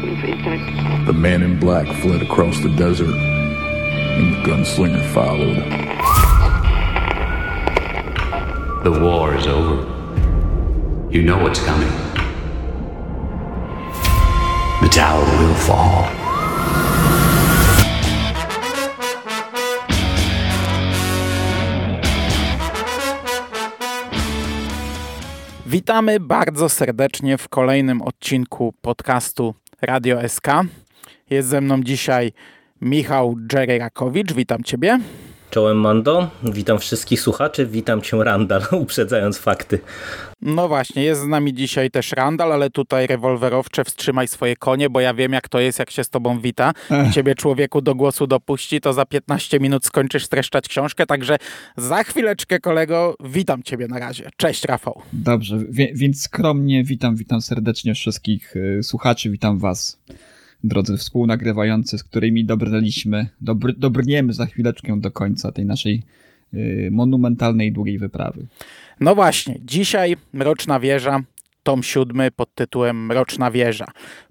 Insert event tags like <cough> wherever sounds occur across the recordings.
The man in black fled across the desert, and the gunslinger followed. The war is over. You know what's coming. The tower will fall. Witamy bardzo serdecznie w kolejnym odcinku podcastu Radio SK. Jest ze mną dzisiaj Michał Dżererakowicz. Witam Ciebie. Czołem Mando, witam wszystkich słuchaczy, witam Cię Randall, <laughs> uprzedzając fakty. No właśnie, jest z nami dzisiaj też Randall, ale tutaj rewolwerowcze wstrzymaj swoje konie, bo ja wiem jak to jest, jak się z tobą wita. Ech. Ciebie człowieku do głosu dopuści, to za 15 minut skończysz streszczać książkę, także za chwileczkę kolego, witam ciebie na razie. Cześć Rafał. Dobrze, więc skromnie witam, witam serdecznie wszystkich y, słuchaczy, witam was drodzy współnagrywający, z którymi dobrnęliśmy, dobr, dobrniemy za chwileczkę do końca tej naszej y, monumentalnej, długiej wyprawy. No właśnie, dzisiaj Mroczna Wieża, tom siódmy pod tytułem Mroczna Wieża.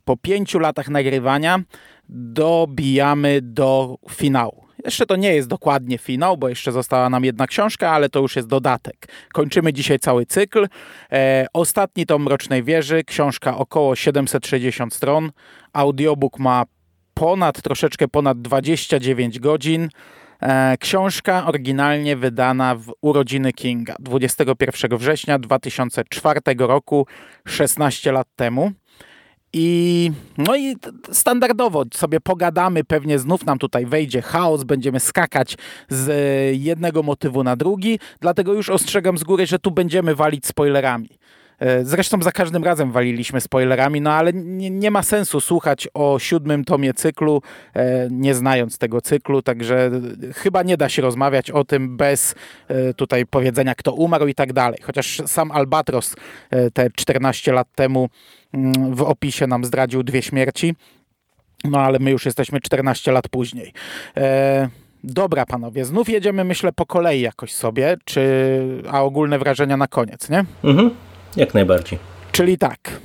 Po pięciu latach nagrywania dobijamy do finału. Jeszcze to nie jest dokładnie finał, bo jeszcze została nam jedna książka, ale to już jest dodatek. Kończymy dzisiaj cały cykl. E, ostatni tom Mrocznej Wieży, książka około 760 stron. Audiobook ma ponad, troszeczkę ponad 29 godzin. E, książka oryginalnie wydana w urodziny Kinga 21 września 2004 roku, 16 lat temu. I, no i standardowo sobie pogadamy, pewnie znów nam tutaj wejdzie chaos, będziemy skakać z jednego motywu na drugi, dlatego już ostrzegam z góry, że tu będziemy walić spoilerami. E, zresztą za każdym razem waliliśmy spoilerami, no ale nie, nie, ma sensu słuchać o siódmym tomie cyklu, e, nie znając tego cyklu, także chyba nie da się rozmawiać o tym bez e, tutaj powiedzenia, kto umarł i tak dalej. Chociaż sam Albatros te 14 lat temu w opisie nam zdradził dwie śmierci, no ale my już jesteśmy 14 lat później. Dobra, panowie, znów jedziemy, myślę, po kolei jakoś sobie, czy, a ogólne wrażenia na koniec, nie? Mhm. Jak najbardziej. Czyli tak.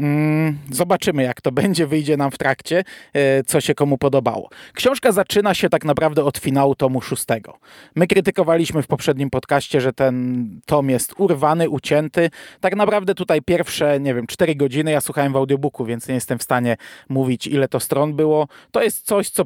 Mm, zobaczymy, jak to będzie, wyjdzie nam w trakcie, e, co się komu podobało. Książka zaczyna się tak naprawdę od finału tomu szóstego. My krytykowaliśmy w poprzednim podcaście, że ten tom jest urwany, ucięty. Tak naprawdę tutaj pierwsze, nie wiem, cztery godziny ja słuchałem w audiobooku, więc nie jestem w stanie mówić, ile to stron było. To jest coś, co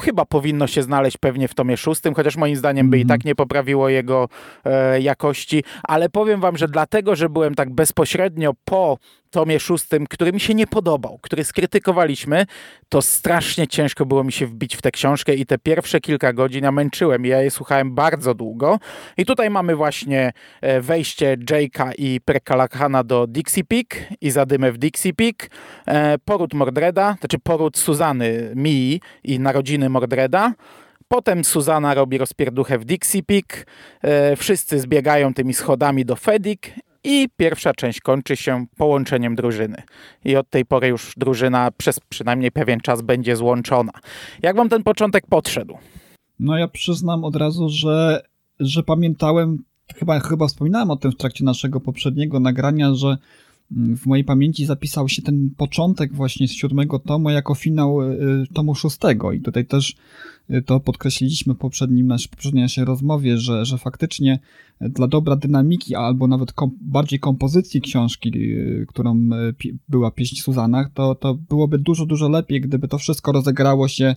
chyba powinno się znaleźć pewnie w tomie szóstym, chociaż moim zdaniem by i tak mhm. nie poprawiło jego e, jakości, ale powiem wam, że dlatego, że byłem tak bezpośrednio po tomie szóstym, który mi się nie podobał, który skrytykowaliśmy, to strasznie ciężko było mi się wbić w tę książkę i te pierwsze kilka godzin męczyłem. Ja je słuchałem bardzo długo. I tutaj mamy właśnie e, wejście Jake'a i Perkalakana do Dixie Peak i zadymę w Dixie Peak, e, poród Mordreda, znaczy poród Suzany Mii i narodziny Mordreda. Potem Suzana robi rozpierduchę w Dixie Peak, e, wszyscy zbiegają tymi schodami do Fedik i pierwsza część kończy się połączeniem drużyny. I od tej pory już drużyna przez przynajmniej pewien czas będzie złączona. Jak wam ten początek podszedł? No ja przyznam od razu, że, że pamiętałem, chyba, chyba wspominałem o tym w trakcie naszego poprzedniego nagrania, że w mojej pamięci zapisał się ten początek właśnie z siódmego tomu jako finał y, tomu szóstego. I tutaj też Y, to podkreśliliśmy w poprzednim, nasz, poprzedniej naszej rozmowie, że, że faktycznie dla dobra dynamiki albo nawet kom, bardziej kompozycji książki, y, którą y, była pieśń Suzanach, to, to byłoby dużo, dużo lepiej, gdyby to wszystko rozegrało się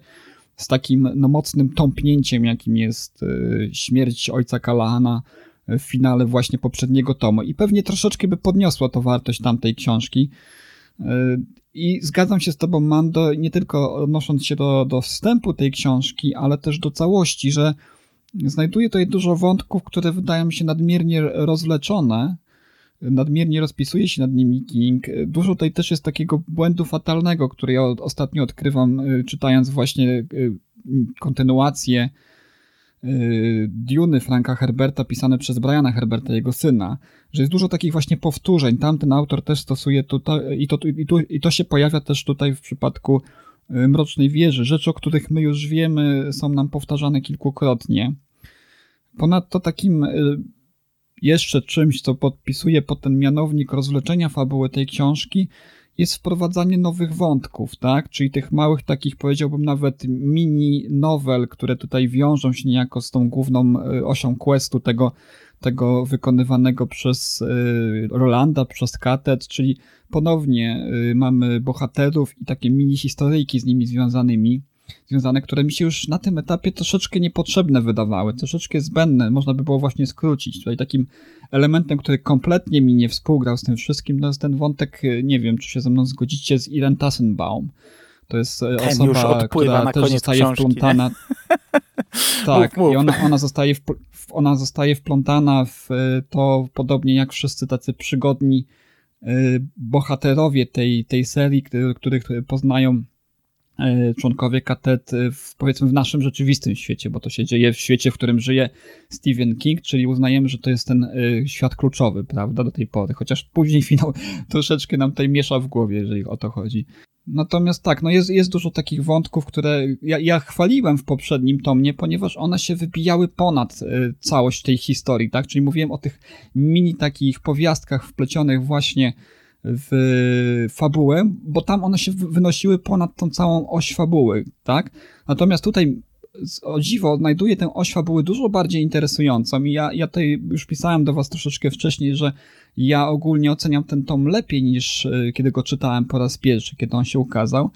z takim no, mocnym tąpnięciem, jakim jest śmierć ojca Kalahana w finale właśnie poprzedniego tomu. I pewnie troszeczkę by podniosła to wartość tamtej książki. I zgadzam się z Tobą, Mando, nie tylko odnosząc się do, do wstępu tej książki, ale też do całości, że znajduje tutaj dużo wątków, które wydają mi się nadmiernie rozleczone, nadmiernie rozpisuje się nad nimi King. Dużo tutaj też jest takiego błędu fatalnego, który ja ostatnio odkrywam, y, czytając właśnie y, kontynuację Y, Duny Franka Herberta pisane przez Briana Herberta, jego syna, że jest dużo takich właśnie powtórzeń. Tamten autor też stosuje tutaj i to, i, to, i to się pojawia też tutaj w przypadku y, Mrocznej Wieży. Rzeczy, o których my już wiemy, są nam powtarzane kilkukrotnie. Ponadto takim y, jeszcze czymś, co podpisuje pod ten mianownik rozwleczenia fabuły tej książki, jest wprowadzanie nowych wątków, tak? Czyli tych małych takich, powiedziałbym nawet mini nowel, które tutaj wiążą się niejako z tą główną e, osią questu tego, tego wykonywanego przez e, Rolanda, przez Katet, czyli ponownie e, mamy bohaterów i takie mini historyjki z nimi związanymi związane, które mi się już na tym etapie troszeczkę niepotrzebne wydawały, troszeczkę zbędne, można by było właśnie skrócić. Tutaj takim elementem, który kompletnie mi nie współgrał z tym wszystkim, to jest ten wątek, nie wiem, czy się ze mną zgodzicie, z Iren Tassenbaum. To jest e, ten osoba, która też zostaje książki, wplątana. <laughs> tak, mów, mów. i ona, ona, zostaje w, ona zostaje wplątana w e, to, podobnie jak wszyscy tacy przygodni bohaterowie tej, tej serii, których poznają członkowie katet w, powiedzmy w naszym rzeczywistym świecie, bo to się dzieje w świecie, w którym żyje Stephen King, czyli uznajemy, że to jest ten y, świat kluczowy, prawda, do tej pory, chociaż później <laughs> finał troszeczkę nam tutaj miesza w głowie, jeżeli o to chodzi. Natomiast tak, no jest, jest dużo takich wątków, które ja, ja chwaliłem w poprzednim tomie, ponieważ one się wybijały ponad całość tej historii, tak? Czyli mówiłem o tych mini takich powiastkach wplecionych właśnie w fabułę, bo tam one się wynosiły ponad tą całą oś fabuły, tak? Natomiast tutaj o dziwo odnajduję tę oś fabuły dużo bardziej interesującą i ja, ja tutaj już pisałem do was troszeczkę wcześniej, że ja ogólnie oceniam ten tom lepiej niż e, kiedy go czytałem po raz pierwszy, kiedy on się ukazał.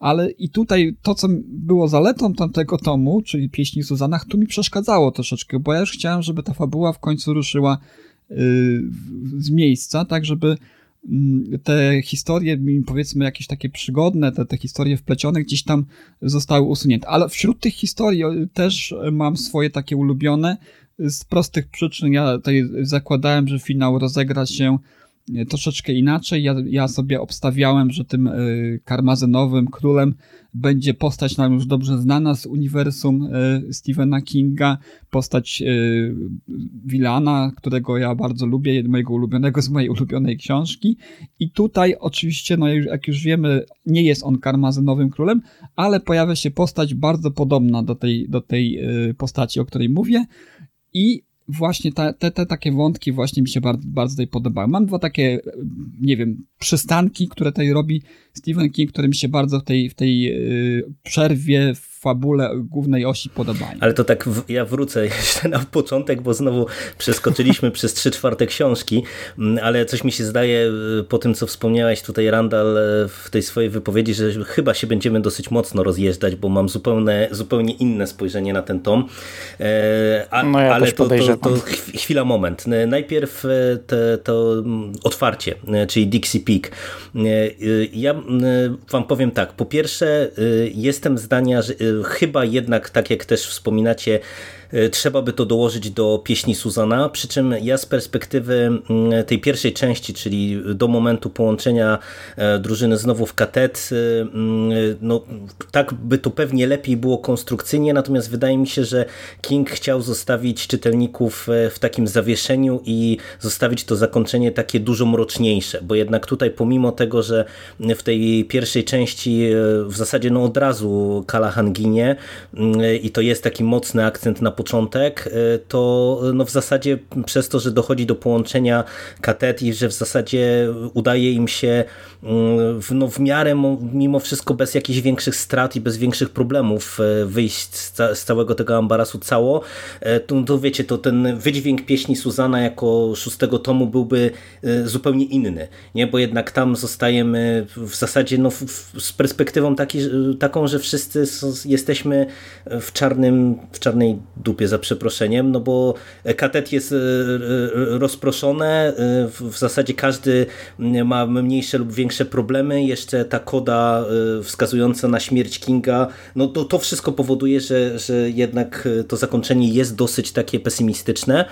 Ale i tutaj to, co było zaletą tamtego tomu, czyli pieśni Suzanach, tu mi przeszkadzało troszeczkę, bo ja już chciałem, żeby ta fabuła w końcu ruszyła yy, z miejsca, tak żeby te historie, powiedzmy jakieś takie przygodne, te, te historie wplecione gdzieś tam zostały usunięte. Ale wśród tych historii też mam swoje takie ulubione. Z prostych przyczyn ja tutaj zakładałem, że finał rozegra się troszeczkę inaczej. Ja, ja sobie obstawiałem, że tym y, karmazynowym królem będzie postać nam już dobrze znana z uniwersum y, Stephena Kinga, postać Wilana, którego ja bardzo lubię, mojego ulubionego z mojej ulubionej książki. I tutaj oczywiście, no jak już wiemy, nie jest on karmazynowym królem, ale pojawia się postać bardzo podobna do tej, do tej postaci, o której mówię. I właśnie te, te, te takie wątki właśnie mi się bardzo, bardzo tutaj podobały. Mam dwa takie, nie wiem, przystanki, które tutaj robi Stephen King, które mi się bardzo w tej, w tej yy, przerwie fabule głównej osi podobają. Ale to tak w, ja wrócę <laughs> jeszcze na początek, bo znowu przeskoczyliśmy <laughs> przez trzy czwarte książki, mm, ale coś mi się zdaje y, po tym, co wspomniałeś tutaj Randall y, w tej swojej wypowiedzi, że chyba się będziemy dosyć mocno rozjeżdżać, bo mam zupełnie, zupełnie inne spojrzenie na ten tom. E, a, no ja ale to, to, to, chwila, moment. Najpierw e, te, to mm, otwarcie, e, czyli Dixie Peak. Ja wam powiem tak, po pierwsze jestem zdania, że chyba jednak, tak jak też wspominacie, trzeba by to dołożyć do pieśni Suzana, przy czym ja z perspektywy mm, tej pierwszej części, czyli do momentu połączenia e, drużyny znowu w katet, e, mm, no tak by to pewnie lepiej było konstrukcyjnie, natomiast wydaje mi się, że King chciał zostawić czytelników w takim zawieszeniu i zostawić to zakończenie takie dużo mroczniejsze, bo jednak tutaj pomimo tego, że w tej pierwszej części w zasadzie no od razu Callahan ginie mm, i to jest taki mocny akcent na początek, y, to no w zasadzie przez to, że dochodzi do połączenia katet i że w zasadzie udaje im się w, no w miarę mimo wszystko bez jakichś większych strat i bez większych problemów y, wyjść z, ca z całego tego ambarasu cało, to, to wiecie, to ten wydźwięk pieśni Suzana jako szóstego tomu byłby zupełnie inny, nie? bo jednak tam zostajemy w zasadzie no, z perspektywą taki, taką, że wszyscy jesteśmy w czarnym, w czarnej dupie za przeproszeniem, no bo katet jest e, e, rozproszone, e, w zasadzie każdy ma mniejsze lub większe problemy, jeszcze ta koda wskazująca na śmierć Kinga, no to, to wszystko powoduje, że, że jednak to zakończenie jest dosyć takie pesymistyczne.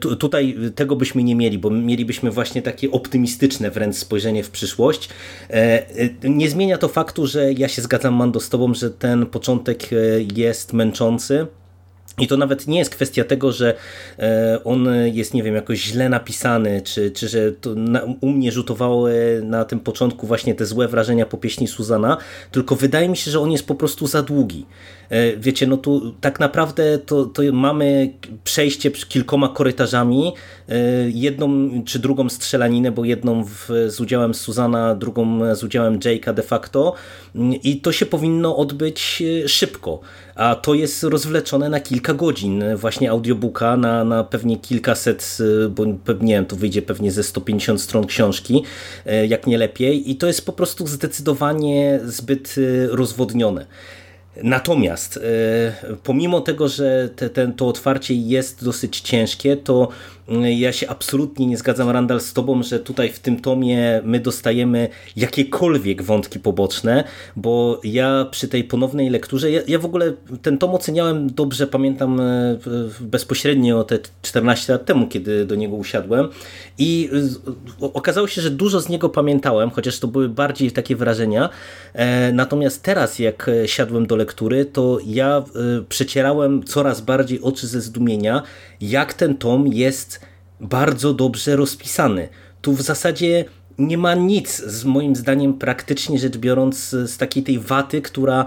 Tu, tutaj tego byśmy nie mieli, bo mielibyśmy właśnie takie optymistyczne wręcz spojrzenie w przyszłość. Nie zmienia to faktu, że ja się zgadzam Mando z tobą, że ten początek jest męczący, I to nawet nie jest kwestia tego, że e, on jest, nie wiem, jakoś źle napisany, czy, czy że to na, u mnie rzutowały na tym początku właśnie te złe wrażenia po pieśni Suzana, tylko wydaje mi się, że on jest po prostu za długi. E, wiecie, no tu tak naprawdę to, to mamy przejście kilkoma korytarzami, e, jedną czy drugą strzelaninę, bo jedną w, z udziałem Suzana, drugą z udziałem Jake'a de facto. I to się powinno odbyć szybko. A to jest rozwleczone na kilka godzin właśnie audiobooka, na, na pewnie kilkaset, bo nie wiem, to wyjdzie pewnie ze 150 stron książki, jak nie lepiej. I to jest po prostu zdecydowanie zbyt rozwodnione. Natomiast pomimo tego, że te, ten, to otwarcie jest dosyć ciężkie, to ja się absolutnie nie zgadzam, Randall, z tobą, że tutaj w tym tomie my dostajemy jakiekolwiek wątki poboczne, bo ja przy tej ponownej lekturze, ja, ja w ogóle ten tom oceniałem dobrze, pamiętam e, bezpośrednio te 14 lat temu, kiedy do niego usiadłem. I okazało się, że dużo z niego pamiętałem, chociaż to były bardziej takie wrażenia, e, natomiast teraz jak siadłem do lektury, to ja e, przecierałem coraz bardziej oczy ze zdumienia, jak ten tom jest bardzo dobrze rozpisany. Tu w zasadzie nie ma nic, z moim zdaniem, praktycznie rzecz biorąc, z takiej tej waty, która,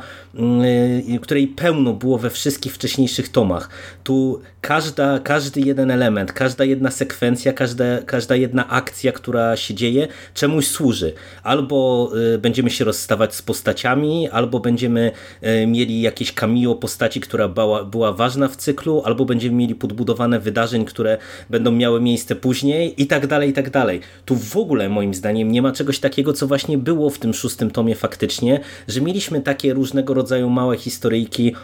yy, której pełno było we wszystkich wcześniejszych tomach. Tu każda, każdy jeden element, każda jedna sekwencja, każda, każda jedna akcja, która się dzieje, czemuś służy. Albo yy, będziemy się rozstawać z postaciami, albo będziemy yy, mieli jakieś cameo postaci, która była, była ważna w cyklu, albo będziemy mieli podbudowane wydarzeń, które będą miały miejsce później i tak dalej, i tak dalej. Tu w ogóle moim zdaniem zdaniem nie ma czegoś takiego, co właśnie było w tym szóstym tomie faktycznie, że mieliśmy takie różnego rodzaju małe historyjki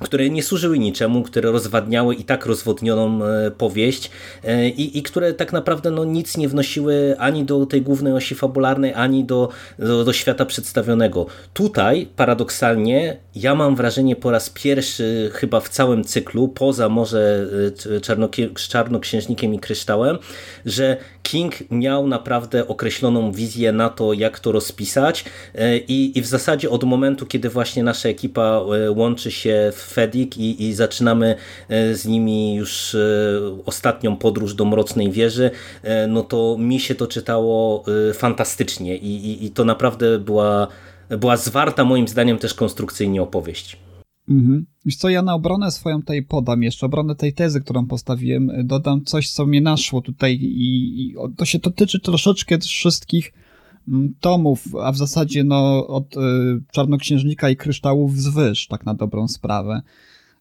które nie służyły niczemu, które rozwadniały i tak rozwodnioną e, powieść e, i, i które tak naprawdę no, nic nie wnosiły ani do tej głównej osi fabularnej, ani do, do, do świata przedstawionego. Tutaj paradoksalnie ja mam wrażenie po raz pierwszy chyba w całym cyklu, poza może e, Czarnoksiężnikiem i Kryształem, że King miał naprawdę określoną wizję na to, jak to rozpisać i, i w zasadzie od momentu, kiedy właśnie nasza ekipa łączy się w Fedik i, i zaczynamy e, z nimi już e, ostatnią podróż do Mrocznej Wieży, e, no to mi się to czytało fantastycznie i, i, i to naprawdę była, była zwarta moim zdaniem też konstrukcyjnie opowieść. Mhm. Wiesz co, ja na obronę swoją tutaj podam jeszcze, obronę tej tezy, którą postawiłem, dodam coś, co mnie naszło tutaj i, i to się dotyczy troszeczkę wszystkich tomów, a w zasadzie no, od y, Czarnoksiężnika i Kryształów wzwyż, tak na dobrą sprawę.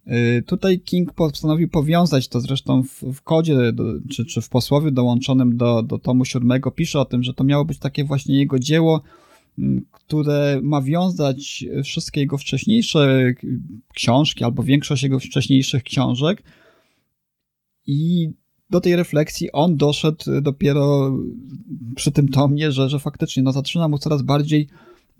Y, tutaj King postanowił powiązać to zresztą w, w kodzie, czy, czy w posłowie dołączonym do, do tomu siódmego pisze o tym, że to miało być takie właśnie jego dzieło, które ma wiązać wszystkie jego wcześniejsze książki albo większość jego wcześniejszych książek i do tej refleksji on doszedł dopiero przy tym tomie, że, że faktycznie no, zaczyna mu coraz bardziej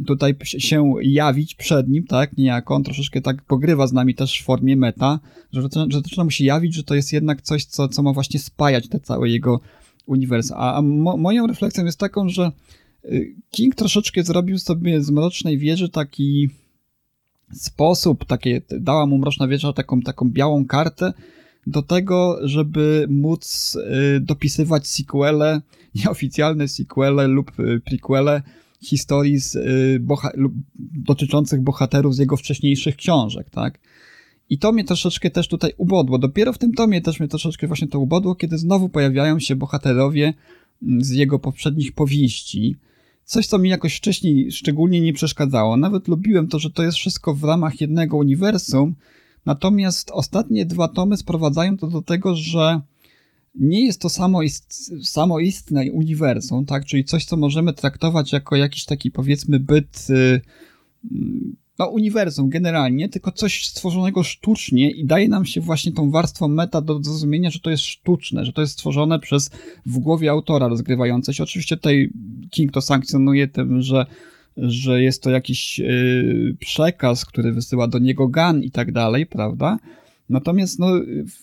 tutaj się jawić przed nim, tak, niejako, on troszeczkę tak pogrywa z nami też w formie meta, że, że zaczyna mu się jawić, że to jest jednak coś, co, co ma właśnie spajać te całe jego uniwersum. A, a mo, moją refleksją jest taką, że y, King troszeczkę zrobił sobie z Mrocznej Wieży taki sposób, takie, dała mu Mroczna Wieża taką, taką białą kartę do tego, żeby móc y, dopisywać sequele, <laughs> nieoficjalne sequele lub y, prequele historii z, y, boha dotyczących bohaterów z jego wcześniejszych książek, tak? I to mnie troszeczkę też tutaj ubodło. Dopiero w tym tomie też mnie troszeczkę właśnie to ubodło, kiedy znowu pojawiają się bohaterowie mm, z jego poprzednich powieści. Coś, co mi jakoś wcześniej szczególnie nie przeszkadzało. Nawet lubiłem to, że to jest wszystko w ramach jednego uniwersum. Natomiast ostatnie dwa tomy sprowadzają to do tego, że nie jest to samoist, samoistne uniwersum, tak? Czyli coś, co możemy traktować jako jakiś taki, powiedzmy, byt, y, no, uniwersum generalnie, tylko coś stworzonego sztucznie i daje nam się właśnie tą warstwą meta do zrozumienia, że to jest sztuczne, że to jest stworzone przez w głowie autora rozgrywające się. Oczywiście tutaj King to sankcjonuje tym, że że jest to jakiś yy, przekaz, który wysyła do niego Gun i tak dalej, prawda? Natomiast no,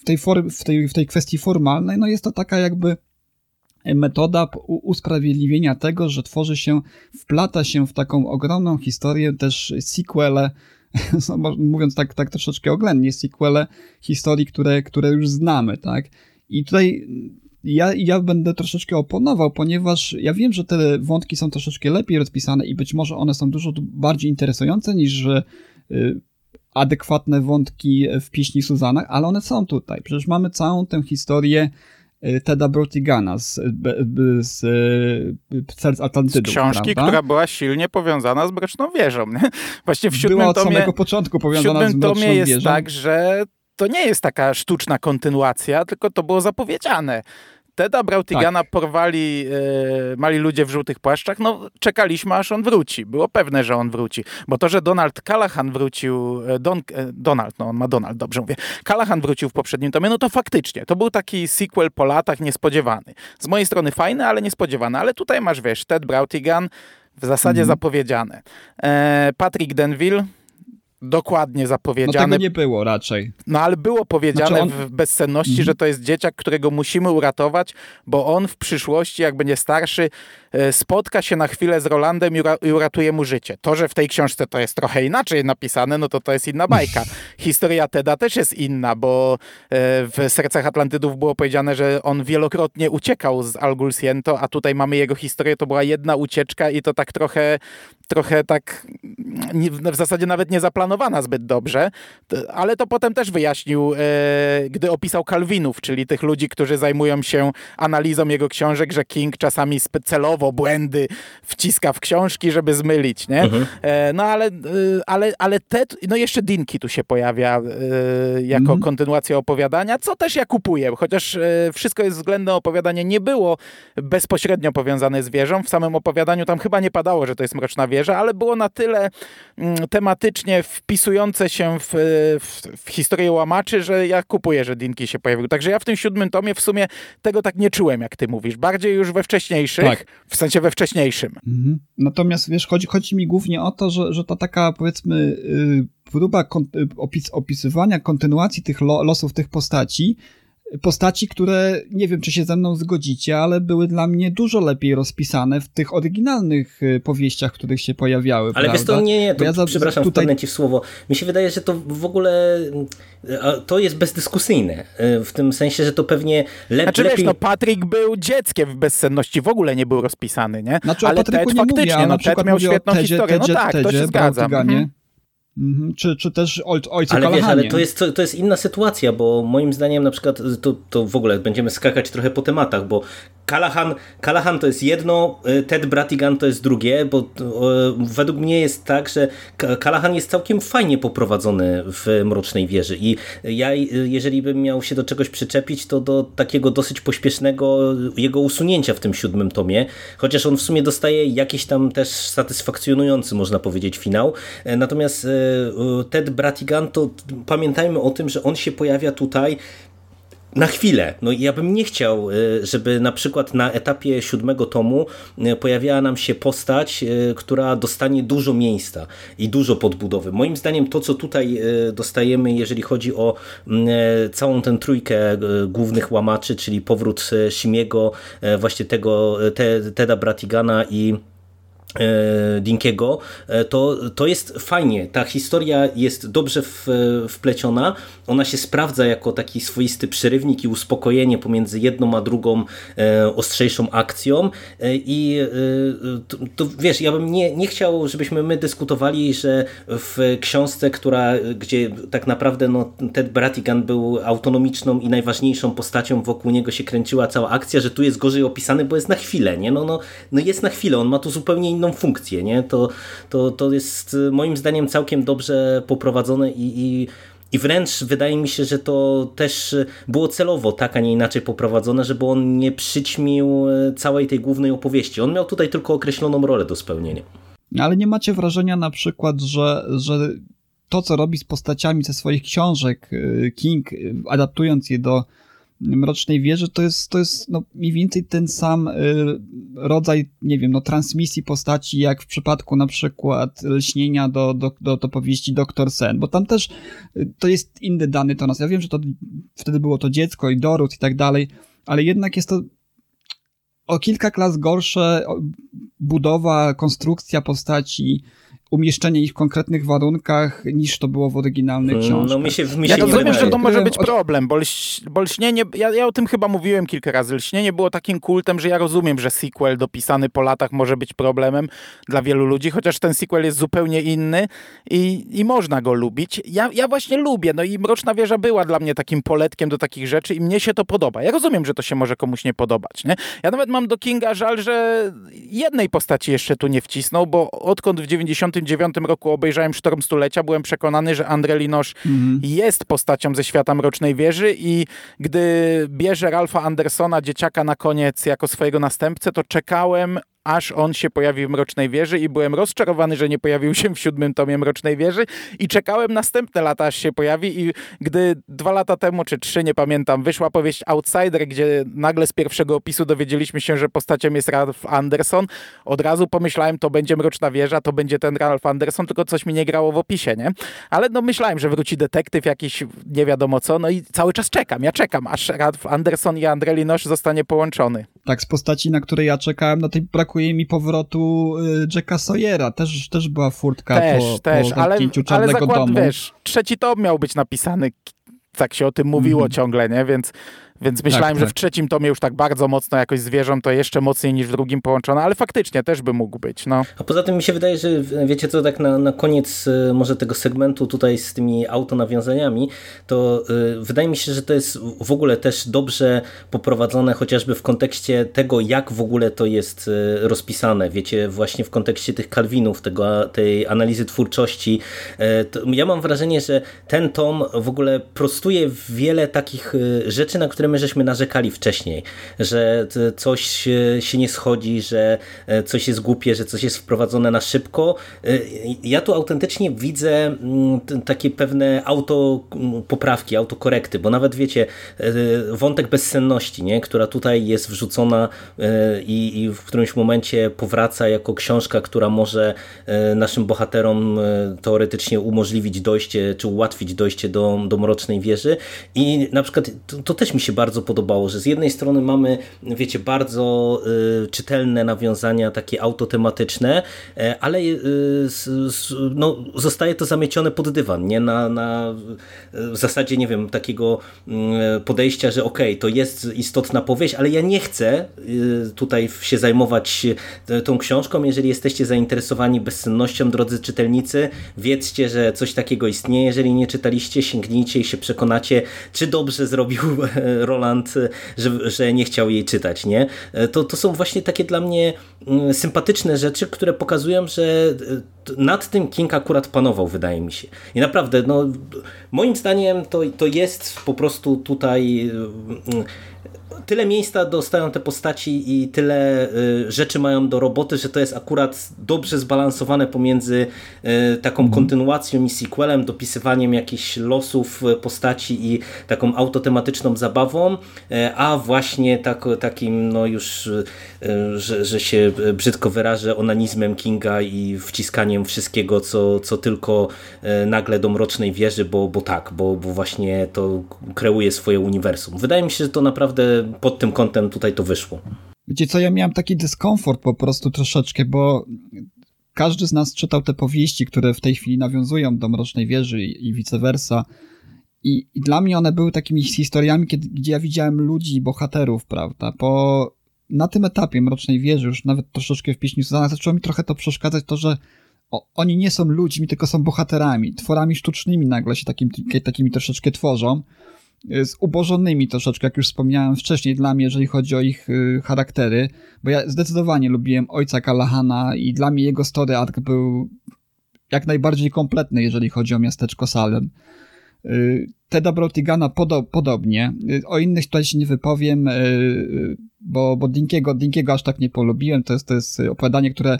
w, tej for, w, tej, w tej kwestii formalnej no, jest to taka jakby metoda usprawiedliwienia tego, że tworzy się, wplata się w taką ogromną historię też sequele <laughs> mówiąc tak, tak troszeczkę oględnie, sequele historii, które, które już znamy, tak? I tutaj ja, ja będę troszeczkę oponował, ponieważ ja wiem, że te wątki są troszeczkę lepiej rozpisane i być może one są dużo bardziej interesujące niż y, adekwatne wątki w pieśni Suzana, ale one są tutaj. Przecież mamy całą tę historię y, Teda Brotigana z, z, z Serc Atlantydów. Z książki, prawda? która była silnie powiązana z Mroczną Wieżą. Nie? <laughs> Właśnie w siódmym była od tomie, samego początku powiązana w siódmym z Mroczną tomie jest Wieżą. tak, że to nie jest taka sztuczna kontynuacja, tylko to było zapowiedziane. Teda Brautigana tak. porwali e, mali ludzie w żółtych płaszczach, no czekaliśmy aż on wróci. Było pewne, że on wróci. Bo to, że Donald Callahan wrócił, e, Don, e, Donald, no on ma Donald, dobrze mówię, Callahan wrócił w poprzednim tomie, no to faktycznie, to był taki sequel po latach niespodziewany. Z mojej strony fajny, ale niespodziewany. Ale tutaj masz, wiesz, Ted Brautigan, w zasadzie Mhm. zapowiedziane. E, Patrick Denville, dokładnie No zapowiedziane. tego nie było raczej. No ale było powiedziane Znaczy on- w bezsenności, Mhm. że to jest dzieciak, którego musimy uratować, bo on w przyszłości, jak będzie starszy, e, spotka się na chwilę z Rolandem i ura- i uratuje mu życie. To, że w tej książce to jest trochę inaczej napisane, no to to jest inna bajka. <laughs> Historia Teda też jest inna, bo e, w Sercach Atlantydów było powiedziane, że on wielokrotnie uciekał z Algul Siento, a tutaj mamy jego historię, to była jedna ucieczka i to tak trochę, trochę tak w zasadzie nawet nie zaplanowana zbyt dobrze, ale to potem też wyjaśnił, e, gdy opisał Kalwinów, czyli tych ludzi, którzy zajmują się analizą jego książek, że King czasami celowo błędy wciska w książki, żeby zmylić, nie? E, no ale, e, ale, ale te, no jeszcze Dinki tu się pojawia jako Mhm. kontynuacja opowiadania, co też ja kupuję, chociaż wszystko jest względne opowiadanie nie było bezpośrednio powiązane z wieżą. W samym opowiadaniu tam chyba nie padało, że to jest Mroczna Wieża, ale było na tyle mm, tematycznie wpisujące się w, w, w historię łamaczy, że ja kupuję, że Dinki się pojawił. Także ja w tym siódmym tomie w sumie tego tak nie czułem, jak ty mówisz. Bardziej już we wcześniejszych, Tak. w sensie we wcześniejszym. Mhm. Natomiast wiesz, chodzi, chodzi mi głównie o to, że, że ta taka powiedzmy y, próba kon, opis, opisywania kontynuacji tych lo, losów tych postaci, postaci, które nie wiem, czy się ze mną zgodzicie, ale były dla mnie dużo lepiej rozpisane w tych oryginalnych y, powieściach, w których się pojawiały. Ale wiesz prawda? to nie, nie, to, ja za- przepraszam, tutaj- wpadnę ci w słowo. Mi się wydaje, że to w ogóle to jest bezdyskusyjne. e, W tym sensie, że to pewnie lep, Znaczy lepiej... wiesz, no Patryk był dzieckiem w bezsenności, w ogóle nie był rozpisany, nie? Znaczy, o Ale Ted nie faktycznie, mówię, a no na Ted przykład miał mówię o świetną Tedzie, historię. Tedzie, no tak, to Tedzie, się zgadza. Mhm. Czy, czy też oj, ojcu Ale wiesz, ale to jest, to jest inna sytuacja, bo moim zdaniem na przykład to, to w ogóle będziemy skakać trochę po tematach, bo Callahan, Callahan to jest jedno, y, Ted Bratigan to jest drugie, bo y, według mnie jest tak, że Ka- Callahan jest całkiem fajnie poprowadzony w Mrocznej Wieży i ja y, jeżeli bym miał się do czegoś przyczepić, to do takiego dosyć pośpiesznego jego usunięcia w tym siódmym tomie, chociaż on w sumie dostaje jakiś tam też satysfakcjonujący, można powiedzieć, finał. E, Natomiast Ted Bratigan, to pamiętajmy o tym, że on się pojawia tutaj na chwilę. No ja bym nie chciał, y, żeby na przykład na etapie siódmego tomu y, pojawiała nam się postać, y, która dostanie dużo miejsca i dużo podbudowy. Moim zdaniem to, co tutaj dostajemy, jeżeli chodzi o mm, e, całą tę trójkę głównych łamaczy, czyli powrót y, Shimiego, y, właśnie tego te, Teda Bratigana i e, Dinkiego, e, to, to jest fajnie. Ta historia jest dobrze w, wpleciona. Ona się sprawdza jako taki swoisty przerywnik i uspokojenie pomiędzy jedną a drugą e, ostrzejszą akcją. E, I e, to, to wiesz, ja bym nie, nie chciał, żebyśmy my dyskutowali, że w książce, która, gdzie tak naprawdę no, Ted Bratigan był autonomiczną i najważniejszą postacią, wokół niego się kręciła cała akcja, że tu jest gorzej opisany, bo jest na chwilę, nie? No, no, no jest na chwilę, on ma tu zupełnie inną funkcję, nie? To, to, to jest y, moim zdaniem całkiem dobrze poprowadzone i, i i wręcz wydaje mi się, że to też było celowo tak, a nie inaczej poprowadzone, żeby on nie przyćmił y, całej tej głównej opowieści. On miał tutaj tylko określoną rolę do spełnienia. Ale nie macie wrażenia na przykład, że, że to, co robi z postaciami ze swoich książek y, King, y, adaptując je do Mrocznej Wieży, to jest, to jest no, mniej więcej ten sam y, rodzaj, nie wiem, no, transmisji postaci, jak w przypadku na przykład lśnienia do, do, do, do powieści Doktor Sen, bo tam też y, to jest inny dany to nas. Ja wiem, że to wtedy było to dziecko i doród i tak dalej, ale jednak jest to o kilka klas gorsze budowa, konstrukcja postaci umieszczenie ich w konkretnych warunkach, niż to było w oryginalnych Mm, książkach. No mi się, mi Ja się nie rozumiem, że to może być Od- problem, bo, lś, bo lśnienie, ja, ja o tym chyba mówiłem kilka razy, lśnienie było takim kultem, że ja rozumiem, że sequel dopisany po latach może być problemem dla wielu ludzi, chociaż ten sequel jest zupełnie inny i, i można go lubić. Ja, ja właśnie lubię, no i Mroczna Wieża była dla mnie takim poletkiem do takich rzeczy i mnie się to podoba. Ja rozumiem, że to się może komuś nie podobać, nie? Ja nawet mam do Kinga żal, że jednej postaci jeszcze tu nie wcisnął, bo odkąd w 99 roku obejrzałem Sztorm Stulecia, byłem przekonany, że André Linosz jest postacią ze świata Mrocznej Wieży i gdy bierze Ralfa Andersona, dzieciaka na koniec jako swojego następcę, to czekałem aż on się pojawi w Mrocznej Wieży i byłem rozczarowany, że nie pojawił się w siódmym tomie Mrocznej Wieży i czekałem następne lata, aż się pojawi i gdy dwa lata temu, czy trzy, nie pamiętam, wyszła powieść Outsider, gdzie nagle z pierwszego opisu dowiedzieliśmy się, że postacią jest Ralph Anderson, od razu pomyślałem, to będzie Mroczna Wieża, to będzie ten Ralph Anderson, tylko coś mi nie grało w opisie, nie? Ale no myślałem, że wróci detektyw jakiś, nie wiadomo co, no i cały czas czekam, ja czekam, aż Ralph Anderson i André Linosz zostanie połączony. Tak, z postaci, na której ja czekałem, no tej brakuje mi powrotu y, Jacka Sawyera. Też, też była furtka Też, po, też, po ale, ale Czarnego zakład, Domu. wiesz, trzeci tom miał być napisany, tak się o tym mówiło Mhm. ciągle, nie? Więc, więc myślałem, że tak. w trzecim tomie już tak bardzo mocno jakoś zwierzą, to jeszcze mocniej niż w drugim połączone, ale faktycznie też by mógł być, no. A poza tym mi się wydaje, że wiecie co, tak na, na koniec y, może tego segmentu tutaj z tymi autonawiązaniami, to y, wydaje mi się, że to jest w ogóle też dobrze poprowadzone chociażby w kontekście tego, jak w ogóle to jest y, rozpisane. Wiecie, właśnie w kontekście tych Kalwinów, tego, tej analizy twórczości. To ja mam wrażenie, że ten tom w ogóle prostuje wiele takich rzeczy, na które my żeśmy narzekali wcześniej, że coś e, się nie schodzi, że e, coś jest głupie, że coś jest wprowadzone na szybko. E, Ja tu autentycznie widzę takie pewne autopoprawki, autokorekty, bo nawet wiecie, wątek bezsenności, nie? która tutaj jest wrzucona i, w którymś momencie powraca jako książka, która może naszym bohaterom teoretycznie umożliwić dojście, czy ułatwić dojście do, do Mrocznej Wieży i na przykład to, to też mi się bardzo podobało, że z jednej strony mamy, wiecie, bardzo y, czytelne nawiązania, takie autotematyczne, e, ale y, no, zostaje to zamiecione pod dywan, nie? Na, na w zasadzie, nie wiem, takiego mm, podejścia, że okej, to jest istotna powieść, ale ja nie chcę y, tutaj się zajmować tą książką. Jeżeli jesteście zainteresowani bezsennością, drodzy czytelnicy, wiedzcie, że coś takiego istnieje. Jeżeli nie czytaliście, sięgnijcie i się przekonacie, czy dobrze zrobił <laughs> Roland, że, że nie chciał jej czytać, nie? To, to są właśnie takie dla mnie mm, sympatyczne rzeczy, które pokazują, że e, nad tym King akurat panował, wydaje mi się. I naprawdę, no, moim zdaniem to, to jest po prostu tutaj mm, tyle miejsca dostają te postaci i tyle y, rzeczy mają do roboty, że to jest akurat dobrze zbalansowane pomiędzy y, taką kontynuacją i sequelem, dopisywaniem jakichś losów y, postaci i taką autotematyczną zabawą, y, a właśnie tak, takim no już, y, że, że się brzydko wyrażę, onanizmem Kinga i wciskaniem wszystkiego, co, co tylko y, nagle do Mrocznej Wieży, bo, bo tak, bo, bo właśnie to kreuje swoje uniwersum. Wydaje mi się, że to naprawdę pod tym kątem tutaj to wyszło. Wiecie co, ja miałem taki dyskomfort po prostu troszeczkę, bo każdy z nas czytał te powieści, które w tej chwili nawiązują do Mrocznej Wieży i, i vice versa. I, I dla mnie one były takimi historiami, kiedy, gdzie ja widziałem ludzi, bohaterów, prawda? Po, na tym etapie Mrocznej Wieży, już nawet troszeczkę w pieśni Suzana, zaczęło mi trochę to przeszkadzać, to, że o, oni nie są ludźmi, tylko są bohaterami, tworami sztucznymi nagle się takim, takimi troszeczkę tworzą zubożonymi troszeczkę, jak już wspomniałem wcześniej dla mnie, jeżeli chodzi o ich y, charaktery, bo ja zdecydowanie lubiłem ojca Kalahana i dla mnie jego story arc był jak najbardziej kompletny, jeżeli chodzi o miasteczko Salem. Y, Teda Brotigana podo podobnie. Y, o innych tutaj się nie wypowiem, bo, bo Dinkiego, Dinkiego aż tak nie polubiłem. To jest, to jest opowiadanie, które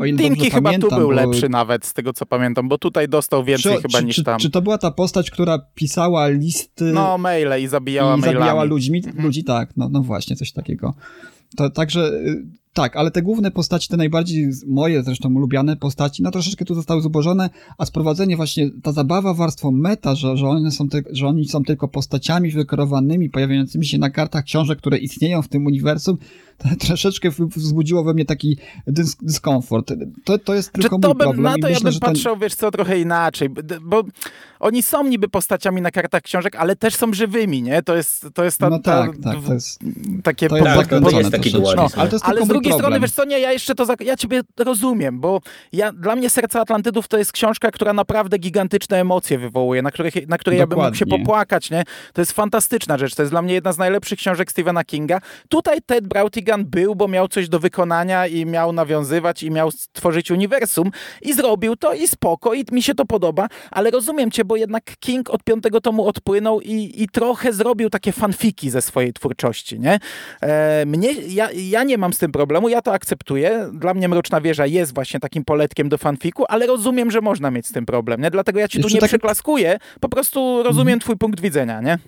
o ile dobrze chyba pamiętam, tu był bo- lepszy nawet, z tego co pamiętam, bo tutaj dostał więcej czy, chyba czy, niż czy, tam. Czy to była ta postać, która pisała listy No, maile i zabijała i mailami. zabijała ludźmi, Mhm. ludzi, tak, no, no właśnie, coś takiego. To, także y, Tak, ale te główne postaci, te najbardziej moje zresztą ulubiane postaci, no troszeczkę tu zostały zubożone, a sprowadzenie właśnie, ta zabawa warstwą meta, że, że, one są te, że oni są tylko postaciami wykreowanymi, pojawiającymi się na kartach książek, które istnieją w tym uniwersum, <laughs> troszeczkę wzbudziło we mnie taki dys dyskomfort. To, to jest tylko to mój bym, problem. Na to I ja bym ten... patrzył, wiesz co, trochę inaczej, bo oni są niby postaciami na kartach książek, ale też są żywymi, nie? To jest, to jest ta, no tak, tak, to jest, takie to jest, tak, to jest taki dualizm. No, ale, to jest ale z drugiej problem. strony, wiesz co, nie, ja jeszcze to, ja ciebie rozumiem, bo ja, dla mnie Serce Atlantydów to jest książka, która naprawdę gigantyczne emocje wywołuje, na, których, na której ja bym mógł się popłakać, nie? To jest fantastyczna rzecz, to jest dla mnie jedna z najlepszych książek Stephena Kinga. Tutaj Ted Brautigan był, bo miał coś do wykonania i miał nawiązywać i miał stworzyć uniwersum i zrobił to i spoko i mi się to podoba, ale rozumiem cię, bo jednak King od piątego tomu odpłynął i, i trochę zrobił takie fanfiki ze swojej twórczości, nie? E, mnie, ja, ja nie mam z tym problemu, ja to akceptuję. Dla mnie Mroczna Wieża jest właśnie takim poletkiem do fanfiku, ale rozumiem, że można mieć z tym problem, nie? Dlatego ja ci Jeszcze tu nie tak... przeklaskuję, po prostu rozumiem hmm. twój punkt widzenia, nie?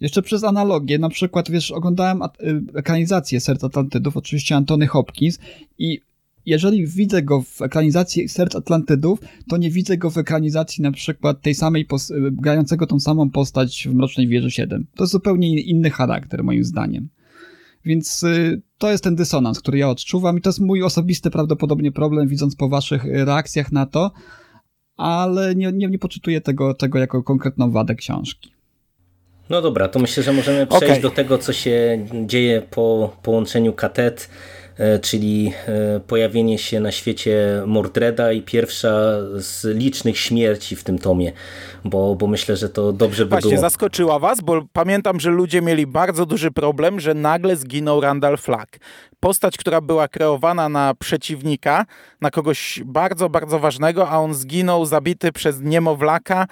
Jeszcze przez analogię, na przykład, wiesz, oglądałem y, ekranizację Serc Atlantydów, oczywiście Antony Hopkins i jeżeli widzę go w ekranizacji Serc Atlantydów, to nie widzę go w ekranizacji na przykład tej samej, grającego tą samą postać w Mrocznej Wieży 7. To jest zupełnie inny charakter, moim zdaniem. Więc y, to jest ten dysonans, który ja odczuwam i to jest mój osobisty prawdopodobnie problem, widząc po waszych reakcjach na to, ale nie, nie, nie poczytuję tego, tego jako konkretną wadę książki. No dobra, to myślę, że możemy przejść okay. do tego, co się dzieje po połączeniu katet, e, czyli e, pojawienie się na świecie Mordreda i pierwsza z licznych śmierci w tym tomie, bo, bo myślę, że to dobrze by Właśnie, było. zaskoczyła was, bo pamiętam, że ludzie mieli bardzo duży problem, że nagle zginął Randall Flagg postać, która była kreowana na przeciwnika, na kogoś bardzo, bardzo ważnego, a on zginął zabity przez niemowlaka, e,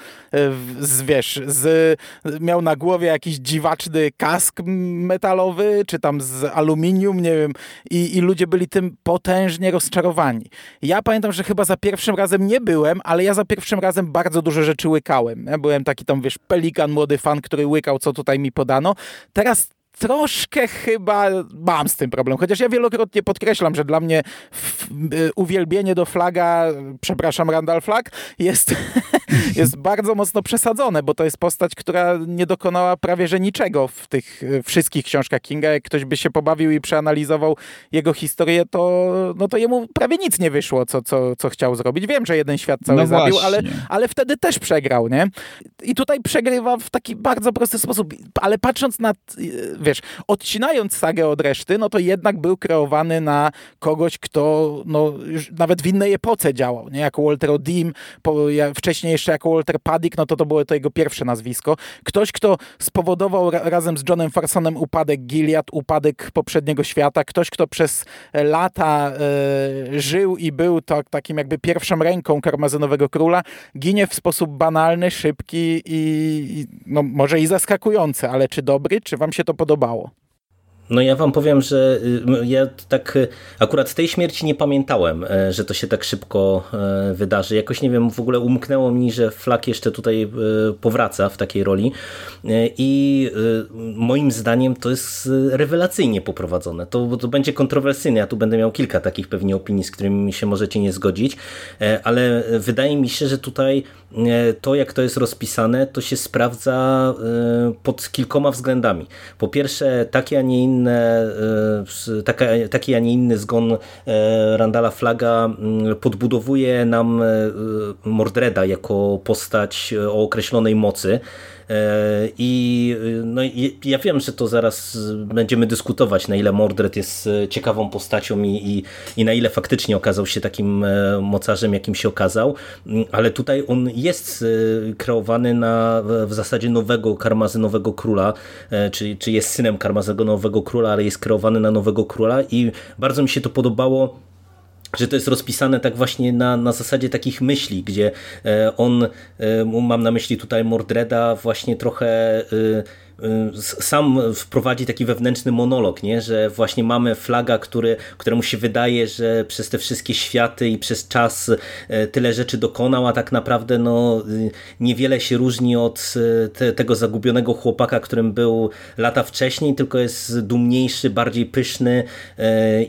z, wiesz, z, miał na głowie jakiś dziwaczny kask metalowy, czy tam z aluminium, nie wiem, i, i ludzie byli tym potężnie rozczarowani. Ja pamiętam, że chyba za pierwszym razem nie byłem, ale ja za pierwszym razem bardzo dużo rzeczy łykałem. Ja byłem taki tam, wiesz, pelikan, młody fan, który łykał, co tutaj mi podano. Teraz troszkę chyba mam z tym problem. Chociaż ja wielokrotnie podkreślam, że dla mnie y, uwielbienie do flaga, przepraszam, Randall Flag, jest, <laughs> jest bardzo mocno przesadzone, bo to jest postać, która nie dokonała prawie że niczego w tych y, wszystkich książkach Kinga. Jak ktoś by się pobawił i przeanalizował jego historię, to, no to jemu prawie nic nie wyszło, co, co, co chciał zrobić. Wiem, że jeden świat cały no zabił, ale, ale wtedy też przegrał, nie? I tutaj przegrywa w taki bardzo prosty sposób, ale patrząc na y, wiesz, odcinając sagę od reszty, no to jednak był kreowany na kogoś, kto no, nawet w innej epoce działał, nie? Jako Walter O'Dim, wcześniej jeszcze jako Walter Paddick, no to to było to jego pierwsze nazwisko. Ktoś, kto spowodował ra razem z Johnem Farsonem upadek Gilead, upadek poprzedniego świata, ktoś, kto przez lata e, żył i był to, takim jakby pierwszą ręką karmazynowego króla, ginie w sposób banalny, szybki i, i no, może i zaskakujący, ale czy dobry, czy wam się to podoba? Podobało. No ja wam powiem, że y, ja tak y, akurat tej śmierci nie pamiętałem, e, że to się tak szybko e, wydarzy. Jakoś nie wiem, w ogóle umknęło mi, że Flak jeszcze tutaj e, powraca w takiej roli i moim zdaniem to jest rewelacyjnie poprowadzone. To, to będzie kontrowersyjne, ja tu będę miał kilka takich pewnie opinii, z którymi się możecie nie zgodzić, ale wydaje mi się, że tutaj to jak to jest rozpisane, to się sprawdza pod kilkoma względami. Po pierwsze, takie, a nie inne inne, e, taki, a nie inny zgon e, Randala Flaga mm, podbudowuje nam e, Mordreda jako postać o określonej mocy, I no, ja wiem, że to zaraz będziemy dyskutować, na ile Mordred jest e, ciekawą postacią i, i, i na ile faktycznie okazał się takim e, mocarzem, jakim się okazał, mm, ale tutaj on jest kreowany na w zasadzie nowego karmazynowego króla, czy, czy jest synem karmazynowego króla, ale jest kreowany na nowego króla i bardzo mi się to podobało że to jest rozpisane tak właśnie na, na zasadzie takich myśli, gdzie e, on, e, mam na myśli tutaj Mordreda, właśnie trochę e, sam wprowadzi taki wewnętrzny monolog, nie? że właśnie mamy flaga, który, któremu się wydaje, że przez te wszystkie światy i przez czas tyle rzeczy dokonał, a tak naprawdę no, niewiele się różni od te, tego zagubionego chłopaka, którym był lata wcześniej, tylko jest dumniejszy, bardziej pyszny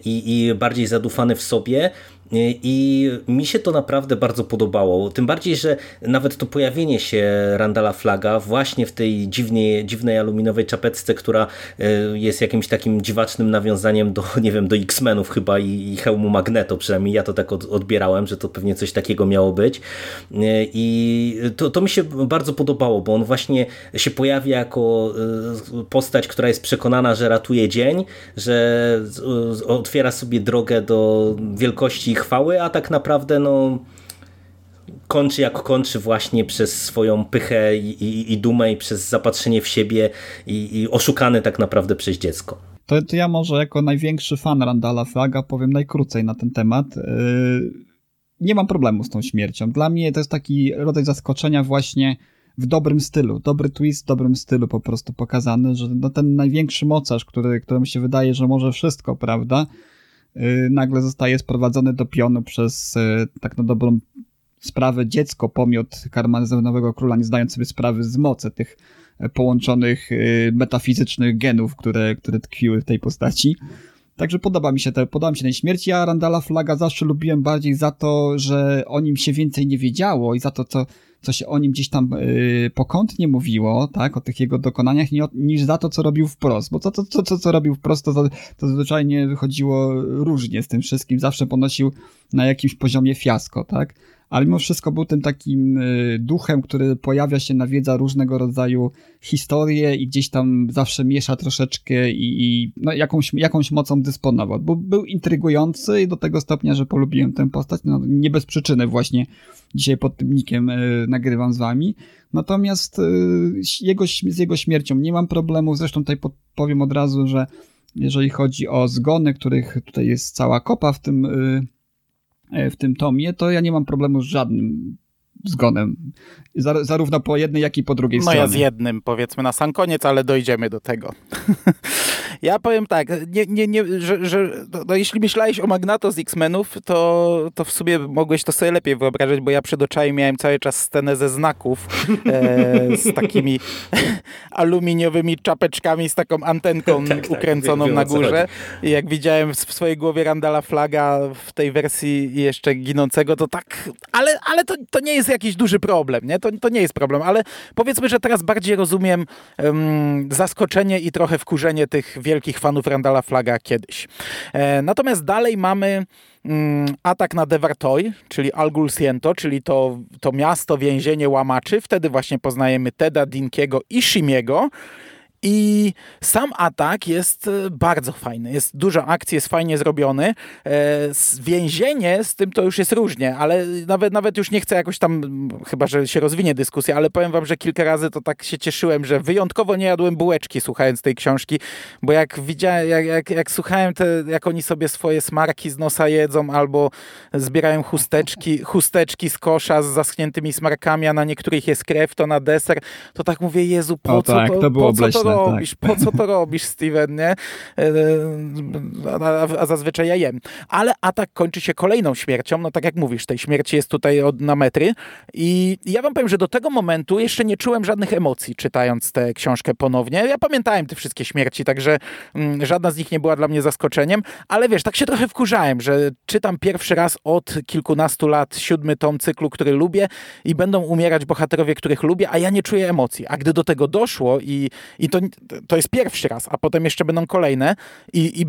i, i bardziej zadufany w sobie i mi się to naprawdę bardzo podobało. Tym bardziej, że nawet to pojawienie się Randala Flaga właśnie w tej dziwnej, dziwnej aluminowej czapeczce, która e, jest jakimś takim dziwacznym nawiązaniem do, <laughs> nie wiem, do X-Menów chyba i, i hełmu Magneto, przynajmniej ja to tak od, odbierałem, że to pewnie coś takiego miało być. E, I to, to mi się bardzo podobało, bo on właśnie się pojawia jako e, postać, która jest przekonana, że ratuje dzień, że otwiera sobie drogę do wielkości chwały, a tak naprawdę no kończy jak kończy właśnie przez swoją pychę i, i, i dumę i przez zapatrzenie w siebie i, i oszukany tak naprawdę przez dziecko. To, to, ja może jako największy fan Randala Flaga powiem najkrócej na ten temat. Yy, nie mam problemu z tą śmiercią. Dla mnie to jest taki rodzaj zaskoczenia właśnie w dobrym stylu. Dobry twist w dobrym stylu po prostu pokazany, że no ten największy mocarz, który, któremu się wydaje, że może wszystko, prawda? Y, nagle zostaje sprowadzony do pionu przez y, tak na dobrą sprawę dziecko, pomiot karmazynowego króla, nie zdając sobie sprawy z mocy tych e, połączonych y, metafizycznych genów, które, które tkwiły w tej postaci. Także podoba mi się podoba mi się tej śmierci. Ja Randala Flaga zawsze lubiłem bardziej za to, że o nim się więcej nie wiedziało i za to, co co się o nim gdzieś tam yy, pokątnie mówiło, tak, o tych jego dokonaniach, niż za to, co robił wprost. Bo to, to, to, to co robił wprost, to, to zwyczajnie wychodziło różnie z tym wszystkim. Zawsze ponosił na jakimś poziomie fiasko, tak ale mimo wszystko był tym takim y, duchem, który pojawia się, nawiedza różnego rodzaju historie i gdzieś tam zawsze miesza troszeczkę i, i no, jakąś, jakąś mocą dysponował. Był, był intrygujący do tego stopnia, że polubiłem tę postać. No, nie bez przyczyny właśnie dzisiaj pod tym nikiem y, nagrywam z wami. Natomiast y, jego, z jego śmiercią nie mam problemu. Zresztą tutaj powiem od razu, że jeżeli chodzi o zgony, których tutaj jest cała kopa w tym w tym tomie, to ja nie mam problemu z żadnym zgonem. Zarówno po jednej, jak i po drugiej no stronie. No ja z jednym, powiedzmy na sam koniec, ale dojdziemy do tego. <laughs> ja powiem tak, nie, nie, nie, że, że no, no, jeśli myślałeś o Magnato z X-Menów, to, to w sumie mogłeś to sobie lepiej wyobrażać, bo ja przed oczami miałem cały czas scenę ze znaków e, z takimi <laughs> aluminiowymi czapeczkami z taką antenką <laughs> tak, tak, ukręconą wiem, na górze. I jak widziałem w, w swojej głowie Randala Flaga w tej wersji jeszcze ginącego, to tak, ale, ale to, to nie jest jakiś duży problem, nie? To, to nie jest problem, ale powiedzmy, że teraz bardziej rozumiem um, zaskoczenie i trochę wkurzenie tych wielkich fanów Randala Flaga kiedyś. E, natomiast dalej mamy um, atak na Devartoy, czyli Algul Siento, czyli to, to miasto, więzienie łamaczy. Wtedy właśnie poznajemy Teda, Dinkiego i Shimiego. I sam atak jest e, bardzo fajny. Jest dużo akcji, jest fajnie zrobiony. E, więzienie z tym to już jest różnie, ale nawet, nawet już nie chcę jakoś tam, chyba że się rozwinie dyskusja, ale powiem wam, że kilka razy to tak się cieszyłem, że wyjątkowo nie jadłem bułeczki słuchając tej książki, bo jak widziałem, jak, jak, jak słuchałem, te, jak oni sobie swoje smarki z nosa jedzą albo zbierają chusteczki, chusteczki z kosza z zaschniętymi smarkami, a na niektórych jest krew, to na deser, to tak mówię, Jezu, po o, co tak, to, to było po co to tak. robisz? Po co to robisz, Steven, nie? E, a, a, zazwyczaj ja jem. Ale atak kończy się kolejną śmiercią. No tak jak mówisz, tej śmierci jest tutaj od, na metry. I ja wam powiem, że do tego momentu jeszcze nie czułem żadnych emocji, czytając tę książkę ponownie. Ja pamiętałem te wszystkie śmierci, także mm, żadna z nich nie była dla mnie zaskoczeniem, ale wiesz, tak się trochę wkurzałem, że czytam pierwszy raz od kilkunastu lat siódmy tom cyklu, który lubię i będą umierać bohaterowie, których lubię, a ja nie czuję emocji. A gdy do tego doszło i, i to to jest pierwszy raz, a potem jeszcze będą kolejne i, i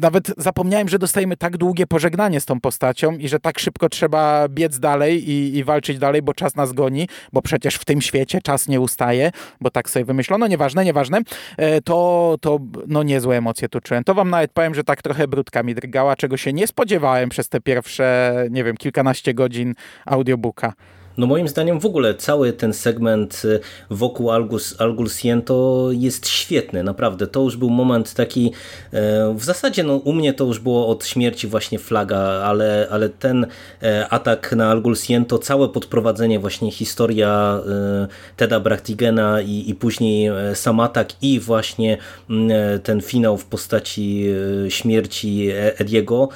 nawet zapomniałem, że dostajemy tak długie pożegnanie z tą postacią i że tak szybko trzeba biec dalej i, i walczyć dalej, bo czas nas goni, bo przecież w tym świecie czas nie ustaje, bo tak sobie wymyślono, nieważne, nieważne, e, to, to no niezłe emocje tu czułem. To wam nawet powiem, że tak trochę brudka mi drgała, czego się nie spodziewałem przez te pierwsze, nie wiem, kilkanaście godzin audiobooka. No moim zdaniem w ogóle cały ten segment y, wokół Algus, Algusien to jest świetny, naprawdę. To już był moment taki, e, w zasadzie no, u mnie to już było od śmierci właśnie flaga, ale, ale ten e, atak na Algusien to całe podprowadzenie, właśnie historia e, Teda Brachtigena i, i później sam atak i właśnie mm, ten finał w postaci śmierci Ediego,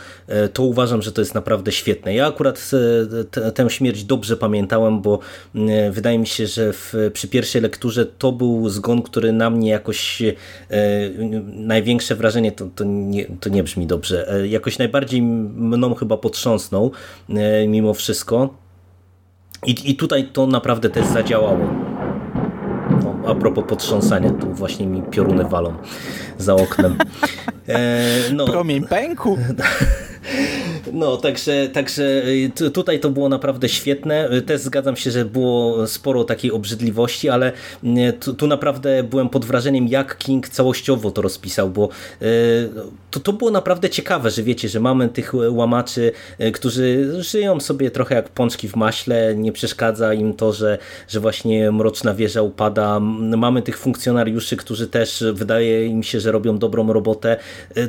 to uważam, że to jest naprawdę świetne. Ja akurat tę śmierć dobrze pamiętam, pamiętałem, bo mm, wydaje mi się, że w, przy pierwszej lekturze to był zgon, który na mnie jakoś e, największe wrażenie, to, to, nie, to nie brzmi dobrze, e, jakoś najbardziej mną chyba potrząsnął e, mimo wszystko. I, I tutaj to naprawdę też zadziałało. a propos potrząsania, tu właśnie mi pioruny walą za oknem. <laughs> E, no. Promień pęku. <laughs> No, także, także y, tutaj to było naprawdę świetne. Y, też zgadzam się, że było sporo takiej obrzydliwości, ale y, tu, tu naprawdę byłem pod wrażeniem, jak King całościowo to rozpisał, bo to, to było naprawdę ciekawe, że wiecie, że mamy tych łamaczy, którzy żyją sobie trochę jak pączki w maśle, nie przeszkadza im to, że, że właśnie mroczna wieża upada. Mamy tych funkcjonariuszy, którzy też wydaje im się, że robią dobrą robotę.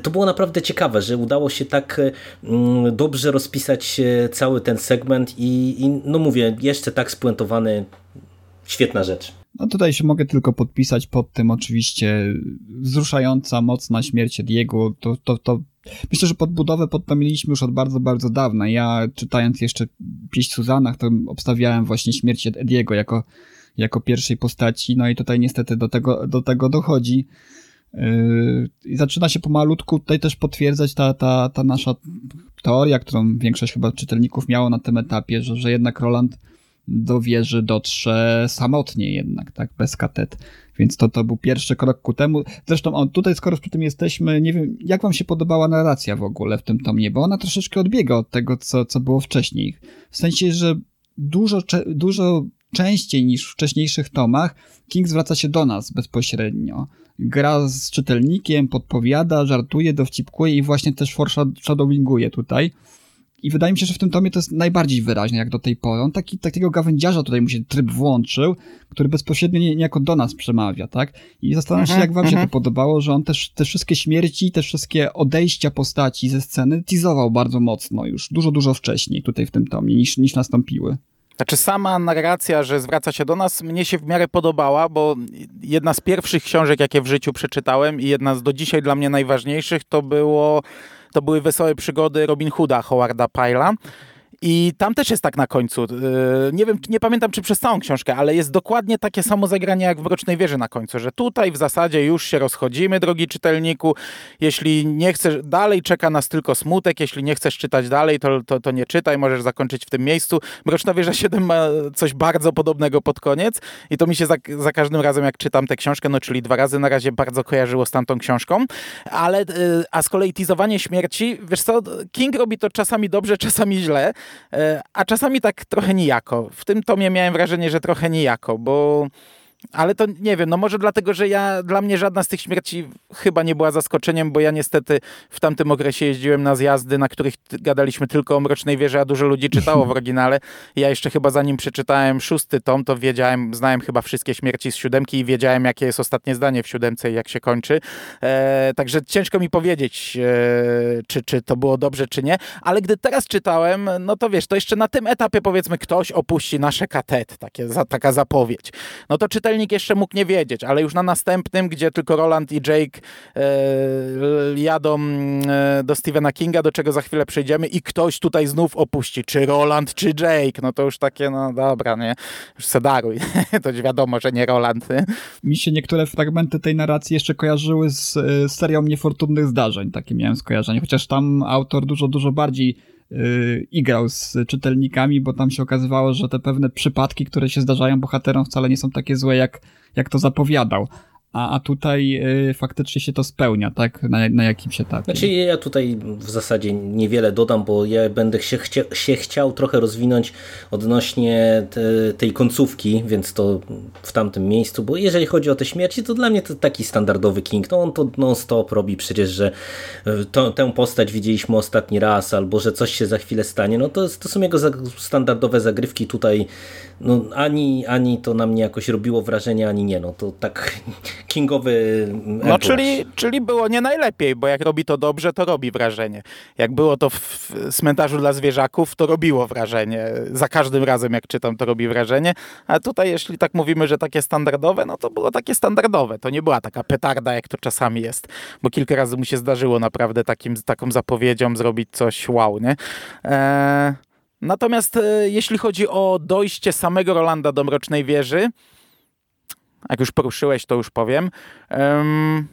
To było naprawdę ciekawe, że udało się tak dobrze rozpisać cały ten segment i, i no mówię, jeszcze tak spuentowany, świetna rzecz. No tutaj się mogę tylko podpisać pod tym oczywiście wzruszająca, mocna śmierć Diego, to, to, to myślę, że podbudowę pod to mieliśmy już od bardzo, bardzo dawna. Ja czytając jeszcze Pieśń Suzanach, to obstawiałem właśnie śmierć Ediego jako, jako pierwszej postaci, no i tutaj niestety do tego, do tego dochodzi. I zaczyna się pomalutku tutaj też potwierdzać ta, ta, ta nasza teoria, którą większość chyba czytelników miało na tym etapie, że, że jednak Roland do wieży dotrze samotnie jednak, tak, bez katet. Więc to, to był pierwszy krok ku temu. Zresztą on, tutaj, skoro przy tym jesteśmy, nie wiem, jak wam się podobała narracja w ogóle w tym tomie, bo ona troszeczkę odbiega od tego, co, co było wcześniej. W sensie, że dużo, dużo częściej niż w wcześniejszych tomach King zwraca się do nas bezpośrednio gra z czytelnikiem, podpowiada, żartuje, dowcipkuje i właśnie też foreshadowinguje tutaj. I wydaje mi się, że w tym tomie to jest najbardziej wyraźne, jak do tej pory. On taki, takiego gawędziarza tutaj mu się tryb włączył, który bezpośrednio niejako do nas przemawia, tak? I zastanawiam się, mhm, jak wam się to mhm. podobało, że on też te wszystkie śmierci, te wszystkie odejścia postaci ze sceny teasował bardzo mocno już, dużo, dużo wcześniej tutaj w tym tomie, niż, niż nastąpiły. Znaczy sama narracja, że zwraca się do nas, mnie się w miarę podobała, bo jedna z pierwszych książek, jakie w życiu przeczytałem i jedna z do dzisiaj dla mnie najważniejszych, to było to były Wesołe Przygody Robin Hooda Howarda Pyla. I tam też jest tak na końcu. Y, nie wiem, nie pamiętam czy przez całą książkę, ale jest dokładnie takie samo zagranie jak w Mrocznej Wieży na końcu, że tutaj w zasadzie już się rozchodzimy, drogi czytelniku. Jeśli nie chcesz, dalej czeka nas tylko smutek, jeśli nie chcesz czytać dalej, to, to, to nie czytaj, możesz zakończyć w tym miejscu. Mroczna Wieża 7 ma coś bardzo podobnego pod koniec i to mi się za, za każdym razem, jak czytam tę książkę, no czyli dwa razy na razie bardzo kojarzyło z tamtą książką, ale y, a z kolei teasowanie śmierci, wiesz co, King robi to czasami dobrze, czasami źle, a czasami tak trochę nijako. W tym tomie miałem wrażenie, że trochę nijako, bo ale to nie wiem, no może dlatego, że ja, dla mnie żadna z tych śmierci chyba nie była zaskoczeniem, bo ja niestety w tamtym okresie jeździłem na zjazdy, na których gadaliśmy tylko o Mrocznej Wieży, a dużo ludzi czytało w oryginale. Ja jeszcze chyba zanim przeczytałem szósty tom, to wiedziałem, znałem chyba wszystkie śmierci z siódemki i wiedziałem, jakie jest ostatnie zdanie w siódemce i jak się kończy. E, także ciężko mi powiedzieć, e, czy, czy to było dobrze, czy nie, ale gdy teraz czytałem, no to wiesz, to jeszcze na tym etapie powiedzmy ktoś opuści nasze katet, takie, za, taka zapowiedź. No to czytelnik czytelnik jeszcze mógł nie wiedzieć, ale już na następnym, gdzie tylko Roland i Jake e, jadą e, do Stephena Kinga, do czego za chwilę przejdziemy i ktoś tutaj znów opuści, czy Roland, czy Jake, no to już takie, no dobra, nie, już sedaruj, <laughs> to już wiadomo, że nie Roland. Mi się niektóre fragmenty tej narracji jeszcze kojarzyły z, z serią niefortunnych zdarzeń, takie miałem skojarzenie, chociaż tam autor dużo, dużo bardziej yy, igrał z czytelnikami, bo tam się okazywało, że te pewne przypadki, które się zdarzają bohaterom wcale nie są takie złe, jak, jak to zapowiadał. A, a tutaj y, faktycznie się to spełnia, tak? Na, na jakimś etapie. Znaczy ja tutaj w zasadzie niewiele dodam, bo ja będę się, chcia, się chciał trochę rozwinąć odnośnie te, tej końcówki, więc to w tamtym miejscu, bo jeżeli chodzi o te śmierci, to dla mnie to taki standardowy King, no on to non-stop robi przecież, że y, to, tę postać widzieliśmy ostatni raz, albo że coś się za chwilę stanie, no to, to są jego standardowe zagrywki tutaj, no ani, ani to na mnie jakoś robiło wrażenie, ani nie, no to tak kingowy No czyli, czyli było nie najlepiej, bo jak robi to dobrze, to robi wrażenie. Jak było to w cmentarzu dla zwierzaków, to robiło wrażenie. Za każdym razem jak czytam, to robi wrażenie. A tutaj jeśli tak mówimy, że takie standardowe, no to było takie standardowe. To nie była taka petarda, jak to czasami jest. Bo kilka razy mu się zdarzyło naprawdę takim, taką zapowiedzią zrobić coś wow, nie? Eee, natomiast e, jeśli chodzi o dojście samego Rolanda do Mrocznej Wieży, jak już poruszyłeś, to już powiem. Um,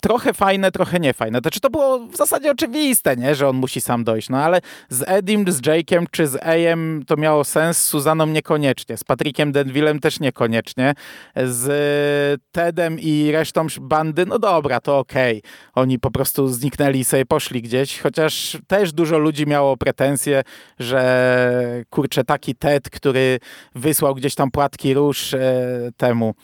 trochę fajne, trochę niefajne. Znaczy to było w zasadzie oczywiste, nie? że on musi sam dojść, no ale z Edim, z Jake'em czy z Ajem to miało sens, z Suzaną niekoniecznie, z Patrickiem Denvillem też niekoniecznie, z Tedem i resztą bandy, no dobra, to okej. Okay. Oni po prostu zniknęli i sobie poszli gdzieś, chociaż też dużo ludzi miało pretensje, że kurczę, taki Ted, który wysłał gdzieś tam płatki róż e, temu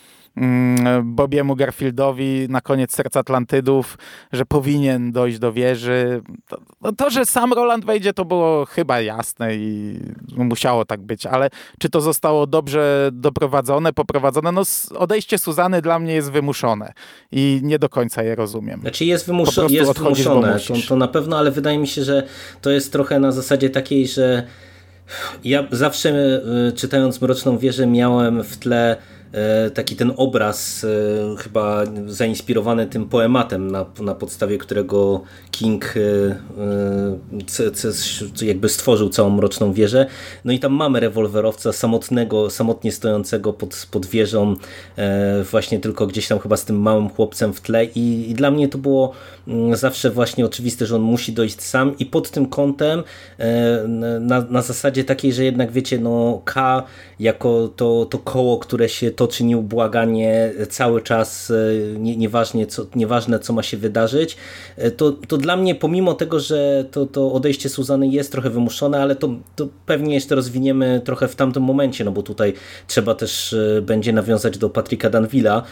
Bobiemu Garfieldowi na koniec Serca Atlantydów, że powinien dojść do wieży. To, no to, że sam Roland wejdzie, to było chyba jasne i musiało tak być, ale czy to zostało dobrze doprowadzone, poprowadzone? No odejście Suzany dla mnie jest wymuszone i nie do końca je rozumiem. Znaczy jest, wymuszo jest wymuszone, to, to na pewno, ale wydaje mi się, że to jest trochę na zasadzie takiej, że ja zawsze y, czytając Mroczną Wieżę miałem w tle E, taki ten obraz e, chyba zainspirowany tym poematem, na, na podstawie którego King e, jakby stworzył całą Mroczną Wieżę. No i tam mamy rewolwerowca samotnego, samotnie stojącego pod, pod wieżą, właśnie tylko gdzieś tam chyba z tym małym chłopcem w tle i, i dla mnie to było zawsze właśnie oczywiste, że on musi dojść sam i pod tym kątem na, na zasadzie takiej, że jednak wiecie, no K jako to, to koło, które się to toczy nieubłaganie cały czas, e, nie, nieważnie co, nieważne co ma się wydarzyć, e, to, to dla mnie pomimo tego, że to, to odejście Suzany jest trochę wymuszone, ale to, to pewnie jeszcze rozwiniemy trochę w tamtym momencie, no bo tutaj trzeba też e, będzie nawiązać do Patryka Danvilla,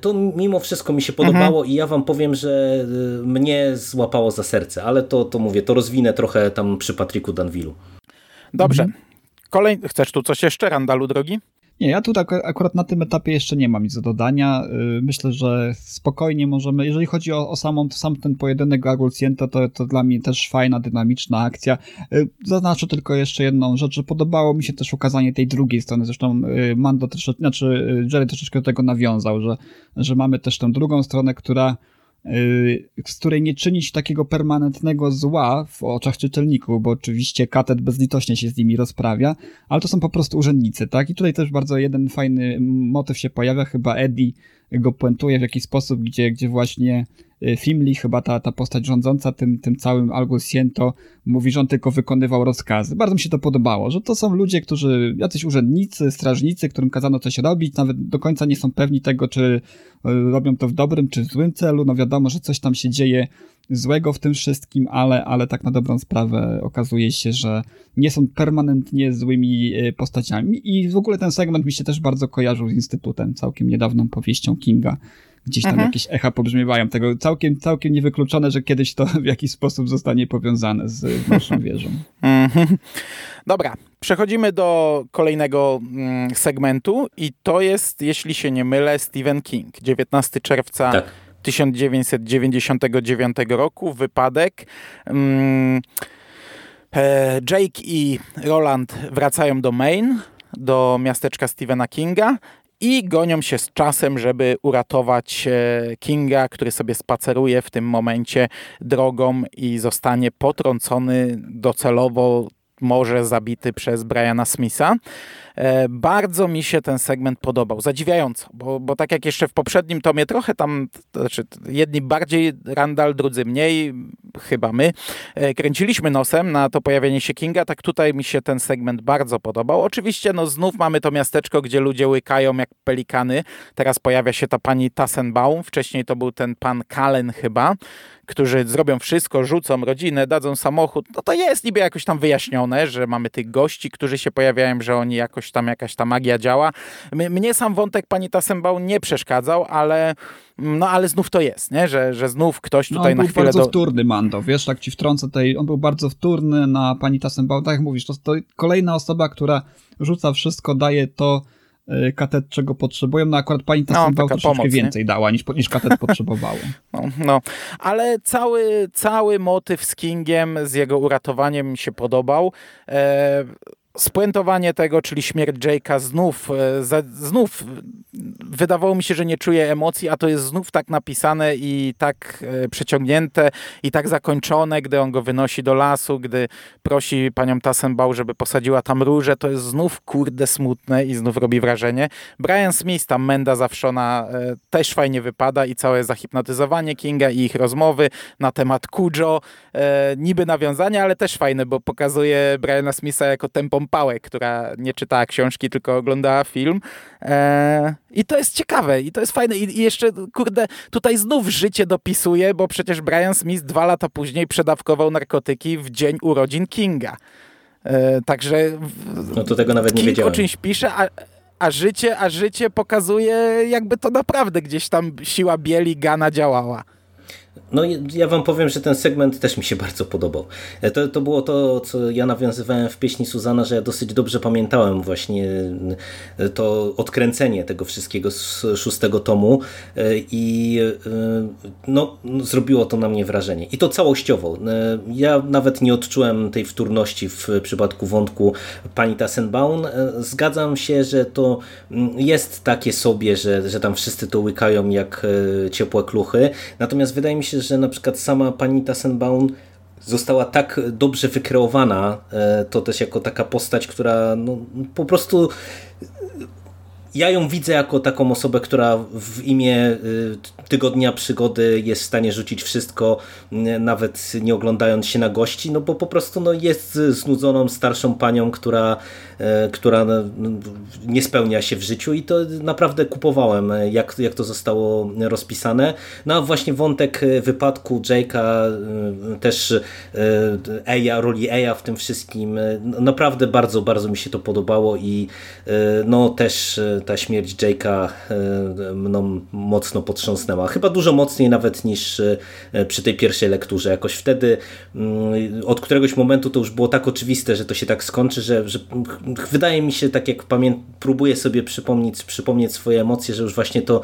to mimo wszystko mi się podobało mhm. i ja wam powiem, że mnie złapało za serce, ale to, to mówię, to rozwinę trochę tam przy Patryku Danvillu. Dobrze. Mhm. Kolej... Chcesz tu coś jeszcze, Randalu, drogi? Nie, ja tutaj akurat na tym etapie jeszcze nie mam nic do dodania. Y, myślę, że spokojnie możemy, jeżeli chodzi o, o samą, sam ten pojedynek Agulciento, to, to dla mnie też fajna, dynamiczna akcja. Y, zaznaczę tylko jeszcze jedną rzecz, że podobało mi się też ukazanie tej drugiej strony, zresztą y, Mando troszeczkę, znaczy Jerry troszeczkę do tego nawiązał, że, że mamy też tę drugą stronę, która z której nie czyni się takiego permanentnego zła w oczach czytelników, bo oczywiście katet bezlitośnie się z nimi rozprawia, ale to są po prostu urzędnicy, tak? I tutaj też bardzo jeden fajny motyw się pojawia, chyba Eddie go puentuje w jakiś sposób, gdzie, gdzie właśnie y, Fimli, chyba ta, ta postać rządząca tym, tym całym Algo Siento, mówi, że on tylko wykonywał rozkazy. Bardzo mi się to podobało, że to są ludzie, którzy, jacyś urzędnicy, strażnicy, którym kazano coś robić, nawet do końca nie są pewni tego, czy y, robią to w dobrym, czy w złym celu. No wiadomo, że coś tam się dzieje złego w tym wszystkim, ale, ale tak na dobrą sprawę okazuje się, że nie są permanentnie złymi y, postaciami i w ogóle ten segment mi się też bardzo kojarzył z Instytutem, całkiem niedawną powieścią Kinga. Gdzieś tam mhm. jakieś echa pobrzmiewają tego. Całkiem, całkiem niewykluczone, że kiedyś to w jakiś sposób zostanie powiązane z naszą <laughs> wieżą. Mhm. Dobra, przechodzimy do kolejnego mm, segmentu i to jest, jeśli się nie mylę, Stephen King. 19 czerwca tak. 1999 roku, wypadek. Mm, e, Jake i Roland wracają do Maine, do miasteczka Stephena Kinga i gonią się z czasem, żeby uratować e, Kinga, który sobie spaceruje w tym momencie drogą i zostanie potrącony docelowo może zabity przez Briana Smitha. E, bardzo mi się ten segment podobał, zadziwiająco, bo, bo tak jak jeszcze w poprzednim tomie trochę tam, znaczy jedni bardziej Randall, drudzy mniej, chyba my, e, kręciliśmy nosem na to pojawienie się Kinga, tak tutaj mi się ten segment bardzo podobał. Oczywiście no znów mamy to miasteczko, gdzie ludzie łykają jak pelikany. Teraz pojawia się ta pani Tassenbaum, wcześniej to był ten pan Kalen chyba, którzy zrobią wszystko, rzucą rodzinę, dadzą samochód, no to jest niby jakoś tam wyjaśnione, że mamy tych gości, którzy się pojawiają, że oni jakoś tam, jakaś ta magia działa. Mnie sam wątek pani Tassenbaum nie przeszkadzał, ale no ale znów to jest, nie? Że, że znów ktoś tutaj no, na chwilę... On był bardzo do... wtórny, Mando, wiesz, tak ci wtrącę tutaj, on był bardzo wtórny na pani Tassenbaum, tak jak mówisz, to, to kolejna osoba, która rzuca wszystko, daje to, katet, czego potrzebują. No akurat pani Tassenbaum no, troszeczkę pomoc, więcej nie? dała niż, niż katet <laughs> potrzebowało. No, no, ale cały, cały motyw z Kingiem, z jego uratowaniem mi się podobał. E, spuentowanie tego, czyli śmierć Jake'a znów, e, znów wydawało mi się, że nie czuję emocji, a to jest znów tak napisane i tak e, przeciągnięte i tak zakończone, gdy on go wynosi do lasu, gdy prosi panią Tassenbau, żeby posadziła tam róże, to jest znów kurde smutne i znów robi wrażenie. Brian Smith, tam Menda Zawszona e, też fajnie wypada i całe zahipnotyzowanie Kinga i ich rozmowy na temat Kujo, niby nawiązania, ale też fajne, bo pokazuje Briana Smitha jako tempą Pałek, która nie czytała książki, tylko oglądała film. Eee, I to jest ciekawe i to jest fajne. I, I, jeszcze, kurde, tutaj znów życie dopisuje, bo przecież Brian Smith dwa lata później przedawkował narkotyki w dzień urodzin Kinga. Eee, także. No to tego nawet nie King wiedziałem. o czymś pisze, a, a życie, a życie pokazuje, jakby to naprawdę gdzieś tam siła bieli Gana działała. No ja wam powiem, że ten segment też mi się bardzo podobał. E, to, to było to, co ja nawiązywałem w pieśni Suzana, że ja dosyć dobrze pamiętałem właśnie e, to odkręcenie tego wszystkiego z szóstego tomu e, i no, zrobiło to na mnie wrażenie. I to całościowo. Ja nawet nie odczułem tej wtórności w przypadku wątku pani Tassenbaum. Zgadzam się, że to mm, jest takie sobie, że, że tam wszyscy to łykają jak ciepłe kluchy. Natomiast wydaje mi się, że na przykład sama pani Tassenbaum została tak dobrze wykreowana, e, to też jako taka postać, która no, po prostu ja ją widzę jako taką osobę, która w imię y, tygodnia przygody jest w stanie rzucić wszystko, nawet nie oglądając się na gości, no bo po prostu no, jest znudzoną starszą panią, która, która no, nie spełnia się w życiu i to naprawdę kupowałem, jak, jak to zostało rozpisane. No a właśnie wątek wypadku Jake'a, też Eja, roli Eja w tym wszystkim, no, naprawdę bardzo, bardzo mi się to podobało i no też ta śmierć Jake'a e, mną mocno potrząsnęła. Chyba dużo mocniej nawet niż e, przy tej pierwszej lekturze. Jakoś wtedy mm, od któregoś momentu to już było tak oczywiste, że to się tak skończy, że, że wydaje mi się, tak jak pamię próbuję sobie przypomnieć, przypomnieć swoje emocje, że już właśnie to,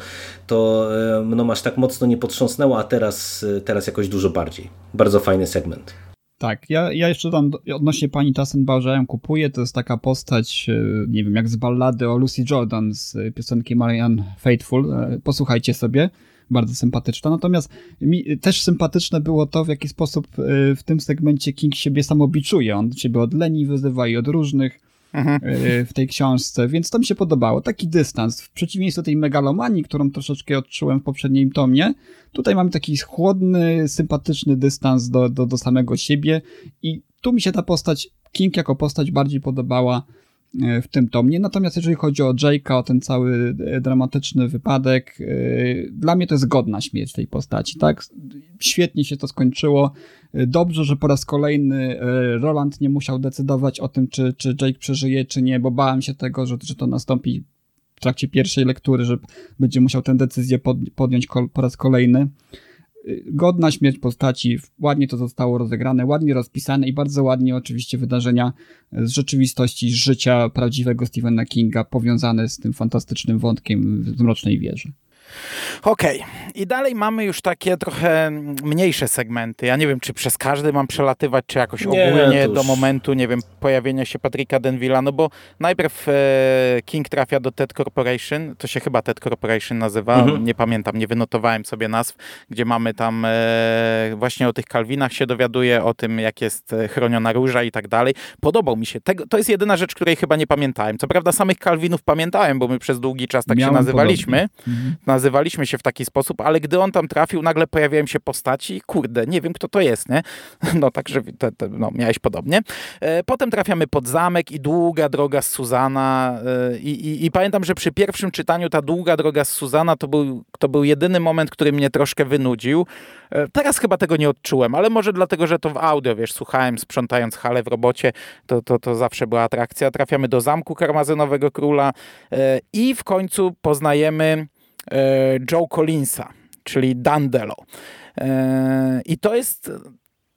to e, mną aż tak mocno nie potrząsnęło, a teraz, teraz jakoś dużo bardziej. Bardzo fajny segment. Tak, ja, ja jeszcze tam odnośnie pani Tassenbauer, że ją kupuję, to jest taka postać, e, nie wiem, jak z ballady o Lucy Jordan z piosenki Marianne Faithful. E, posłuchajcie sobie, bardzo sympatyczna. Natomiast mi też sympatyczne było to, w jaki sposób e, w tym segmencie King siebie samobiczuje. On siebie od leni wyzywa i od różnych mhm. w tej książce, więc to mi się podobało. Taki dystans. W przeciwieństwie do tej megalomanii, którą troszeczkę odczułem w poprzednim tomie, tutaj mamy taki chłodny, sympatyczny dystans do, do, do samego siebie i tu mi się ta postać, King jako postać bardziej podobała e, w tym tomie. Natomiast jeżeli chodzi o Jake'a, o ten cały e, dramatyczny wypadek, e, dla mnie to jest godna śmierć tej postaci, tak? Świetnie się to skończyło. Dobrze, że po raz kolejny e, Roland nie musiał decydować o tym, czy, czy Jake przeżyje, czy nie, bo bałem się tego, że, że to nastąpi w trakcie pierwszej lektury, że będzie musiał tę decyzję pod, podjąć po raz kolejny. Godna śmierć postaci, ładnie to zostało rozegrane, ładnie rozpisane i bardzo ładnie oczywiście wydarzenia z rzeczywistości, z życia prawdziwego Stephena Kinga powiązane z tym fantastycznym wątkiem z Mrocznej Wieży. Okej. Okay. I dalej mamy już takie trochę mniejsze segmenty. Ja nie wiem, czy przez każdy mam przelatywać, czy jakoś nie, ogólnie do momentu, nie wiem, pojawienia się Patryka Denvilla, no bo najpierw e, King trafia do TED Corporation, to się chyba TED Corporation nazywa, mhm. nie pamiętam, nie wynotowałem sobie nazw, gdzie mamy tam e, właśnie o tych Kalwinach się dowiaduje, o tym, jak jest e, chroniona róża i tak dalej. Podobał mi się. Tego, to jest jedyna rzecz, której chyba nie pamiętałem. Co prawda samych Kalwinów pamiętałem, bo my przez długi czas tak Miałem się nazywaliśmy. Mhm. Nazywaliśmy się w taki sposób, ale gdy on tam trafił, nagle pojawiają się postaci i kurde, nie wiem kto to jest, nie? <laughs> No także te, te, no, miałeś podobnie. E, potem trafiamy pod zamek i długa droga z Suzana e, i, i, i, pamiętam, że przy pierwszym czytaniu ta długa droga z Suzana to był, to był jedyny moment, który mnie troszkę wynudził. E, teraz chyba tego nie odczułem, ale może dlatego, że to w audio, wiesz, słuchałem sprzątając halę w robocie, to, to, to zawsze była atrakcja. Trafiamy do zamku karmazynowego króla i w końcu poznajemy Joe Collinsa, czyli Dandelo. E, I to jest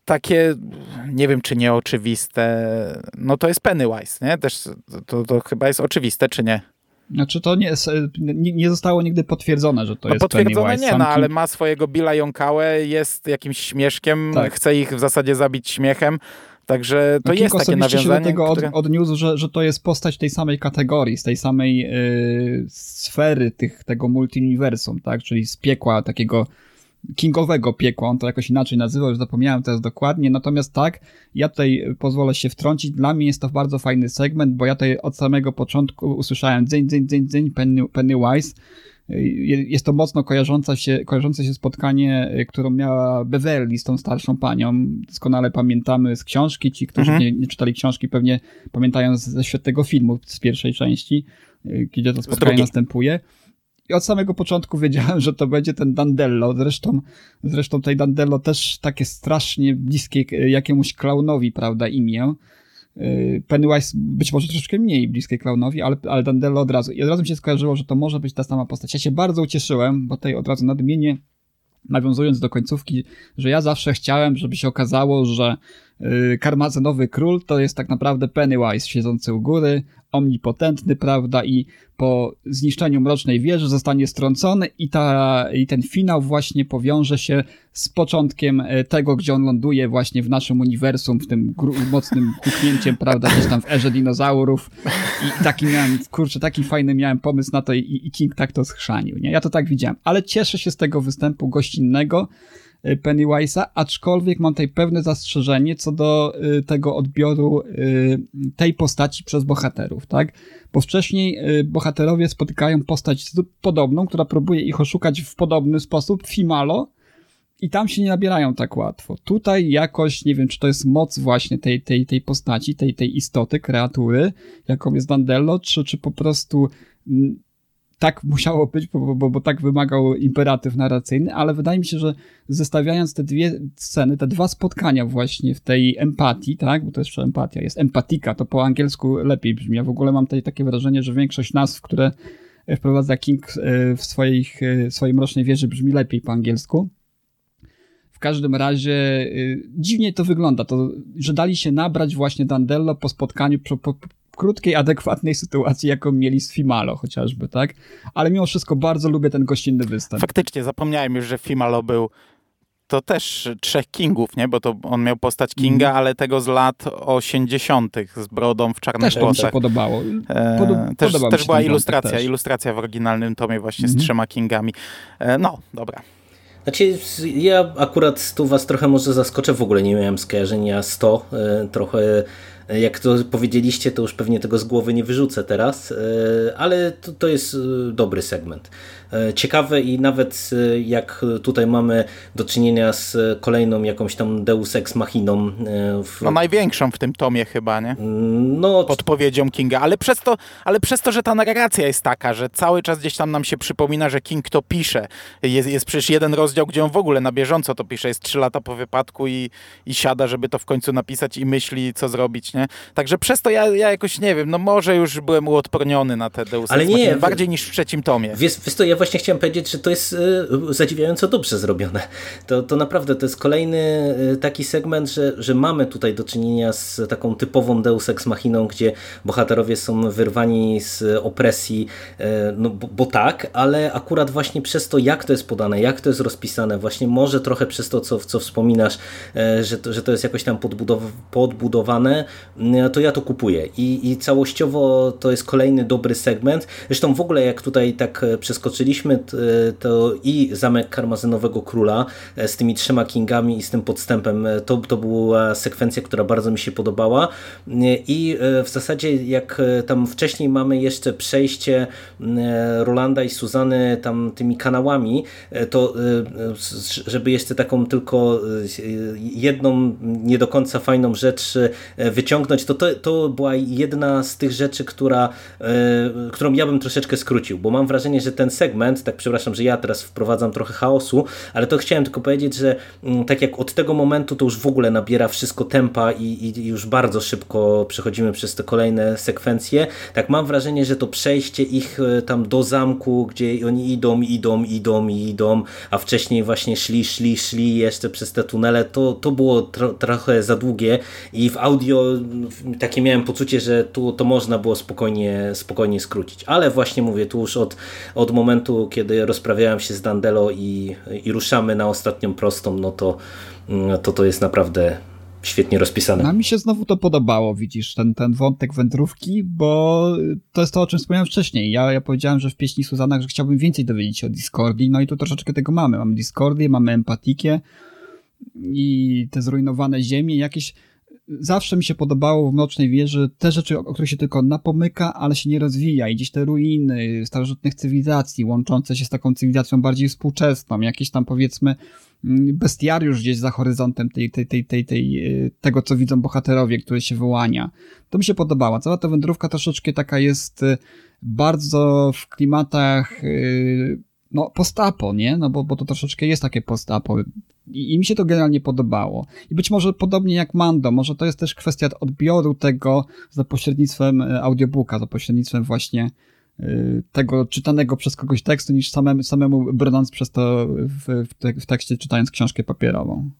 takie, nie wiem czy nieoczywiste, no to jest Pennywise, nie? Też to, to chyba jest oczywiste, czy nie? Znaczy to nie, nie zostało nigdy potwierdzone, że to no jest potwierdzone Pennywise. nie, no ale ma swojego Billa Jonkałę, jest jakimś śmieszkiem, tak. chce ich w zasadzie zabić śmiechem, Także to no, jest takie nawiązanie. się do tego które... od, odniósł, że, że to jest postać tej samej kategorii, z tej samej yy, sfery tych, tego multiuniwersum, tak? Czyli z piekła takiego kingowego piekła, on to jakoś inaczej nazywał, już zapomniałem teraz dokładnie, natomiast tak, ja tutaj pozwolę się wtrącić, dla mnie jest to bardzo fajny segment, bo ja tutaj od samego początku usłyszałem dzyń, dzyń, dzyń, dzyń, Penny, Pennywise, jest to mocno kojarzące się, kojarzące się spotkanie, y, którą miała Beverly z tą starszą panią. Doskonale pamiętamy z książki. Ci, którzy mhm. nie, nie, czytali książki, pewnie pamiętają ze świetnego filmu z pierwszej części, y, gdzie to spotkanie następuje. I od samego początku <laughs> wiedziałem, że to będzie ten Dandello. Zresztą, zresztą tej Dandello też takie strasznie bliskie y, jakiemuś klaunowi, prawda, imię. Y, Pennywise być może troszeczkę mniej bliskie Clownowi, ale, ale Dandello od razu. I od razu mi się skojarzyło, że to może być ta sama postać. Ja się bardzo ucieszyłem, bo tutaj od razu nadmienię, nawiązując do końcówki, że ja zawsze chciałem, żeby się okazało, że yy, Karmazynowy Król to jest tak naprawdę Pennywise siedzący u góry, omnipotentny, prawda, i po zniszczeniu Mrocznej Wieży zostanie strącony i, ta, i ten finał właśnie powiąże się z początkiem e, tego, gdzie on ląduje właśnie w naszym uniwersum, w tym mocnym huknięciem, prawda, gdzieś tam w erze dinozaurów. I taki miałem, kurczę, taki fajny miałem pomysł na to i, i King tak to schrzanił, nie? Ja to tak widziałem, ale cieszę się z tego występu gościnnego, Pennywise'a, aczkolwiek mam tutaj pewne zastrzeżenie co do y, tego odbioru y, tej postaci przez bohaterów, tak? Bo wcześniej bohaterowie spotykają postać podobną, która próbuje ich oszukać w podobny sposób, Fimalo, i tam się nie nabierają tak łatwo. Tutaj jakoś, nie wiem, czy to jest moc właśnie tej, tej, tej postaci, tej, tej istoty, kreatury, jaką jest Dandello, czy, czy po prostu mm, tak musiało być, bo, bo, bo tak wymagał imperatyw narracyjny, ale wydaje mi się, że zestawiając te dwie sceny, te dwa spotkania właśnie w tej empatii, tak, bo to jest empatia, jest empatika, to po angielsku lepiej brzmi. Ja w ogóle mam tutaj takie wrażenie, że większość nazw, które wprowadza King e, w swoich, e, swojej mrocznej wieży brzmi lepiej po angielsku. W każdym razie e, dziwnie to wygląda, to, że dali się nabrać właśnie Dandello po spotkaniu, po, po, krótkiej, adekwatnej sytuacji, jaką mieli z Fimalo chociażby, tak? Ale mimo wszystko bardzo lubię ten gościnny występ. Faktycznie, zapomniałem już, że Fimalo był to też trzech Kingów, nie? Bo to on miał postać Kinga, mm. ale tego z lat 80. z brodą w czarnych też włosach. Też mi się podobało. E, e, też też była ilustracja, też. ilustracja w oryginalnym tomie właśnie mm. z mhm. trzema Kingami. E, no, dobra. Znaczy, ja akurat tu was trochę może zaskoczę, w ogóle nie miałem skojarzenia 100, e, trochę jak to powiedzieliście, to już pewnie tego z głowy nie wyrzucę teraz, e, ale to, to jest e, dobry segment. E, ciekawe i nawet jak tutaj mamy do czynienia z kolejną jakąś tam Deus Ex Machiną. W... No największą w tym tomie chyba, nie? No, Podpowiedzią Kinga, ale przez, to, ale przez to, że ta narracja jest taka, że cały czas gdzieś tam nam się przypomina, że King to pisze. Jest, jest przecież jeden rozdział, gdzie on w ogóle na bieżąco to pisze, jest trzy lata po wypadku i, i siada, żeby to w końcu napisać i myśli, co zrobić, nie? Także przez to ja, ja jakoś, nie wiem, no może już byłem uodporniony na te Deus Ale nie, bardziej niż w trzecim tomie. Wiesz, wiesz to, ja właśnie chciałem powiedzieć, że to jest y, zadziwiająco dobrze zrobione. To, to naprawdę, to jest kolejny y, taki segment, że, że mamy tutaj do czynienia z taką typową Deus Ex Machiną, gdzie bohaterowie są wyrwani z opresji, y, no bo, bo tak, ale akurat właśnie przez to, jak to jest podane, jak to jest rozpisane, właśnie może trochę przez to, co, co wspominasz, że to, że to jest jakoś tam podbudow podbudowane, to ja to kupuję. I, I całościowo to jest kolejny dobry segment. Zresztą w ogóle jak tutaj tak przeskoczyliśmy, to i Zamek Karmazynowego Króla z tymi trzema kingami i z tym podstępem, to, to była sekwencja, która bardzo mi się podobała. I w zasadzie jak tam wcześniej mamy jeszcze przejście Rolanda i Suzany tam tymi kanałami, to żeby jeszcze taką tylko jedną nie do końca fajną rzecz wyciągnąć, to, to, to była jedna z tych rzeczy, która, którą ja bym troszeczkę skrócił, bo mam wrażenie, że ten segment, tak przepraszam, że ja teraz wprowadzam trochę chaosu, ale to chciałem tylko powiedzieć, że tak jak od tego momentu to już w ogóle nabiera wszystko tempa i, i już bardzo szybko przechodzimy przez te kolejne sekwencje, tak mam wrażenie, że to przejście ich tam do zamku, gdzie oni idą, idą, idą idą, a wcześniej właśnie szli, szli, szli jeszcze przez te tunele, to, to było tro, trochę za długie i w audio takie miałem poczucie, że tu to można było spokojnie, spokojnie skrócić, ale właśnie mówię, tu już od, od momentu, kiedy rozprawiałem się z Dandelo i, i ruszamy na ostatnią prostą, no to, to to jest naprawdę świetnie rozpisane. A mi się znowu to podobało, widzisz, ten, ten wątek wędrówki, bo to jest to, o czym wspomniałem wcześniej. Ja, ja powiedziałem, że w pieśni Suzanach, że chciałbym więcej dowiedzieć się o Discordii, no i tu troszeczkę tego mamy. Mamy Discordię, mamy empatikę i te zrujnowane ziemie, jakieś zawsze mi się podobało w Mrocznej Wieży te rzeczy, o których się tylko napomyka, ale się nie rozwija. I gdzieś te ruiny starożytnych cywilizacji, łączące się z taką cywilizacją bardziej współczesną, jakieś tam powiedzmy mm, bestiariusz gdzieś za horyzontem tej, tej, tej, tej, tej, y, tego, co widzą bohaterowie, który się wyłania. To mi się podobała. Cała ta wędrówka troszeczkę taka jest y, bardzo w klimatach y, no, postapo, nie? No bo, bo to troszeczkę jest takie postapo. I, I mi się to generalnie podobało. I być może podobnie jak Mando, może to jest też kwestia odbioru tego za pośrednictwem e, audiobooka, za pośrednictwem właśnie y, tego czytanego przez kogoś tekstu, niż samemu, samemu brnąc przez to w, w, te, w tekście, czytając książkę papierową.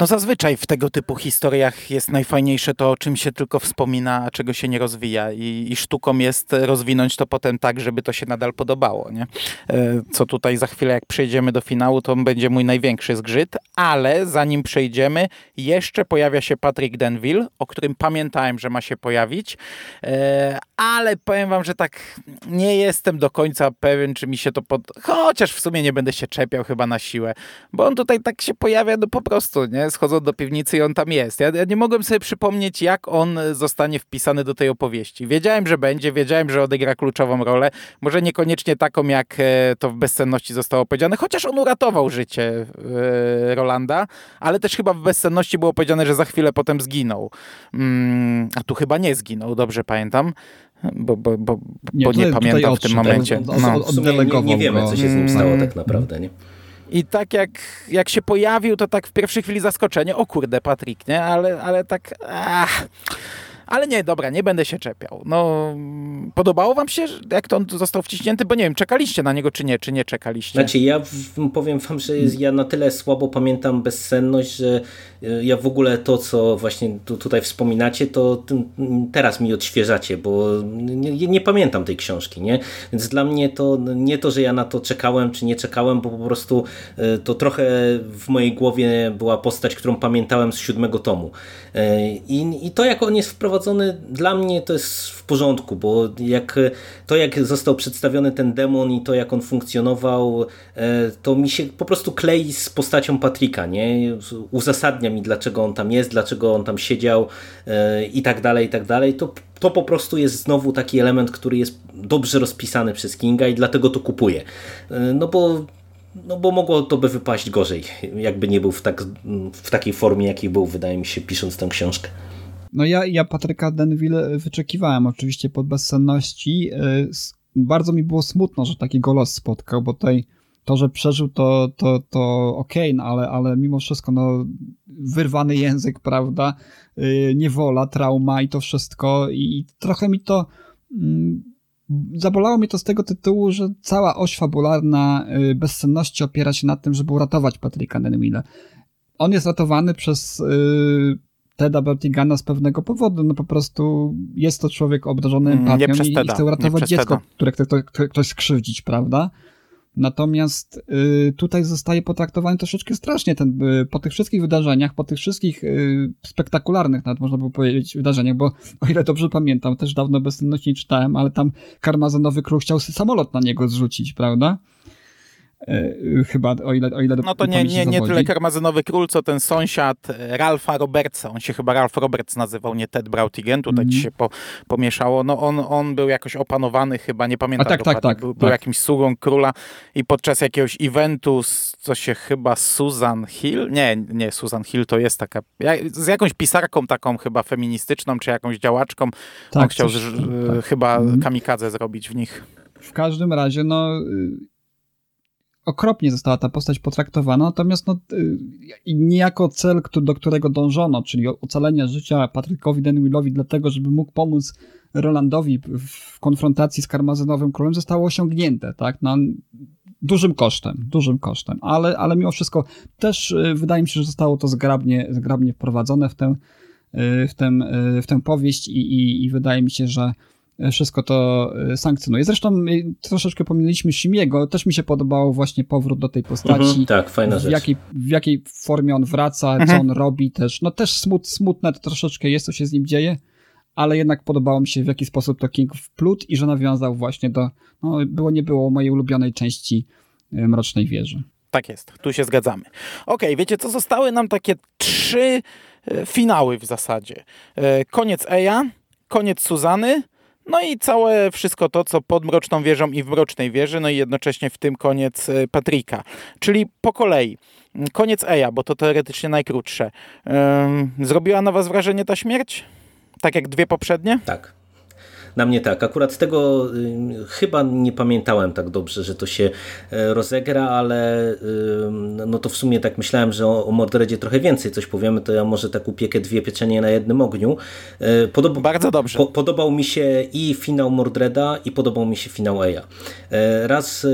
No zazwyczaj w tego typu historiach jest najfajniejsze to, o czym się tylko wspomina, a czego się nie rozwija i, i sztuką jest rozwinąć to potem tak, żeby to się nadal podobało, nie? E, co tutaj za chwilę, jak przejdziemy do finału, to będzie mój największy zgrzyt, ale zanim przejdziemy, jeszcze pojawia się Patrick Denville, o którym pamiętałem, że ma się pojawić, e, ale powiem wam, że tak nie jestem do końca pewien, czy mi się to pod... Chociaż w sumie nie będę się czepiał chyba na siłę, bo on tutaj tak się pojawia no po prostu, nie? Schodzą do piwnicy i on tam jest. Ja, ja, nie mogłem sobie przypomnieć, jak on zostanie wpisany do tej opowieści. Wiedziałem, że będzie, wiedziałem, że odegra kluczową rolę. Może niekoniecznie taką, jak e, to w bezsenności zostało powiedziane, chociaż on uratował życie e, Rolanda, ale też chyba w bezsenności było powiedziane, że za chwilę potem zginął. Mm, a tu chyba nie zginął, dobrze pamiętam bo, bo, bo, nie, bo nie pamiętam w tym momencie. No. Nie, nie, wiemy, co się z nim stało tak naprawdę. Nie? I tak jak, jak się pojawił, to tak w pierwszej chwili zaskoczenie, o kurde, Patryk, nie? Ale, ale tak, ach, ale nie, dobra, nie będę się czepiał. No, podobało wam się, jak to on został wciśnięty? Bo nie wiem, czekaliście na niego, czy nie, czy nie czekaliście? Znaczy, ja powiem wam, że ja na tyle słabo pamiętam bezsenność, że e, ja w ogóle to, co właśnie tu, tutaj wspominacie, to teraz mi odświeżacie, bo nie, nie, pamiętam tej książki, nie? Więc dla mnie to nie to, że ja na to czekałem, czy nie czekałem, bo po prostu e, to trochę w mojej głowie była postać, którą pamiętałem z siódmego tomu. E, I, i to, jak on jest wprowadzony dla mnie to jest w porządku, bo jak, to jak został przedstawiony ten demon i to jak on funkcjonował, e, to mi się po prostu klei z postacią Patryka, nie? Uzasadnia mi dlaczego on tam jest, dlaczego on tam siedział e, i tak dalej, i tak dalej. To, to po prostu jest znowu taki element, który jest dobrze rozpisany przez Kinga i dlatego to kupuję. No bo no bo mogło to by wypaść gorzej, jakby nie był w, tak, w takiej formie, jakiej był, wydaje mi się, pisząc tę książkę. No ja, ja Patryka Denville wyczekiwałem oczywiście pod bezsenności. E, bardzo mi było smutno, że taki los spotkał, bo tutaj to, że przeżył, to, to, to okej, okay, no ale, ale mimo wszystko, no, wyrwany język, prawda, yy, niewola, trauma i to wszystko i trochę mi to yy, zabolało mnie to z tego tytułu, że cała oś fabularna yy, bezsenności opiera się na tym, żeby uratować Patryka Nenwilla. On jest ratowany przez yy, Teda Bertigana z pewnego powodu, no po prostu jest to człowiek obdarzony mm, empatią i, i chce uratować dziecko, które chce ktoś skrzywdzić, prawda? Natomiast y, tutaj zostaje potraktowany troszeczkę strasznie ten, y, po tych wszystkich wydarzeniach, po tych wszystkich y, spektakularnych, nawet można by powiedzieć, wydarzeniach, bo o ile dobrze pamiętam, też dawno bezsenności nie czytałem, ale tam karmazynowy król chciał samolot na niego zrzucić, prawda? E, chyba, o ile, o ile No to nie, nie, nie tyle karmazynowy król, co ten sąsiad e, Ralfa Robertsa. On się chyba Ralph Roberts nazywał, nie Ted Brautigan. Tutaj mm. ci się po, pomieszało. No on, on był jakoś opanowany chyba, nie pamiętam A tak, tak, tak, był, tak. był jakimś sługą króla i podczas jakiegoś eventu, co się chyba Susan Hill, nie, nie, Susan Hill to jest taka, z jakąś pisarką taką chyba feministyczną, czy jakąś działaczką, tak, on chciał coś, z, tak. chyba mm. kamikadze zrobić w nich. W każdym razie, no okropnie została ta postać potraktowana, natomiast no, y, niejako cel, do którego dążono, czyli ocalenia życia Patrykowi Denwillowi dlatego, żeby mógł pomóc Rolandowi w konfrontacji z karmazynowym królem zostało osiągnięte, tak, no, dużym kosztem, dużym kosztem, ale, ale mimo wszystko też y, wydaje mi się, że zostało to zgrabnie, zgrabnie wprowadzone w tę, y, w tę, w tę powieść i, i, i wydaje mi się, że wszystko to e, sankcjonuje. Zresztą e, troszeczkę pominęliśmy Simiego, też mi się podobało właśnie powrót do tej postaci. Mhm, tak, fajna w rzecz. Jakiej, w jakiej formie on wraca, mhm. co on robi też. No też smut, smutne to troszeczkę jest, co się z nim dzieje, ale jednak podobało mi się w jaki sposób to King wplótł i że nawiązał właśnie do, no było nie było mojej ulubionej części e, Mrocznej Wieży. Tak jest, tu się zgadzamy. Okej, okay, wiecie co, zostały nam takie trzy finały w zasadzie. Koniec Eja, koniec Suzany, no i całe wszystko to, co pod Mroczną Wieżą i w Mrocznej Wieży, no i jednocześnie w tym koniec e, Patryka. Czyli po kolei. Koniec Eja, bo to teoretycznie najkrótsze. Zrobiła na was wrażenie ta śmierć? Tak jak dwie poprzednie? Tak. Na mnie tak. Akurat tego y, chyba nie pamiętałem tak dobrze, że to się e, rozegra, ale y, no to w sumie tak myślałem, że o, o Mordredzie trochę więcej coś powiemy, to ja może tak upiekę dwie pieczenie na jednym ogniu. E, podoba, Bardzo dobrze. Po, podobał mi się i finał Mordreda i podobał mi się finał Eja. E, raz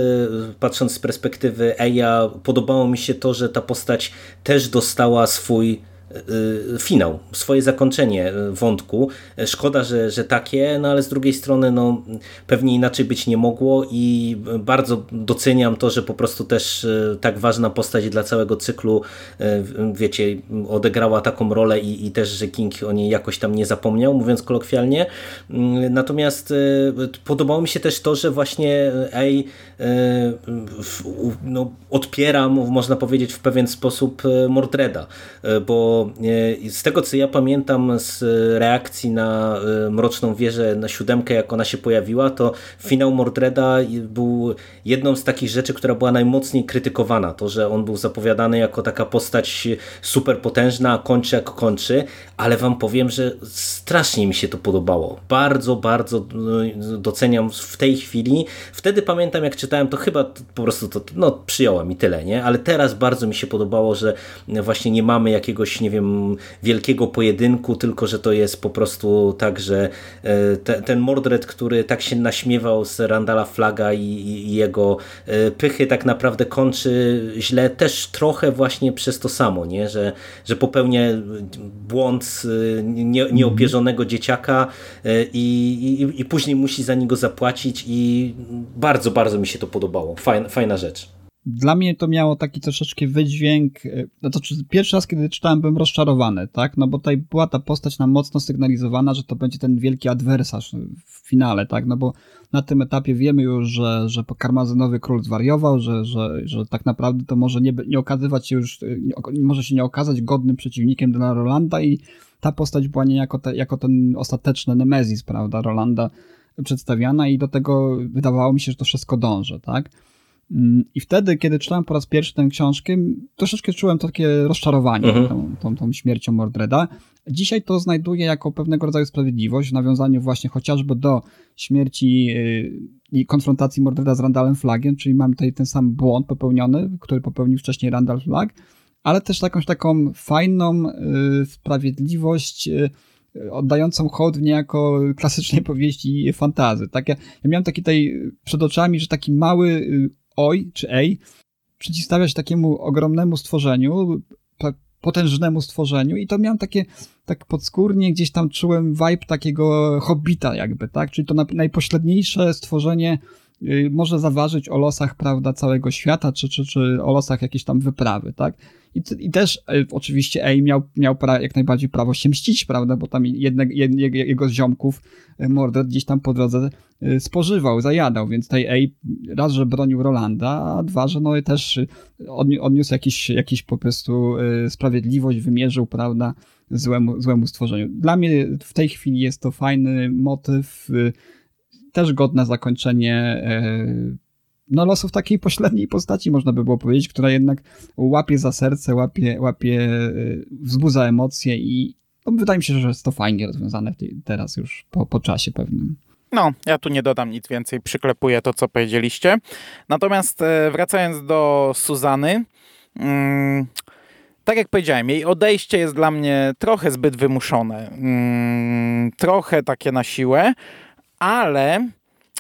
patrząc z perspektywy Eja podobało mi się to, że ta postać też dostała swój finał, swoje zakończenie wątku. Szkoda, że, że takie, no ale z drugiej strony no, pewnie inaczej być nie mogło i bardzo doceniam to, że po prostu też y, tak ważna postać dla całego cyklu, y, wiecie, odegrała taką rolę i, i też, że King o niej jakoś tam nie zapomniał, mówiąc kolokwialnie. Natomiast podobało mi się też to, że właśnie Ej no, odpiera, można powiedzieć, w pewien sposób Mordreda, bo z tego co ja pamiętam z reakcji na e, Mroczną Wieżę, na siódemkę jak ona się pojawiła, to finał Mordreda był jedną z takich rzeczy, która była najmocniej krytykowana. To, że on był zapowiadany jako taka postać super potężna, a kończy jak kończy, ale wam powiem, że strasznie mi się to podobało. Bardzo, bardzo doceniam w tej chwili. Wtedy pamiętam jak czytałem, to chyba po prostu to no, przyjąłem i tyle, nie? Ale teraz bardzo mi się podobało, że właśnie nie mamy jakiegoś nie wiem, wielkiego pojedynku, tylko że to jest po prostu tak, że e, te, ten Mordred, który tak się naśmiewał z Randala Flaga i, i, jego e, pychy tak naprawdę kończy źle też trochę właśnie przez to samo, nie? Że, że popełnia błąd nie, nieopierzonego dzieciaka e, i, i, i później musi za niego zapłacić i bardzo, bardzo mi się to podobało. Fajna, fajna rzecz. Dla mnie to miało taki troszeczkę wydźwięk, e, no to pierwszy raz, kiedy czytałem, byłem rozczarowany, tak, no bo tutaj była ta postać nam mocno sygnalizowana, że to będzie ten wielki adwersarz w finale, tak, no bo na tym etapie wiemy już, że, że karmazynowy król zwariował, że, że, że tak naprawdę to może nie, nie okazywać się już, nie, może się nie okazać godnym przeciwnikiem dla Rolanda i ta postać była niejako te, jako ten ostateczny Nemezis, prawda, Rolanda przedstawiana i do tego wydawało mi się, że to wszystko dąży, tak. Mm, I wtedy, kiedy czytałem po raz pierwszy tę książkę, troszeczkę czułem takie rozczarowanie mhm. tą, tą, tą śmiercią Mordreda. Dzisiaj to znajduję jako pewnego rodzaju sprawiedliwość w nawiązaniu właśnie chociażby do śmierci y, konfrontacji Mordreda z Randallem Flagiem, czyli mamy tutaj ten sam błąd popełniony, który popełnił wcześniej Randall Flag, ale też jakąś taką fajną y, sprawiedliwość y, oddającą hołd niejako klasycznej powieści fantazy. Tak? Ja, ja miałem taki tutaj przed oczami, że taki mały oj czy ej przeciwstawia się takiemu ogromnemu stworzeniu, potężnemu stworzeniu i to miałem takie, tak podskórnie gdzieś tam czułem vibe takiego hobbita jakby, tak? Czyli to najpośredniejsze stworzenie może zaważyć o losach, prawda, całego świata, czy, czy, czy o losach jakiejś tam wyprawy, tak? I, i też y, oczywiście Ej miał, miał pra, jak najbardziej prawo się mścić, prawda, bo tam jedne, jedne, jego ziomków y, Mordred gdzieś tam po drodze spożywał, zajadał, więc tej Ej raz, że bronił Rolanda, a dwa, że no też odniósł jakiś, jakiś po prostu sprawiedliwość, wymierzył, prawda, złemu, złemu stworzeniu. Dla mnie w tej chwili jest to fajny motyw, też godne zakończenie e, no, losów takiej pośredniej postaci, można by było powiedzieć, która jednak łapie za serce, łapie, łapie e, wzbudza emocje i no, wydaje mi się, że jest to fajnie rozwiązane teraz już po, po czasie pewnym. No, ja tu nie dodam nic więcej, przyklepuję to, co powiedzieliście. Natomiast e, wracając do Suzany, mm, tak jak powiedziałem, jej odejście jest dla mnie trochę zbyt wymuszone, mm, trochę takie na siłę, ale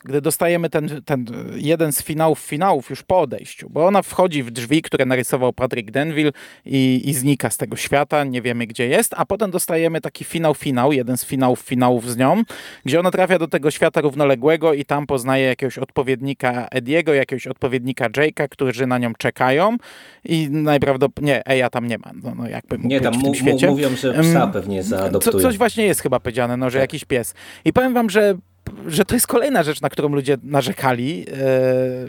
gdy dostajemy ten, ten jeden z finałów finałów już po odejściu, bo ona wchodzi w drzwi, które narysował Patrick Denville i, i znika z tego świata, nie wiemy gdzie jest, a potem dostajemy taki finał finał, jeden z finałów finałów z nią, gdzie ona trafia do tego świata równoległego i tam poznaje jakiegoś odpowiednika Ediego, jakiegoś odpowiednika Jake'a, którzy na nią czekają i najprawdopodobniej, nie, Eja tam nie ma, no, no jakby Nie, tam mu, mówią, że psa pewnie zaadoptują. Co, coś właśnie jest chyba powiedziane, no, że tak. jakiś pies. I powiem wam, że że to jest kolejna rzecz, na którą ludzie narzekali e,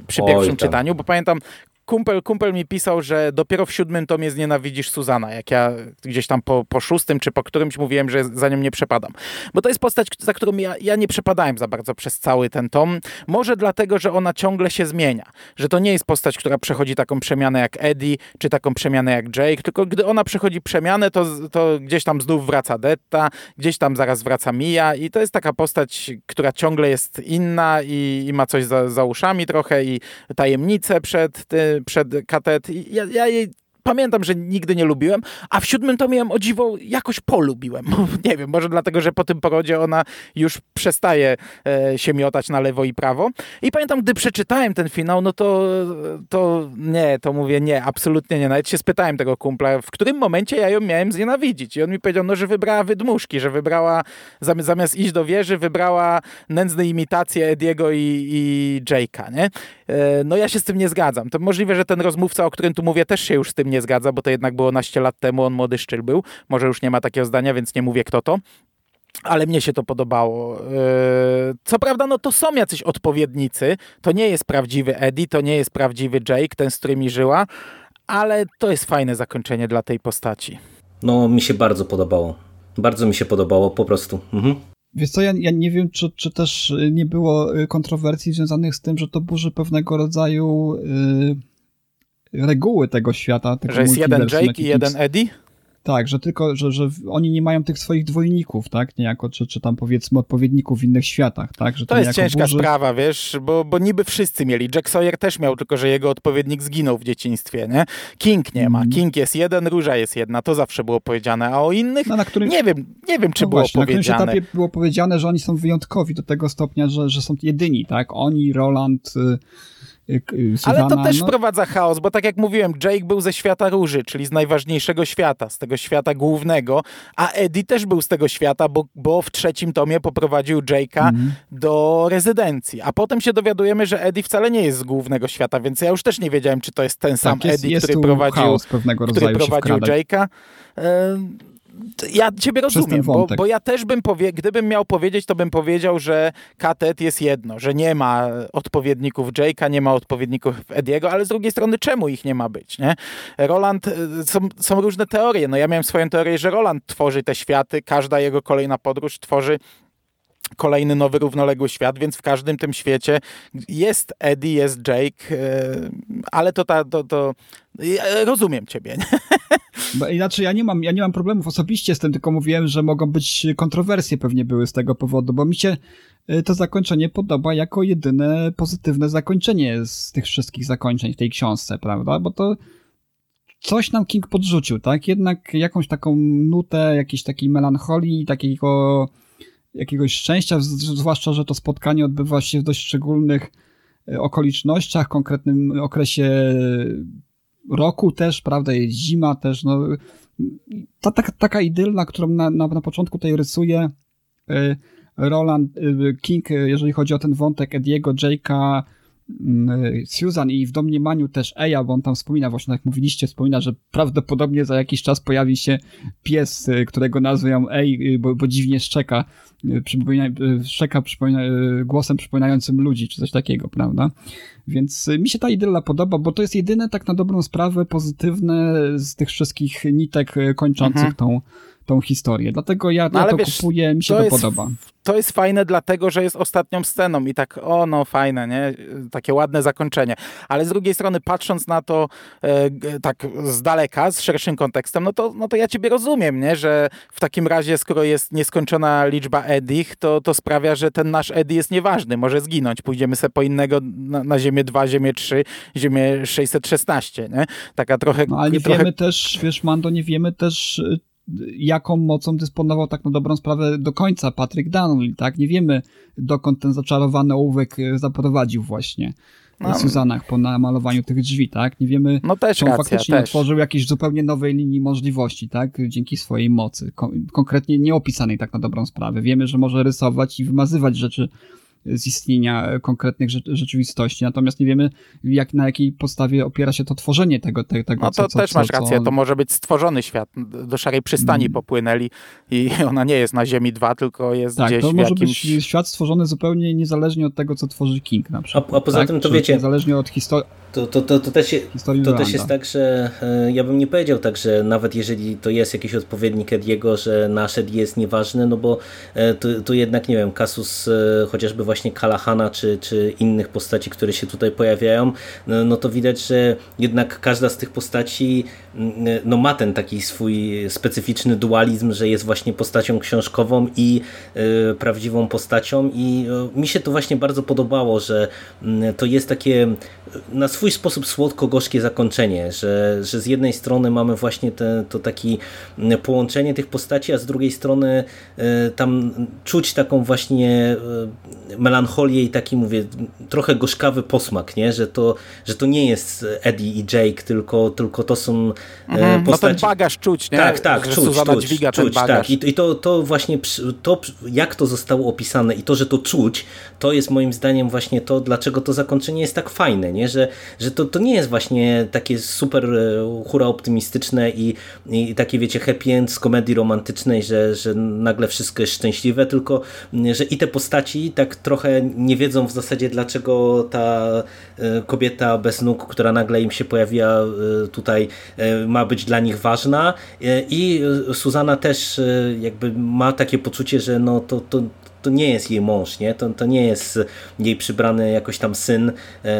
przy Oj, pierwszym tam. czytaniu, bo pamiętam, kumpel, kumpel mi pisał, że dopiero w siódmym tomie znienawidzisz Suzana, jak ja gdzieś tam po, po szóstym czy po którymś mówiłem, że za nią nie przepadam. Bo to jest postać, za którą ja, ja nie przepadałem za bardzo przez cały ten tom. Może dlatego, że ona ciągle się zmienia. Że to nie jest postać, która przechodzi taką przemianę jak Eddie, czy taką przemianę jak Jake, tylko gdy ona przechodzi przemianę, to, to gdzieś tam znów wraca Detta, gdzieś tam zaraz wraca Mia i to jest taka postać, która ciągle jest inna i, i ma coś za, za uszami trochę i tajemnice przed tym przed katet. Ja, ja jej pamiętam, że nigdy nie lubiłem, a w siódmym tomie ją o dziwo jakoś polubiłem. <laughs> nie wiem, może dlatego, że po tym porodzie ona już przestaje e, się miotać na lewo i prawo. I pamiętam, gdy przeczytałem ten finał, no to, to nie, to mówię nie, absolutnie nie. Nawet się spytałem tego kumpla, w którym momencie ja ją miałem znienawidzić. I on mi powiedział, no, że wybrała wydmuszki, że wybrała, zamiast iść do wieży, wybrała nędzne imitacje Ediego i, i Jake'a, nie? E, no ja się z tym nie zgadzam. To możliwe, że ten rozmówca, o którym tu mówię, też się już z tym nie zgadza, bo to jednak było naście lat temu, on młody szczyl był. Może już nie ma takiego zdania, więc nie mówię kto to. Ale mnie się to podobało. E, co prawda, no to są jacyś odpowiednicy. To nie jest prawdziwy Eddie, to nie jest prawdziwy Jake, ten, z którymi żyła, ale to jest fajne zakończenie dla tej postaci. No, mi się bardzo podobało. Bardzo mi się podobało, po prostu. Mhm. Wiesz co, ja, ja nie wiem, czy, czy też nie było kontrowersji związanych z tym, że to burzy pewnego rodzaju yy, reguły tego świata. Tego że jest jeden Jake i jeden Eddie? Tak, że tylko, że, że oni nie mają tych swoich dwojników, tak, niejako, czy, czy tam powiedzmy odpowiedników w innych światach, tak. Że to, jest ciężka burzy... sprawa, wiesz, bo, bo niby wszyscy mieli. Jack Sawyer też miał, tylko że jego odpowiednik zginął w dzieciństwie, nie? King nie ma. Mm. King jest jeden, Róża jest jedna, to zawsze było powiedziane, a o innych no, na którym... nie wiem, nie wiem, czy no było właśnie, powiedziane. Na którymś etapie było powiedziane, że oni są wyjątkowi do tego stopnia, że, że są jedyni, tak, oni, Roland... Y Y, Ale to też no... wprowadza chaos, bo tak jak mówiłem, Jake był ze świata róży, czyli z najważniejszego świata, z tego świata głównego, a Eddie też był z tego świata, bo, bo w trzecim tomie poprowadził Jake'a mm. do rezydencji. A potem się dowiadujemy, że Eddie wcale nie jest z głównego świata, więc ja już też nie wiedziałem, czy to jest ten sam tak, jest, Eddie, jest który prowadził, który prowadził Jake'a ja ciebie rozumiem, bo, bo, ja też bym powie, gdybym miał powiedzieć, to bym powiedział, że Katet jest jedno, że nie ma odpowiedników Jake'a, nie ma odpowiedników Ediego, ale z drugiej strony czemu ich nie ma być, nie? Roland, y, są, są różne teorie, no ja miałem swoją teorię, że Roland tworzy te światy, każda jego kolejna podróż tworzy kolejny nowy równoległy świat, więc w każdym tym świecie jest Eddie, jest Jake, y, ale to, ta, to, to rozumiem ciebie. <laughs> Bo inaczej ja nie mam, ja nie mam problemów osobiście z tym, tylko mówiłem, że mogą być kontrowersje pewnie były z tego powodu, bo mi się y, to zakończenie podoba jako jedyne pozytywne zakończenie z tych wszystkich zakończeń w tej książce, prawda? Bo to coś nam King podrzucił, tak? Jednak jakąś taką nutę, jakiejś takiej melancholii, takiego jakiegoś szczęścia, zwłaszcza, że to spotkanie odbywa się w dość szczególnych y, okolicznościach, konkretnym okresie roku też, prawda, jest zima też, no, ta, ta, taka idylna, którą na, na, na początku tej rysuje y, Roland King, jeżeli chodzi o ten wątek Ediego, Jake'a, Susan i w domniemaniu też Eja, bo on tam wspomina, właśnie jak mówiliście, wspomina, że prawdopodobnie za jakiś czas pojawi się pies, którego nazwę Ej, bo, bo dziwnie szczeka, przypomina, szczeka przypomina, głosem przypominającym ludzi, czy coś takiego, prawda? Więc mi się ta idylla podoba, bo to jest jedyne tak na dobrą sprawę pozytywne z tych wszystkich nitek kończących mhm. tą, tą historię. Dlatego ja, no, ja to wiesz, kupuję, mi się to, to podoba to jest fajne dlatego, że jest ostatnią sceną i tak, o no fajne, nie? Takie ładne zakończenie. Ale z drugiej strony patrząc na to e, tak z daleka, z szerszym kontekstem, no to, no to ja ciebie rozumiem, nie? Że w takim razie, skoro jest nieskończona liczba Edich, to, to sprawia, że ten nasz Eddie jest nieważny, może zginąć. Pójdziemy sobie po innego na, na Ziemię 2, Ziemię 3, Ziemię 616, nie? Taka trochę... No ale nie trochę... wiemy też, wiesz Mando, nie wiemy też jaką mocą dysponował tak na dobrą sprawę do końca Patrick Donnelly, tak? Nie wiemy, dokąd ten zaczarowany ołówek e, zaprowadził właśnie no. Suzanach po namalowaniu tych drzwi, tak? Nie wiemy, no też czy on racja, faktycznie też. otworzył jakiejś zupełnie nowej linii możliwości, tak? Dzięki swojej mocy, Kon konkretnie nieopisanej tak na dobrą sprawę. Wiemy, że może rysować i wymazywać rzeczy z istnienia konkretnych rzeczywistości, natomiast nie wiemy, jak, na jakiej podstawie opiera się to tworzenie tego. Te, tego no to co, co, też co, masz rację, to może być stworzony świat. Do szarej przystani mm. popłynęli i <laughs> ona nie jest na Ziemi 2, tylko jest tak, gdzieś to może jakimś... być świat stworzony zupełnie niezależnie od tego, co tworzy King na przykład. A, a poza tak? tym to Czy wiecie... Niezależnie od historii to, to, to, to, też, je, to też jest tak, że e, ja bym nie powiedział tak, że nawet jeżeli to jest jakiś odpowiednik Ediego, że nasz Eddie jest nieważny, no bo e, tu, tu jednak, nie wiem, kasus e, chociażby właśnie Kalahana czy, czy innych postaci, które się tutaj pojawiają, no, no to widać, że jednak każda z tych postaci no ma ten taki swój specyficzny dualizm, że jest właśnie postacią książkową i prawdziwą postacią i mi się to właśnie bardzo podobało, że to jest takie na swój sposób słodko-gorzkie zakończenie, że, że z jednej strony mamy właśnie te, to takie połączenie tych postaci, a z drugiej strony e, tam czuć taką właśnie e, melancholię i taki, mówię, trochę gorzkawy posmak, nie? Że, to, że to nie jest Eddie i Jake, tylko, tylko to są e, mhm, postaci... No ten bagaż czuć, nie? Tak, tak, że czuć, czuć, dźwiga czuć, ten bagaż. tak. I, I to, to właśnie, to jak to zostało opisane i to, że to czuć, to jest moim zdaniem właśnie to, dlaczego to zakończenie jest tak fajne, nie? Że, że to, to nie jest właśnie takie super e, hura optymistyczne i, i takie wiecie happy end z komedii romantycznej, że, że nagle wszystko jest szczęśliwe, tylko że i te postaci tak trochę nie wiedzą w zasadzie dlaczego ta e, kobieta bez nóg, która nagle im się pojawiła e, tutaj ma być dla nich ważna i Suzana też jakby ma takie poczucie, że no to, to, to nie jest jej mąż, nie? To, to nie jest jej przybrany jakoś tam syn, e,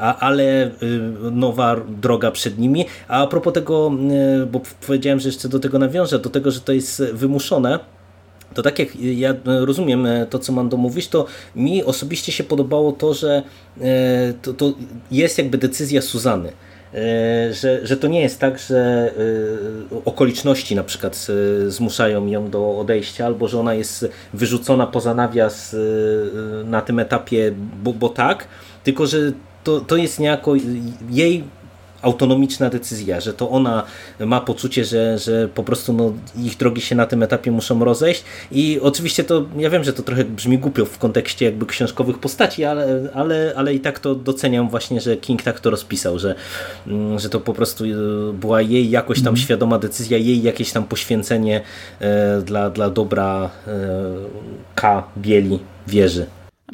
a, ale e, nowa droga przed nimi. A, propos tego, e, bo powiedziałem, że jeszcze do tego nawiążę, do tego, że to jest wymuszone, to tak jak ja rozumiem to, co Mando mówisz, to mi osobiście się podobało to, że to, to jest jakby decyzja Suzany. E, że, że to nie jest tak, że e, okoliczności na przykład e, zmuszają ją do odejścia, albo że ona jest wyrzucona poza nawias na tym etapie, bo, bo tak, tylko że to, to jest niejako jej autonomiczna decyzja, że to ona ma poczucie, że, że po prostu no, ich drogi się na tym etapie muszą rozejść i oczywiście to, ja wiem, że to trochę brzmi głupio w kontekście jakby książkowych postaci, ale, ale, ale i tak to doceniam właśnie, że King tak to rozpisał, że, mm, że to po prostu e, była jej jakoś tam mm. świadoma decyzja, jej jakieś tam poświęcenie e, dla, dla dobra e, K. Bieli wieży.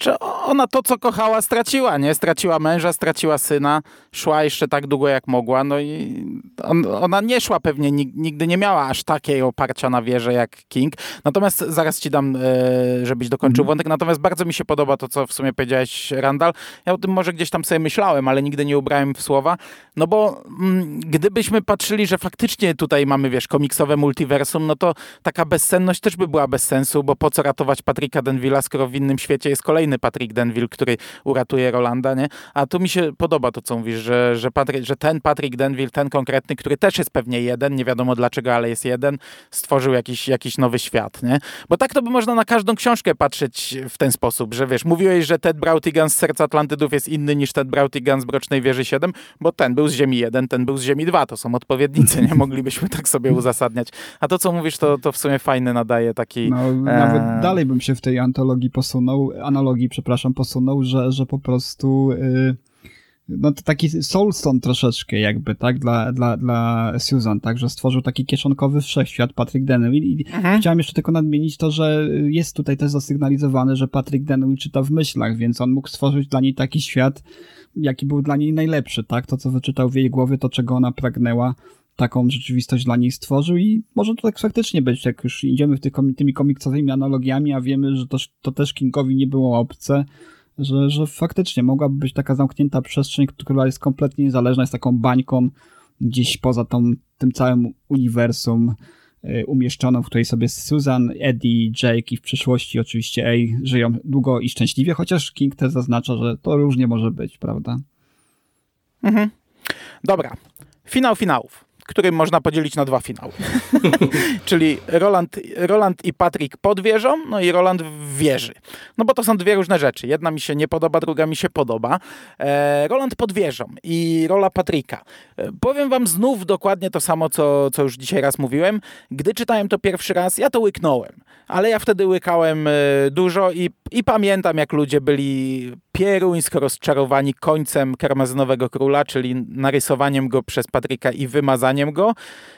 Znaczy, ona to, co kochała, straciła, nie? Straciła męża, straciła syna, szła jeszcze tak długo, jak mogła, no i on, ona nie szła pewnie, nigdy nie miała aż takiej oparcia na wierze jak King. Natomiast zaraz ci dam, e, żebyś dokończył mm. wątek, natomiast bardzo mi się podoba to, co w sumie powiedziałeś, Randall. Ja o tym może gdzieś tam sobie myślałem, ale nigdy nie ubrałem w słowa, no bo mm, gdybyśmy patrzyli, że faktycznie tutaj mamy, wiesz, komiksowe multiversum, no to taka bezsenność też by była bez sensu, bo po co ratować Patricka Denville'a, skoro w innym świecie jest kolejny Patrick Denville, który uratuje Rolanda, nie? A tu mi się podoba to, co mówisz, że, że, Patrick, że ten Patrick Denville, ten konkretny, który też jest pewnie jeden, nie wiadomo dlaczego, ale jest jeden, stworzył jakiś, jakiś nowy świat, nie? Bo tak to by można na każdą książkę patrzeć w ten sposób, że wiesz, mówiłeś, że Ted Brautigan z Serca Atlantydów jest inny niż Ted Brautigan z Brocznej Wieży 7, bo ten był z Ziemi 1, ten był z Ziemi 2, to są odpowiednicy, nie? <laughs> Moglibyśmy tak sobie uzasadniać. A to, co mówisz, to, to w sumie fajny nadaje taki... No, e... nawet dalej bym się w tej antologii posunął, analogii, przepraszam, posunął, że, że po prostu... Yy no to taki soulstone troszeczkę jakby, tak, dla, dla, dla Susan, tak, że stworzył taki kieszonkowy wszechświat Patrick Denville i mhm. chciałem jeszcze tylko nadmienić to, że jest tutaj też zasygnalizowane, że Patrick Denville czyta w myślach, więc on mógł stworzyć dla niej taki świat, jaki był dla niej najlepszy, tak, to co wyczytał w jej głowie, to czego ona pragnęła, taką rzeczywistość dla niej stworzył i może to tak faktycznie być, jak już idziemy w tych, tymi komiksowymi analogiami, a wiemy, że to, to też Kingowi nie było obce, że, że faktycznie mogłaby być taka zamknięta przestrzeń, która jest kompletnie niezależna, jest taką bańką gdzieś poza tą, tym całym uniwersum y, umieszczoną, w której sobie Susan, Eddie, Jake i w przyszłości oczywiście Ej żyją długo i szczęśliwie, chociaż King też zaznacza, że to różnie może być, prawda? Mhm. Dobra. Finał finałów który można podzielić na dwa finały. <laughs> Czyli Roland, Roland i Patrick pod wieżą, no i Roland w wieży. No bo to są dwie różne rzeczy. Jedna mi się nie podoba, druga mi się podoba. E, Roland pod wieżą i rola Patryka. E, powiem wam znów dokładnie to samo, co, co już dzisiaj raz mówiłem. Gdy czytałem to pierwszy raz, ja to łyknąłem. Ale ja wtedy łykałem e, dużo i, i pamiętam, jak ludzie byli pieruńsko rozczarowani końcem Karmazynowego Króla, czyli narysowaniem go przez Patryka i wymazaniem go.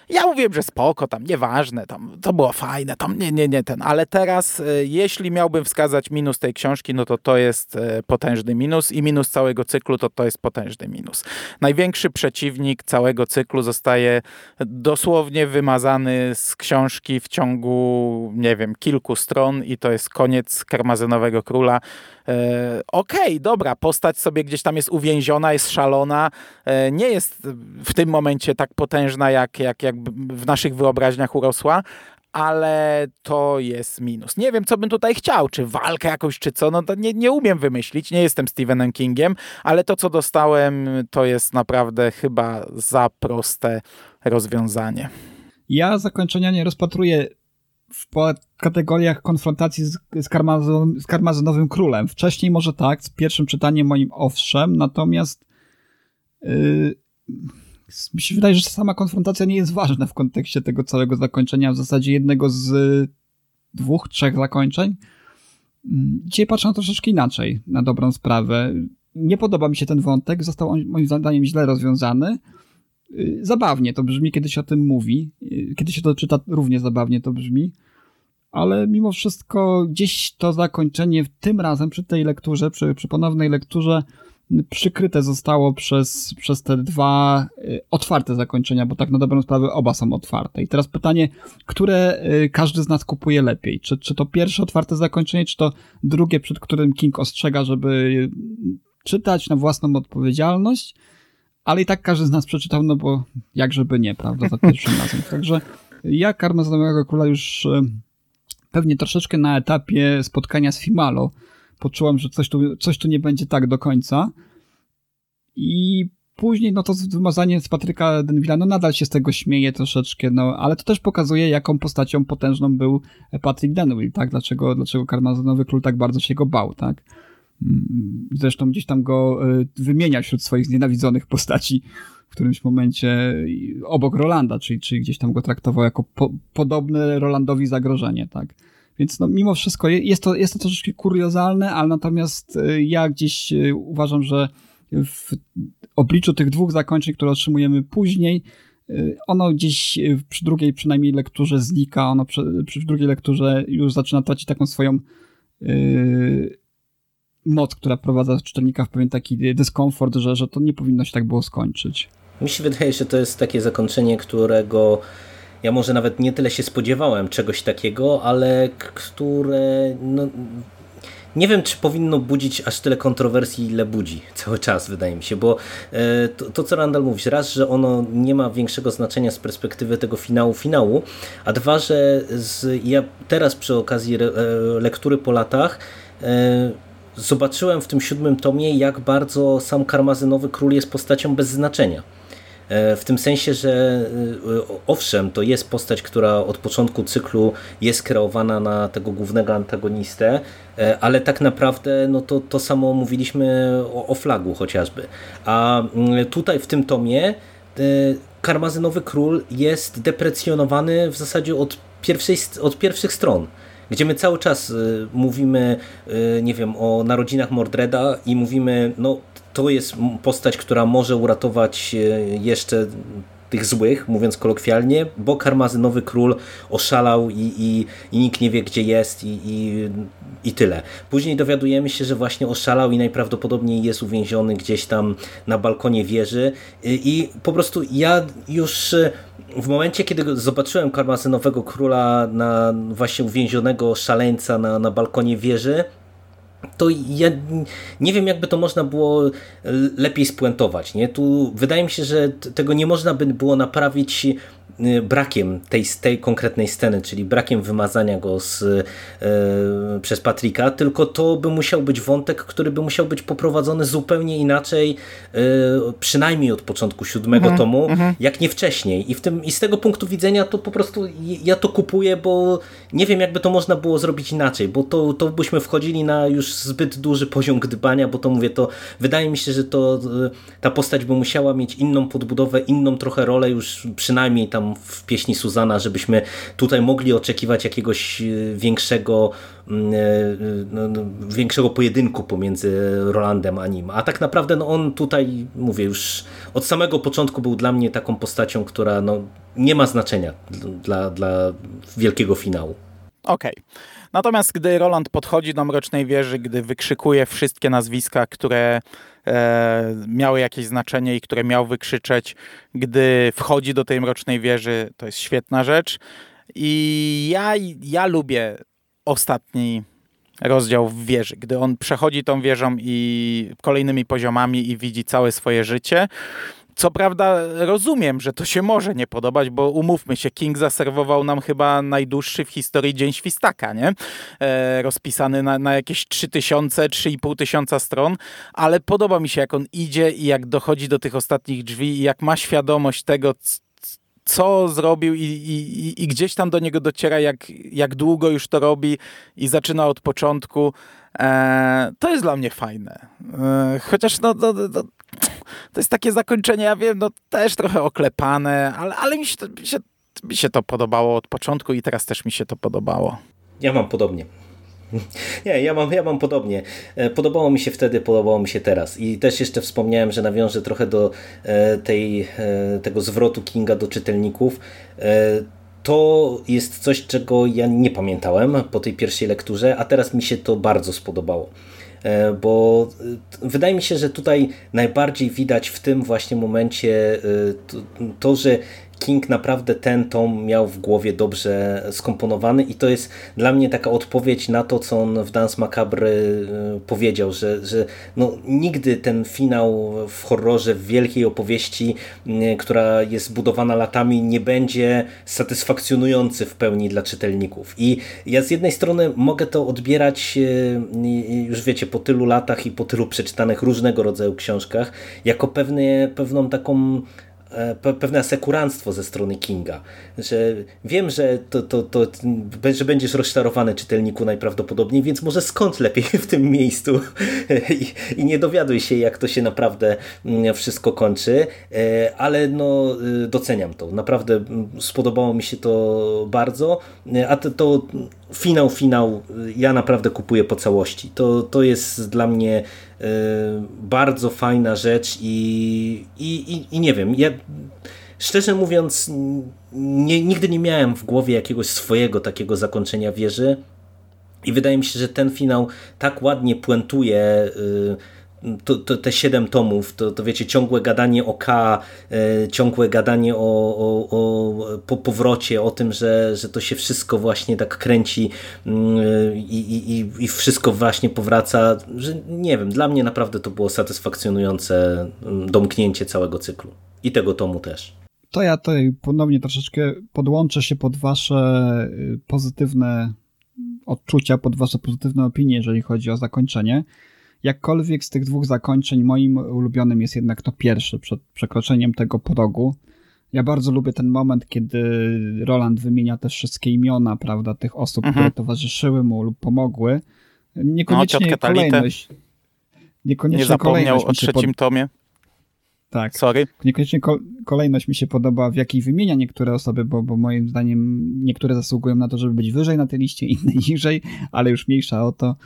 Ja mówiłem, że spoko, tam nieważne, tam to było fajne, tam nie, nie, nie ten, ale teraz e, jeśli miałbym wskazać minus tej książki, no to to jest e, potężny minus i minus całego cyklu to to jest potężny minus. Największy przeciwnik całego cyklu zostaje dosłownie wymazany z książki w ciągu, nie wiem, kilku stron i to jest koniec Karmazynowego Króla. E, okej, okay, dobra, postać sobie gdzieś tam jest uwięziona, jest szalona, e, nie jest w tym momencie tak potężna, jak, jak, jak w naszych wyobraźniach urosła, ale to jest minus. Nie wiem, co bym tutaj chciał, czy walkę jakąś, czy co, no to nie, nie umiem wymyślić, nie jestem Stephenem Kingiem, ale to, co dostałem, to jest naprawdę chyba za proste rozwiązanie. Ja zakończenia nie rozpatruję w kategoriach konfrontacji z, z, karmazon, z karmazynowym królem. Wcześniej może tak, z pierwszym czytaniem moim owszem, natomiast yy, mi się wydaje, że sama konfrontacja nie jest ważna w kontekście tego całego zakończenia, w zasadzie jednego z dwóch, trzech zakończeń. Dzisiaj patrzę na troszeczkę inaczej, na dobrą sprawę. Nie podoba mi się ten wątek, został on moim zdaniem źle rozwiązany. Yy, zabawnie to brzmi, kiedy się o tym mówi. Yy, kiedy się to czyta, równie zabawnie to brzmi ale mimo wszystko gdzieś to zakończenie tym razem przy tej lekturze, przy, przy ponownej lekturze przykryte zostało przez, przez te dwa y, otwarte zakończenia, bo tak na dobrą sprawę oba są otwarte. I teraz pytanie, które y, każdy z nas kupuje lepiej? Czy, czy to pierwsze otwarte zakończenie, czy to drugie, przed którym King ostrzega, żeby czytać na własną odpowiedzialność? Ale i tak każdy z nas przeczytał, no bo jak żeby nie, prawda, za <laughs> pierwszym razem. Także ja Karmę Znamionego Króla już y, pewnie troszeczkę na etapie spotkania z Fimalo poczułem, że coś tu, coś tu nie będzie tak do końca. I później, no to wymazanie z Patryka Denvilla, no nadal się z tego śmieje troszeczkę, no ale to też pokazuje, jaką postacią potężną był Patrick Denville, tak? Dlaczego, dlaczego Karmazynowy Król tak bardzo się go bał, tak? Mm, zresztą gdzieś tam go e, wymienia wśród swoich znienawidzonych postaci którymś momencie obok Rolanda, czyli, czyli gdzieś tam go traktował jako po, podobne Rolandowi zagrożenie, tak? Więc no, mimo wszystko jest to, jest to troszeczkę kuriozalne, ale natomiast e, ja gdzieś e, uważam, że w obliczu tych dwóch zakończeń, które otrzymujemy później, e, ono gdzieś przy drugiej przynajmniej lekturze znika, ono przy, przy drugiej lekturze już zaczyna tracić taką swoją yy, moc, która wprowadza czytelnika w pewien taki dyskomfort, że, że to nie powinno się tak było skończyć. Mi się wydaje, że to jest takie zakończenie, którego ja może nawet nie tyle się spodziewałem czegoś takiego, ale które no, nie wiem, czy powinno budzić aż tyle kontrowersji, ile budzi cały czas, wydaje mi się, bo e, to, to co Randall mówi, raz, że ono nie ma większego znaczenia z perspektywy tego finału finału, a dwa, że z, ja teraz przy okazji e, lektury po latach e, zobaczyłem w tym siódmym tomie, jak bardzo sam karmazynowy król jest postacią bez znaczenia. E, w tym sensie, że e, owszem, to jest postać, która od początku cyklu jest kreowana na tego głównego antagonistę, e, ale tak naprawdę no to, to samo mówiliśmy o, o flagu chociażby. A mm, tutaj w tym tomie karmazynowy król jest deprecjonowany w zasadzie od, pierwszej, od pierwszych stron gdzie my cały czas mówimy, nie wiem, o narodzinach Mordreda i mówimy, no to jest postać, która może uratować e, jeszcze tych złych, mówiąc kolokwialnie, bo karmazynowy król oszalał i, i, i nikt nie wie, gdzie jest i, i, i tyle. Później dowiadujemy się, że właśnie oszalał i najprawdopodobniej jest uwięziony gdzieś tam na balkonie wieży i, i po prostu ja już e, w momencie, kiedy zobaczyłem karmazynowego króla na właśnie uwięzionego szaleńca na, na balkonie wieży, to ja nie wiem, jakby to można było lepiej spuentować. Nie? Tu wydaje mi się, że tego nie można by było naprawić brakiem tej, tej konkretnej sceny, czyli brakiem wymazania go z, e, przez Patryka, tylko to by musiał być wątek, który by musiał być poprowadzony zupełnie inaczej, e, przynajmniej od początku siódmego mm -hmm, tomu, mm -hmm. jak nie wcześniej. I, w tym, I z tego punktu widzenia to po prostu ja to kupuję, bo nie wiem, jakby to można było zrobić inaczej, bo to, to byśmy wchodzili na już zbyt duży poziom gdybania, bo to mówię, to wydaje mi się, że to ta postać by musiała mieć inną podbudowę, inną trochę rolę już przynajmniej tam tam w pieśni Suzana, żebyśmy tutaj mogli oczekiwać jakiegoś e, większego mm, e, no, no, większego pojedynku pomiędzy Rolandem a nim. A tak naprawdę no, on tutaj, mówię, już od samego początku był dla mnie taką postacią, która no, nie ma znaczenia dla, dla wielkiego finału. Okej. Okay. Natomiast gdy Roland podchodzi do Mrocznej Wieży, gdy wykrzykuje wszystkie nazwiska, które e, miały jakieś znaczenie i które miał wykrzyczeć, gdy wchodzi do tej Mrocznej Wieży, to jest świetna rzecz. I ja, ja lubię ostatni rozdział w wieży, gdy on przechodzi tą wieżą i kolejnymi poziomami i widzi całe swoje życie co prawda rozumiem, że to się może nie podobać, bo umówmy się, King zaserwował nam chyba najdłuższy w historii Dzień Świstaka, nie? E, rozpisany na, na jakieś 3000, 3500 tysiąca stron, ale podoba mi się jak on idzie i jak dochodzi do tych ostatnich drzwi i jak ma świadomość tego, co zrobił i, i, i, gdzieś tam do niego dociera, jak, jak długo już to robi i zaczyna od początku. E, to jest dla mnie fajne. E, chociaż no, no, no, to jest takie zakończenie, ja wiem, no też trochę oklepane, ale, ale mi, się to, mi, się, mi się to podobało od początku i teraz też mi się to podobało. Ja mam podobnie. <laughs> Nie, ja mam, ja mam podobnie. E, podobało mi się wtedy, podobało mi się teraz. I też jeszcze wspomniałem, że nawiążę trochę do e, tej, e, tego zwrotu Kinga do czytelników. To jest coś, czego ja nie pamiętałem po tej pierwszej lekturze, a teraz mi się to bardzo spodobało. E, bo e, wydaje mi się, że tutaj najbardziej widać w tym właśnie momencie e, to, że King naprawdę ten tom miał w głowie dobrze skomponowany i to jest dla mnie taka odpowiedź na to, co on w Dance Macabre y, powiedział, że, że no, nigdy ten finał w horrorze, w wielkiej opowieści, y, która jest budowana latami, nie będzie satysfakcjonujący w pełni dla czytelników. I ja z jednej strony mogę to odbierać y, już wiecie, po tylu latach i po tylu przeczytanych różnego rodzaju książkach, jako pewne, pewną taką pewne asekuranstwo ze strony Kinga, że wiem, że, to, to, to, że będziesz rozczarowany czytelniku najprawdopodobniej, więc może skąd lepiej w tym miejscu <laughs> I, i nie dowiaduj się, jak to się naprawdę mm, wszystko kończy, e, ale no, y, doceniam to. Naprawdę spodobało mi się to bardzo, e, a to, to finał, finał ja naprawdę kupuję po całości. To, to jest dla mnie bardzo fajna rzecz i, i, i, nie wiem, ja szczerze mówiąc nie, nigdy nie miałem w głowie jakiegoś swojego takiego zakończenia wieży, I wydaje mi się, że ten finał tak ładnie puentuje to, to, te siedem tomów, to, to wiecie, ciągłe gadanie o K, e, ciągłe gadanie o, o, o po powrocie, o tym, że, że to się wszystko właśnie tak kręci mm, i, i, i wszystko właśnie powraca, że nie wiem, dla mnie naprawdę to było satysfakcjonujące mm, domknięcie całego cyklu i tego tomu też. To ja tutaj ponownie troszeczkę podłączę się pod wasze y, pozytywne odczucia, pod wasze pozytywne opinie, jeżeli chodzi o zakończenie. Jakkolwiek z tych dwóch zakończeń moim ulubionym jest jednak to pierwsze, przed przekroczeniem tego progu. Ja bardzo lubię ten moment, kiedy Roland wymienia te wszystkie imiona, prawda, tych osób, mhm. które towarzyszyły mu lub pomogły. Niekoniecznie no, kolejność. Niekoniecznie nie zapomniał o trzecim pod... tomie. Tak. Sorry. Niekoniecznie kolejność mi się podoba, w jakiej wymienia niektóre osoby, bo, bo moim zdaniem niektóre zasługują na to, żeby być wyżej na tej liście, inne <laughs> niżej, ale już mniejsza o to.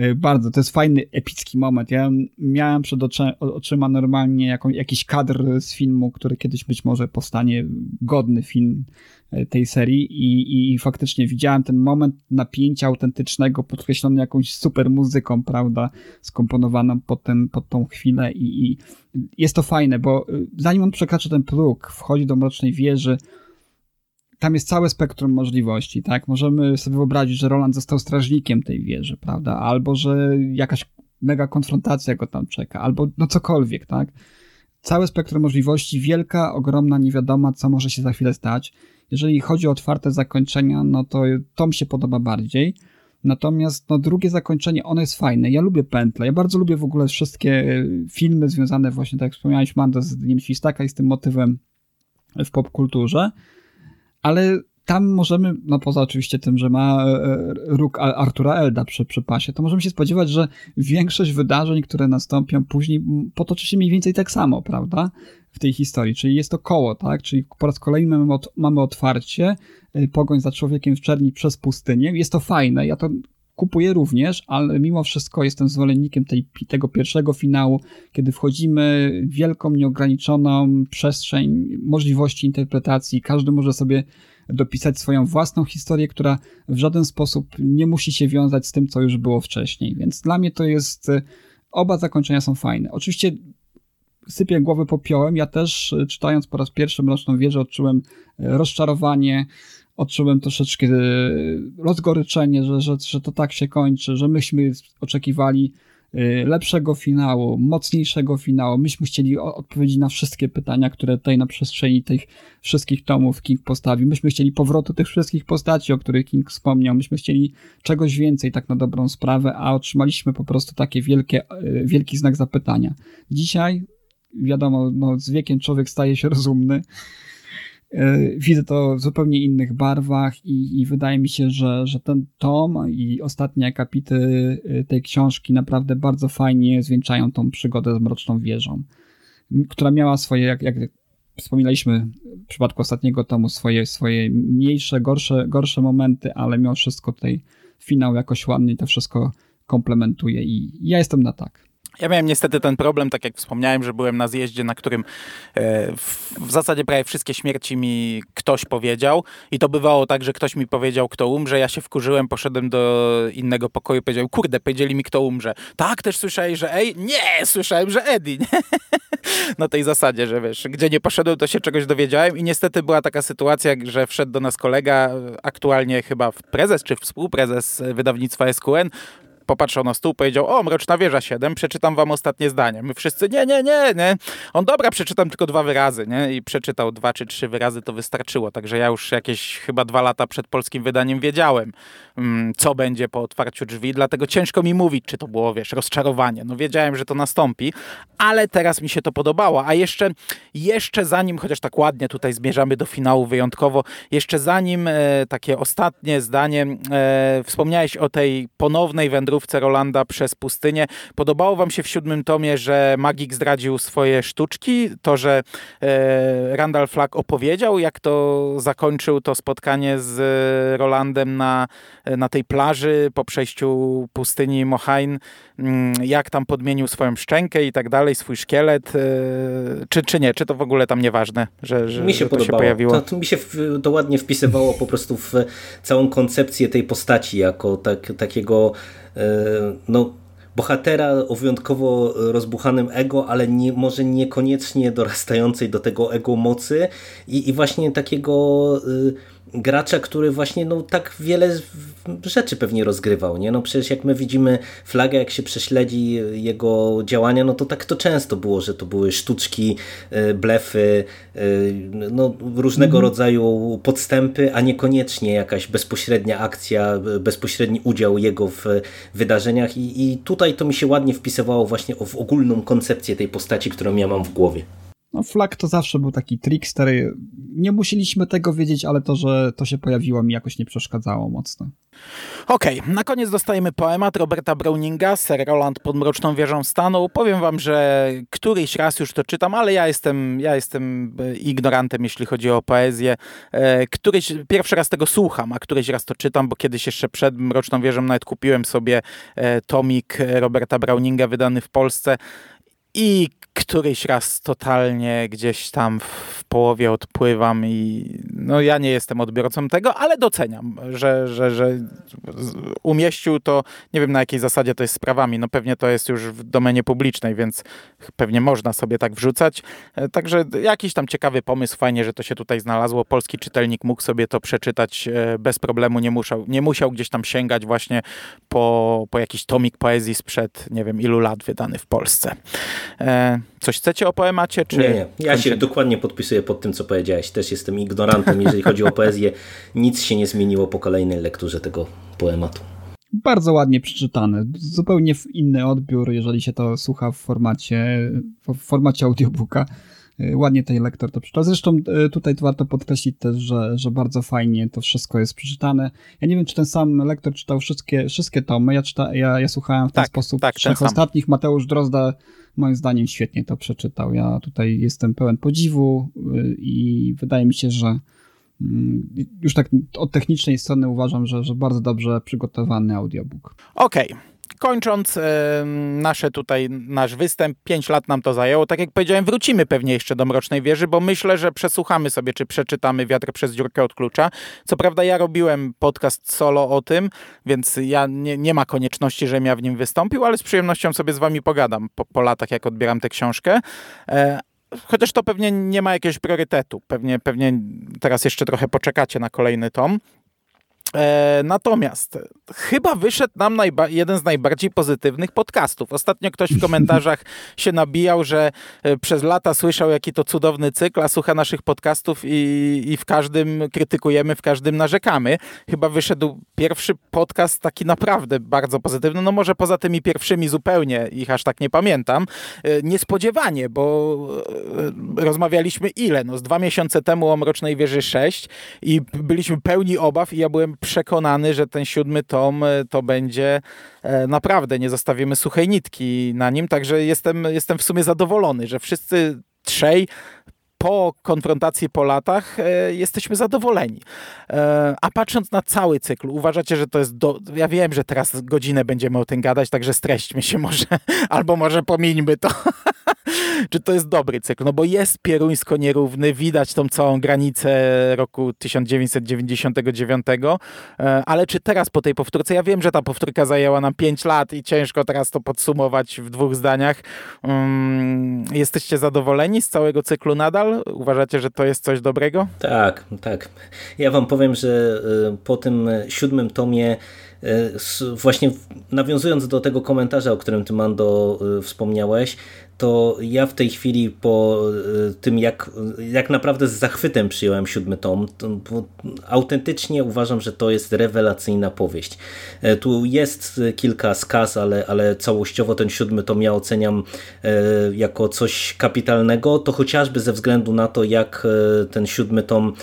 E, bardzo, to jest fajny, epicki moment. Ja miałem przed oczy, oczyma normalnie jaką, jakiś kadr z filmu, który kiedyś być może powstanie, godny film e, tej serii i, i faktycznie widziałem ten moment napięcia autentycznego, podkreślony jakąś super muzyką, prawda, skomponowaną pod, ten, pod tą chwilę i, i jest to fajne, bo e, zanim on przekracza ten próg, wchodzi do Mrocznej Wieży, tam jest całe spektrum możliwości, tak? Możemy sobie wyobrazić, że Roland został strażnikiem tej wieży, prawda? Albo, że jakaś mega konfrontacja go tam czeka, albo no cokolwiek, tak? Całe spektrum możliwości, wielka, ogromna, niewiadoma, co może się za chwilę stać. Jeżeli chodzi o otwarte zakończenia, no to to mi się podoba bardziej. Natomiast no, drugie zakończenie, ono jest fajne. Ja lubię pętle. Ja bardzo lubię w ogóle wszystkie e, filmy związane właśnie, tak jak wspomniałeś, Mando, z Dniem Świstaka i z tym motywem w popkulturze ale tam możemy, no poza oczywiście tym, że ma e, e, róg Artura Elda przy, przy pasie, to możemy się spodziewać, że większość wydarzeń, które nastąpią później, potoczy się mniej więcej tak samo, prawda? W tej historii, czyli jest to koło, tak? Czyli po raz kolejny mamy, mamy otwarcie, e, pogoń za człowiekiem w czerni przez pustynię. Jest to fajne, ja to kupuję również, ale mimo wszystko jestem zwolennikiem tej, tego pierwszego finału, kiedy wchodzimy w wielką, nieograniczoną przestrzeń możliwości interpretacji. Każdy może sobie dopisać swoją własną historię, która w żaden sposób nie musi się wiązać z tym, co już było wcześniej. Więc dla mnie to jest. Oba zakończenia są fajne. Oczywiście sypię głowę popiołem. Ja też, czytając po raz pierwszy Mroczną Wieżę, odczułem rozczarowanie odczułem troszeczkę e, rozgoryczenie, że, że, że to tak się kończy, że myśmy oczekiwali e, lepszego finału, mocniejszego finału. Myśmy chcieli odpowiedzi na wszystkie pytania, które tutaj na przestrzeni tych wszystkich tomów King postawił. Myśmy chcieli powrotu tych wszystkich postaci, o których King wspomniał. Myśmy chcieli czegoś więcej, tak na dobrą sprawę, a otrzymaliśmy po prostu takie wielkie, e, wielki znak zapytania. Dzisiaj, wiadomo, no, z wiekiem człowiek staje się rozumny widzę to w zupełnie innych barwach i, i, wydaje mi się, że, że ten tom i ostatnie akapity e, tej książki naprawdę bardzo fajnie zwieńczają tą przygodę z Mroczną Wieżą, która miała swoje, jak, jak wspominaliśmy w przypadku ostatniego tomu, swoje, swoje mniejsze, gorsze, gorsze momenty, ale mimo wszystko tutaj finał jakoś ładnie to wszystko komplementuje i ja jestem na tak. Ja miałem niestety ten problem, tak jak wspomniałem, że byłem na zjeździe, na którym e, w, zasadzie prawie wszystkie śmierci mi ktoś powiedział i to bywało tak, że ktoś mi powiedział, kto umrze, ja się wkurzyłem, poszedłem do innego pokoju, powiedział, kurde, powiedzieli mi, kto umrze. Tak, też słyszałeś, że ej? Nie, słyszałem, że Eddie. <laughs> na tej zasadzie, że wiesz, gdzie nie poszedłem, to się czegoś dowiedziałem i niestety była taka sytuacja, że wszedł do nas kolega, aktualnie chyba prezes czy współprezes wydawnictwa SQN, popatrzył na stół, powiedział, o, Mroczna Wieża 7, przeczytam wam ostatnie zdanie. My wszyscy, nie, nie, nie, nie. On, dobra, przeczytam tylko dwa wyrazy, nie? I przeczytał dwa czy trzy wyrazy, to wystarczyło. Także ja już jakieś chyba dwa lata przed polskim wydaniem wiedziałem, mm, co będzie po otwarciu drzwi, dlatego ciężko mi mówić, czy to było, wiesz, rozczarowanie. No wiedziałem, że to nastąpi, ale teraz mi się to podobało. A jeszcze, jeszcze zanim, chociaż tak ładnie tutaj zmierzamy do finału wyjątkowo, jeszcze zanim e, takie ostatnie zdanie, e, wspomniałeś o tej ponownej wędrówce wędrówce Rolanda przez pustynię. Podobało wam się w siódmym tomie, że Magik zdradził swoje sztuczki, to, że e, Randall Flagg opowiedział, jak to zakończył to spotkanie z Rolandem na, na tej plaży po przejściu pustyni Mohain, mm, jak tam podmienił swoją szczękę i tak dalej, swój szkielet, e, czy, czy nie, czy to w ogóle tam nieważne, że, że, mi się że to podobało. się pojawiło? To, to mi się to ładnie wpisywało po prostu w całą koncepcję tej postaci, jako tak, takiego e, no, bohatera o wyjątkowo rozbuchanym ego, ale nie, może niekoniecznie dorastającej do tego ego mocy i, i właśnie takiego y, gracza, który właśnie no, tak wiele rzeczy pewnie rozgrywał. Nie? No przecież jak my widzimy flagę, jak się prześledzi jego działania, no to tak to często było, że to były sztuczki, y, blefy, y, no, różnego mhm. rodzaju podstępy, a niekoniecznie jakaś bezpośrednia akcja, bezpośredni udział jego w wydarzeniach i, i tutaj to mi się ładnie wpisywało właśnie w ogólną koncepcję tej postaci, którą ja mam w głowie. No, Flag to zawsze był taki trickster. Nie musieliśmy tego wiedzieć, ale to, że to się pojawiło mi jakoś nie przeszkadzało mocno. Okej, okay, na koniec dostajemy poemat Roberta Browninga, Sir Roland pod Mroczną Wieżą Stanął. Powiem wam, że któryś raz już to czytam, ale ja jestem, ja jestem e, ignorantem, jeśli chodzi o poezję. E, któryś, pierwszy raz tego słucham, a któryś raz to czytam, bo kiedyś jeszcze przed Mroczną Wieżą nawet kupiłem sobie e, tomik Roberta Browninga wydany w Polsce i któryś raz totalnie gdzieś tam w połowie odpływam i no ja nie jestem odbiorcą tego, ale doceniam, że, że, że umieścił to, nie wiem na jakiej zasadzie to jest sprawami, no pewnie to jest już w domenie publicznej, więc pewnie można sobie tak wrzucać. E, także jakiś tam ciekawy pomysł, fajnie, że to się tutaj znalazło. Polski czytelnik mógł sobie to przeczytać e, bez problemu, nie musiał, nie musiał gdzieś tam sięgać właśnie po, po jakiś tomik poezji sprzed nie wiem ilu lat wydany w Polsce. E, Coś chcecie o poemacie? Czy nie, nie. Ja się dokładnie podpisuję pod tym, co powiedziałeś. Też jestem ignorantem, jeżeli chodzi o poezję. Nic się nie zmieniło po kolejnej lekturze tego poematu. Bardzo ładnie przeczytane. Zupełnie inny odbiór, jeżeli się to słucha w formacie, w formacie audiobooka. Y, ładnie ten lektor to przeczytał. Zresztą y, tutaj warto podkreślić też, że, że bardzo fajnie to wszystko jest przeczytane. Ja nie wiem, czy ten sam lektor czytał wszystkie, wszystkie tomy. Ja, czyta, ja, ja słuchałem w ten tak, sposób tak, trzech ostatnich. Mateusz Drozda moim zdaniem świetnie to przeczytał. Ja tutaj jestem pełen podziwu y, i wydaje mi się, że mm, już tak od technicznej strony uważam, że, że bardzo dobrze przygotowany audiobook. Okej. Okay kończąc nasze tutaj, nasz występ, pięć lat nam to zajęło. Tak jak powiedziałem, wrócimy pewnie jeszcze do Mrocznej Wieży, bo myślę, że przesłuchamy sobie, czy przeczytamy Wiatr przez dziurkę od klucza. Co prawda ja robiłem podcast solo o tym, więc ja nie, nie ma konieczności, żebym ja w nim wystąpił, ale z przyjemnością sobie z wami pogadam po, po latach, jak odbieram tę książkę. E, chociaż to pewnie nie ma jakiegoś priorytetu. Pewnie, pewnie teraz jeszcze trochę poczekacie na kolejny tom. E, natomiast chyba wyszedł nam jeden z najbardziej pozytywnych podcastów. Ostatnio ktoś w <laughs> komentarzach się nabijał, że e, przez lata słyszał, jaki to cudowny cykl, a słucha naszych podcastów i, i w każdym krytykujemy, w każdym narzekamy. Chyba wyszedł pierwszy podcast taki naprawdę bardzo pozytywny. No może poza tymi pierwszymi zupełnie ich aż tak nie pamiętam. E, niespodziewanie, bo rozmawialiśmy ile? No z dwa miesiące temu o Mrocznej Wieży 6 i byliśmy pełni obaw i ja byłem przekonany, że ten siódmy tom e, to będzie e, naprawdę, nie zostawimy suchej nitki na nim, także jestem, jestem w sumie zadowolony, że wszyscy trzej po konfrontacji po latach e, jesteśmy zadowoleni. E, a patrząc na cały cykl, uważacie, że to jest. Do... Ja wiem, że teraz godzinę będziemy o tym gadać, także streśćmy się może, <laughs> albo może pomińmy to. Czy to jest dobry cykl, no bo jest pieruńsko nierówny, widać tą całą granicę roku 1999, e, ale czy teraz po tej powtórce, ja wiem, że ta powtórka zajęła nam 5 lat i ciężko teraz to podsumować w dwóch zdaniach. Um, jesteście zadowoleni z całego cyklu nadal? Uważacie, że to jest coś dobrego? Tak, tak. Ja wam powiem, że e, po tym siódmym tomie e, właśnie nawiązując do tego komentarza, o którym ty Mando wspomniałeś, to ja w tej chwili po tym, jak, jak naprawdę z zachwytem przyjąłem siódmy tom, to, autentycznie uważam, że to jest rewelacyjna powieść. Tu jest kilka skaz, ale, ale całościowo ten siódmy tom ja oceniam jako coś kapitalnego, to chociażby ze względu na to, jak ten siódmy tom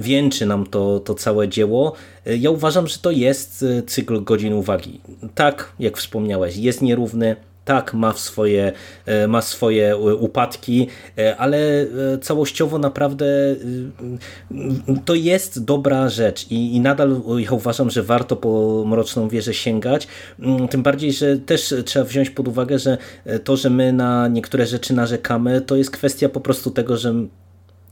wieńczy nam to, to całe dzieło. Ja uważam, że to jest cykl godzin uwagi. Tak, jak wspomniałeś, jest nierówny, tak, ma swoje, e, ma swoje upadki, e, ale e, całościowo naprawdę to jest dobra rzecz i, i nadal ja uważam, że warto po Mroczną Wieżę sięgać, mm, tym bardziej, że też trzeba wziąć pod uwagę, że to, że my na niektóre rzeczy narzekamy, to jest kwestia po prostu tego, że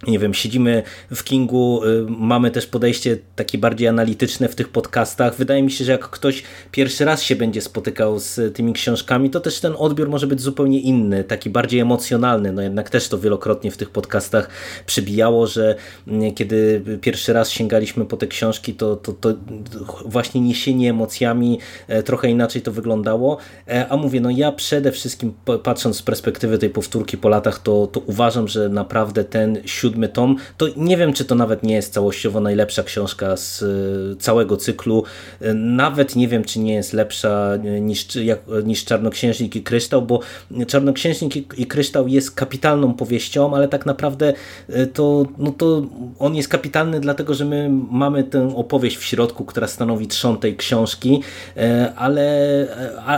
nie wiem, siedzimy w Kingu, y, mamy też podejście takie bardziej analityczne w tych podcastach. Wydaje mi się, że jak ktoś pierwszy raz się będzie spotykał z tymi książkami, to też ten odbiór może być zupełnie inny, taki bardziej emocjonalny. No jednak też to wielokrotnie w tych podcastach przybijało, że mm, kiedy pierwszy raz sięgaliśmy po te książki, to, to, to właśnie niesienie emocjami e, trochę inaczej to wyglądało. E, a mówię, no ja przede wszystkim patrząc z perspektywy tej powtórki po latach, to, to uważam, że naprawdę ten siódmy tom, to nie wiem, czy to nawet nie jest całościowo najlepsza książka z e, całego cyklu. E, nawet nie wiem, czy nie jest lepsza e, niż, jak, niż Czarnoksiężnik i Kryształ, bo Czarnoksiężnik i, i Kryształ jest kapitalną powieścią, ale tak naprawdę to, no to on jest kapitalny dlatego, że my mamy tę opowieść w środku, która stanowi trzon tej książki, ale,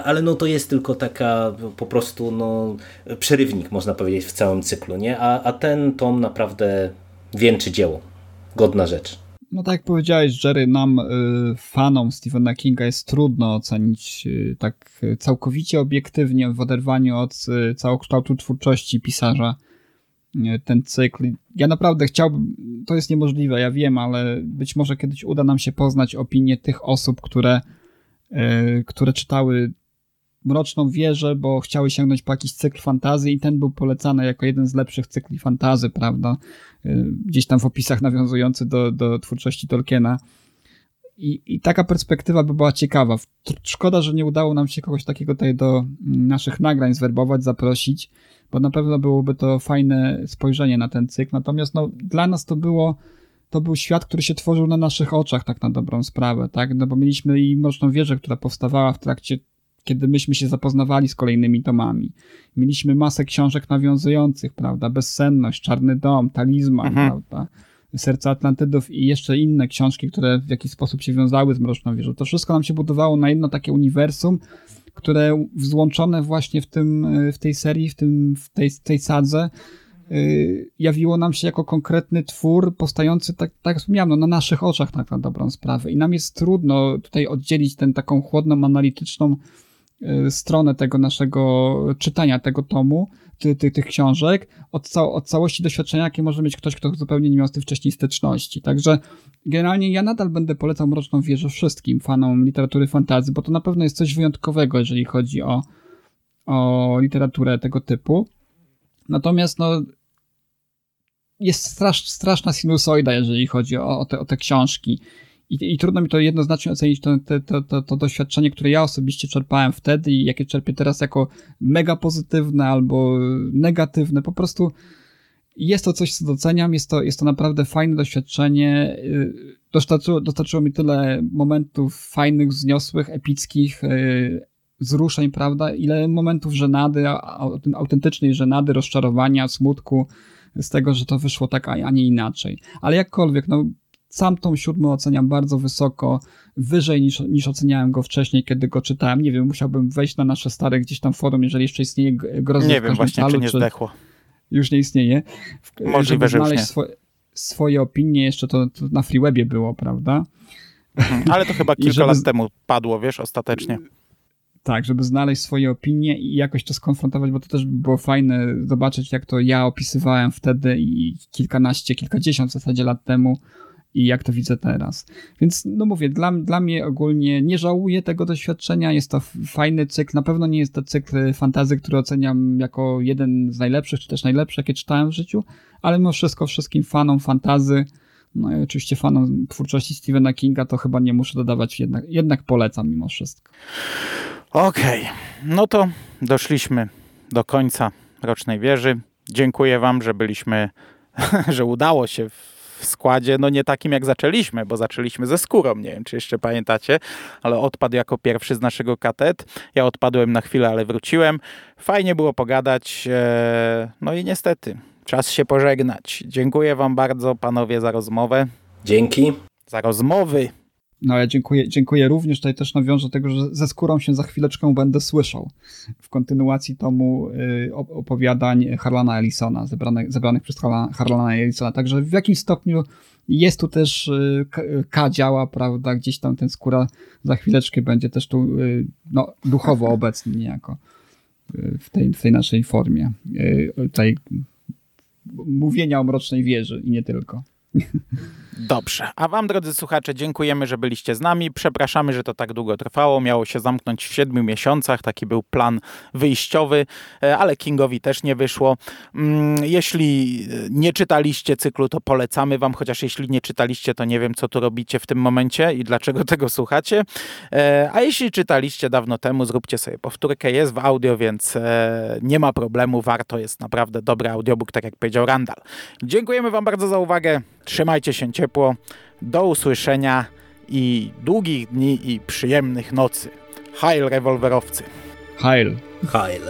ale no to jest tylko taka po prostu no, przerywnik, można powiedzieć, w całym cyklu, nie? A, a ten tom naprawdę naprawdę wieńczy dzieło. Godna rzecz. No tak jak powiedziałeś, Jerry, nam y, fanom Stephena Kinga jest trudno ocenić y, tak całkowicie obiektywnie w oderwaniu od y, całokształtu twórczości pisarza ten cykl. Ja naprawdę chciałbym, to jest niemożliwe, ja wiem, ale być może kiedyś uda nam się poznać opinię tych osób, które, które czytały Mroczną Wieżę, bo chciały sięgnąć po jakiś cykl fantazy i ten był polecany jako jeden z lepszych cykli fantazy, prawda? Y, gdzieś tam w opisach nawiązujący do, do twórczości Tolkiena. I, I taka perspektywa by była ciekawa. Szkoda, że nie udało nam się kogoś takiego tutaj do mm, naszych nagrań zwerbować, zaprosić, bo na pewno byłoby to fajne spojrzenie na ten cykl. Natomiast no, dla nas to było to był świat, który się tworzył na naszych oczach, tak na dobrą sprawę, tak? No bo mieliśmy i Mroczną Wieżę, która powstawała w trakcie kiedy myśmy się zapoznawali z kolejnymi tomami. Mieliśmy masę książek nawiązujących, prawda? Bezsenność, Czarny Dom, Talizman, mhm. prawda? Serce Atlantydów i jeszcze inne książki, które w jakiś sposób się wiązały z Mroczną Wieżą. To wszystko nam się budowało na jedno takie uniwersum, które złączone właśnie w, tym, w tej serii, w, tym, w tej, tej sadze, yy, jawiło nam się jako konkretny twór powstający, tak, tak jak wspomniałem, no, na naszych oczach tak na dobrą sprawę. I nam jest trudno tutaj oddzielić tę taką chłodną, analityczną stronę tego naszego czytania tego tomu, ty, ty, tych książek, od, od całości doświadczenia, jakie może mieć ktoś, kto zupełnie nie miał z tym wcześniej styczności. Także generalnie ja nadal będę polecał Mroczną Wieżę wszystkim fanom literatury fantazy, bo to na pewno jest coś wyjątkowego, jeżeli chodzi o, o literaturę tego typu. Natomiast no, jest strasz, straszna sinusoida, jeżeli chodzi o, o, te, o te książki. I, I, trudno mi to jednoznacznie ocenić, to, to, to, to, doświadczenie, które ja osobiście czerpałem wtedy i jakie czerpię teraz jako mega pozytywne albo negatywne. Po prostu jest to coś, co doceniam, jest to, jest to naprawdę fajne doświadczenie. Dostarczyło, dostarczyło mi tyle momentów fajnych, wzniosłych, epickich, y, wzruszeń, prawda? Ile momentów żenady, autentycznej żenady, rozczarowania, smutku z tego, że to wyszło tak, a nie inaczej. Ale jakkolwiek, no sam tą siódmy oceniam bardzo wysoko, wyżej niż, niż oceniałem go wcześniej, kiedy go czytałem. Nie wiem, musiałbym wejść na nasze stare gdzieś tam forum, jeżeli jeszcze istnieje grozy Nie wiem właśnie, talu, czy nie zdechło. Już nie istnieje. Możliwe, że znaleźć swo swoje opinie, jeszcze to, to na Freewebie było, prawda? Mhm, ale to chyba <laughs> kilka żeby... lat temu padło, wiesz, ostatecznie. Tak, żeby znaleźć swoje opinie i jakoś to skonfrontować, bo to też było fajne zobaczyć, jak to ja opisywałem wtedy i kilkanaście, kilkadziesiąt w zasadzie lat temu i jak to widzę teraz. Więc no mówię, dla, dla mnie ogólnie nie żałuję tego doświadczenia, jest to fajny cykl, na pewno nie jest to cykl fantazy, który oceniam jako jeden z najlepszych, czy też najlepszy, jakie czytałem w życiu, ale mimo wszystko wszystkim fanom fantazy, no i oczywiście fanom twórczości Stephena Kinga to chyba nie muszę dodawać, jednak, jednak polecam mimo wszystko. Okej, okay. no to doszliśmy do końca Mrocznej Wieży. Dziękuję Wam, że byliśmy, <laughs> że udało się w składzie, no nie takim jak zaczęliśmy, bo zaczęliśmy ze skórą, nie wiem czy jeszcze pamiętacie, ale odpadł jako pierwszy z naszego katet. Ja odpadłem na chwilę, ale wróciłem. Fajnie było pogadać, e, no i niestety czas się pożegnać. Dziękuję Wam bardzo, panowie, za rozmowę. Dzięki. Za rozmowy. No ja dziękuję, dziękuję również. Tutaj też nawiążę do tego, że ze skórą się za chwileczkę będę słyszał w kontynuacji tomu y, opowiadań Harlana Ellisona, zebranych, zebranych przez Harlana Ellisona. Także w jakimś stopniu jest tu też y, K działa, prawda, gdzieś tam ten skóra za chwileczkę będzie też tu y, no, duchowo obecny niejako w tej, w tej naszej formie. Tej mówienia o Mrocznej Wieży i nie tylko. <laughs> Dobrze. A Wam, drodzy słuchacze, dziękujemy, że byliście z nami. Przepraszamy, że to tak długo trwało. Miało się zamknąć w siedmiu miesiącach. Taki był plan wyjściowy, e, ale Kingowi też nie wyszło. Mm, jeśli nie czytaliście cyklu, to polecamy Wam, chociaż jeśli nie czytaliście, to nie wiem, co tu robicie w tym momencie i dlaczego tego słuchacie. E, a jeśli czytaliście dawno temu, zróbcie sobie powtórkę. Jest w audio, więc e, nie ma problemu. Warto, jest naprawdę dobry audiobook, tak jak powiedział Randall. Dziękujemy Wam bardzo za uwagę. Trzymajcie się ciepło. Do usłyszenia i długich dni i przyjemnych nocy. Heil rewolwerowcy. Heil. Heil.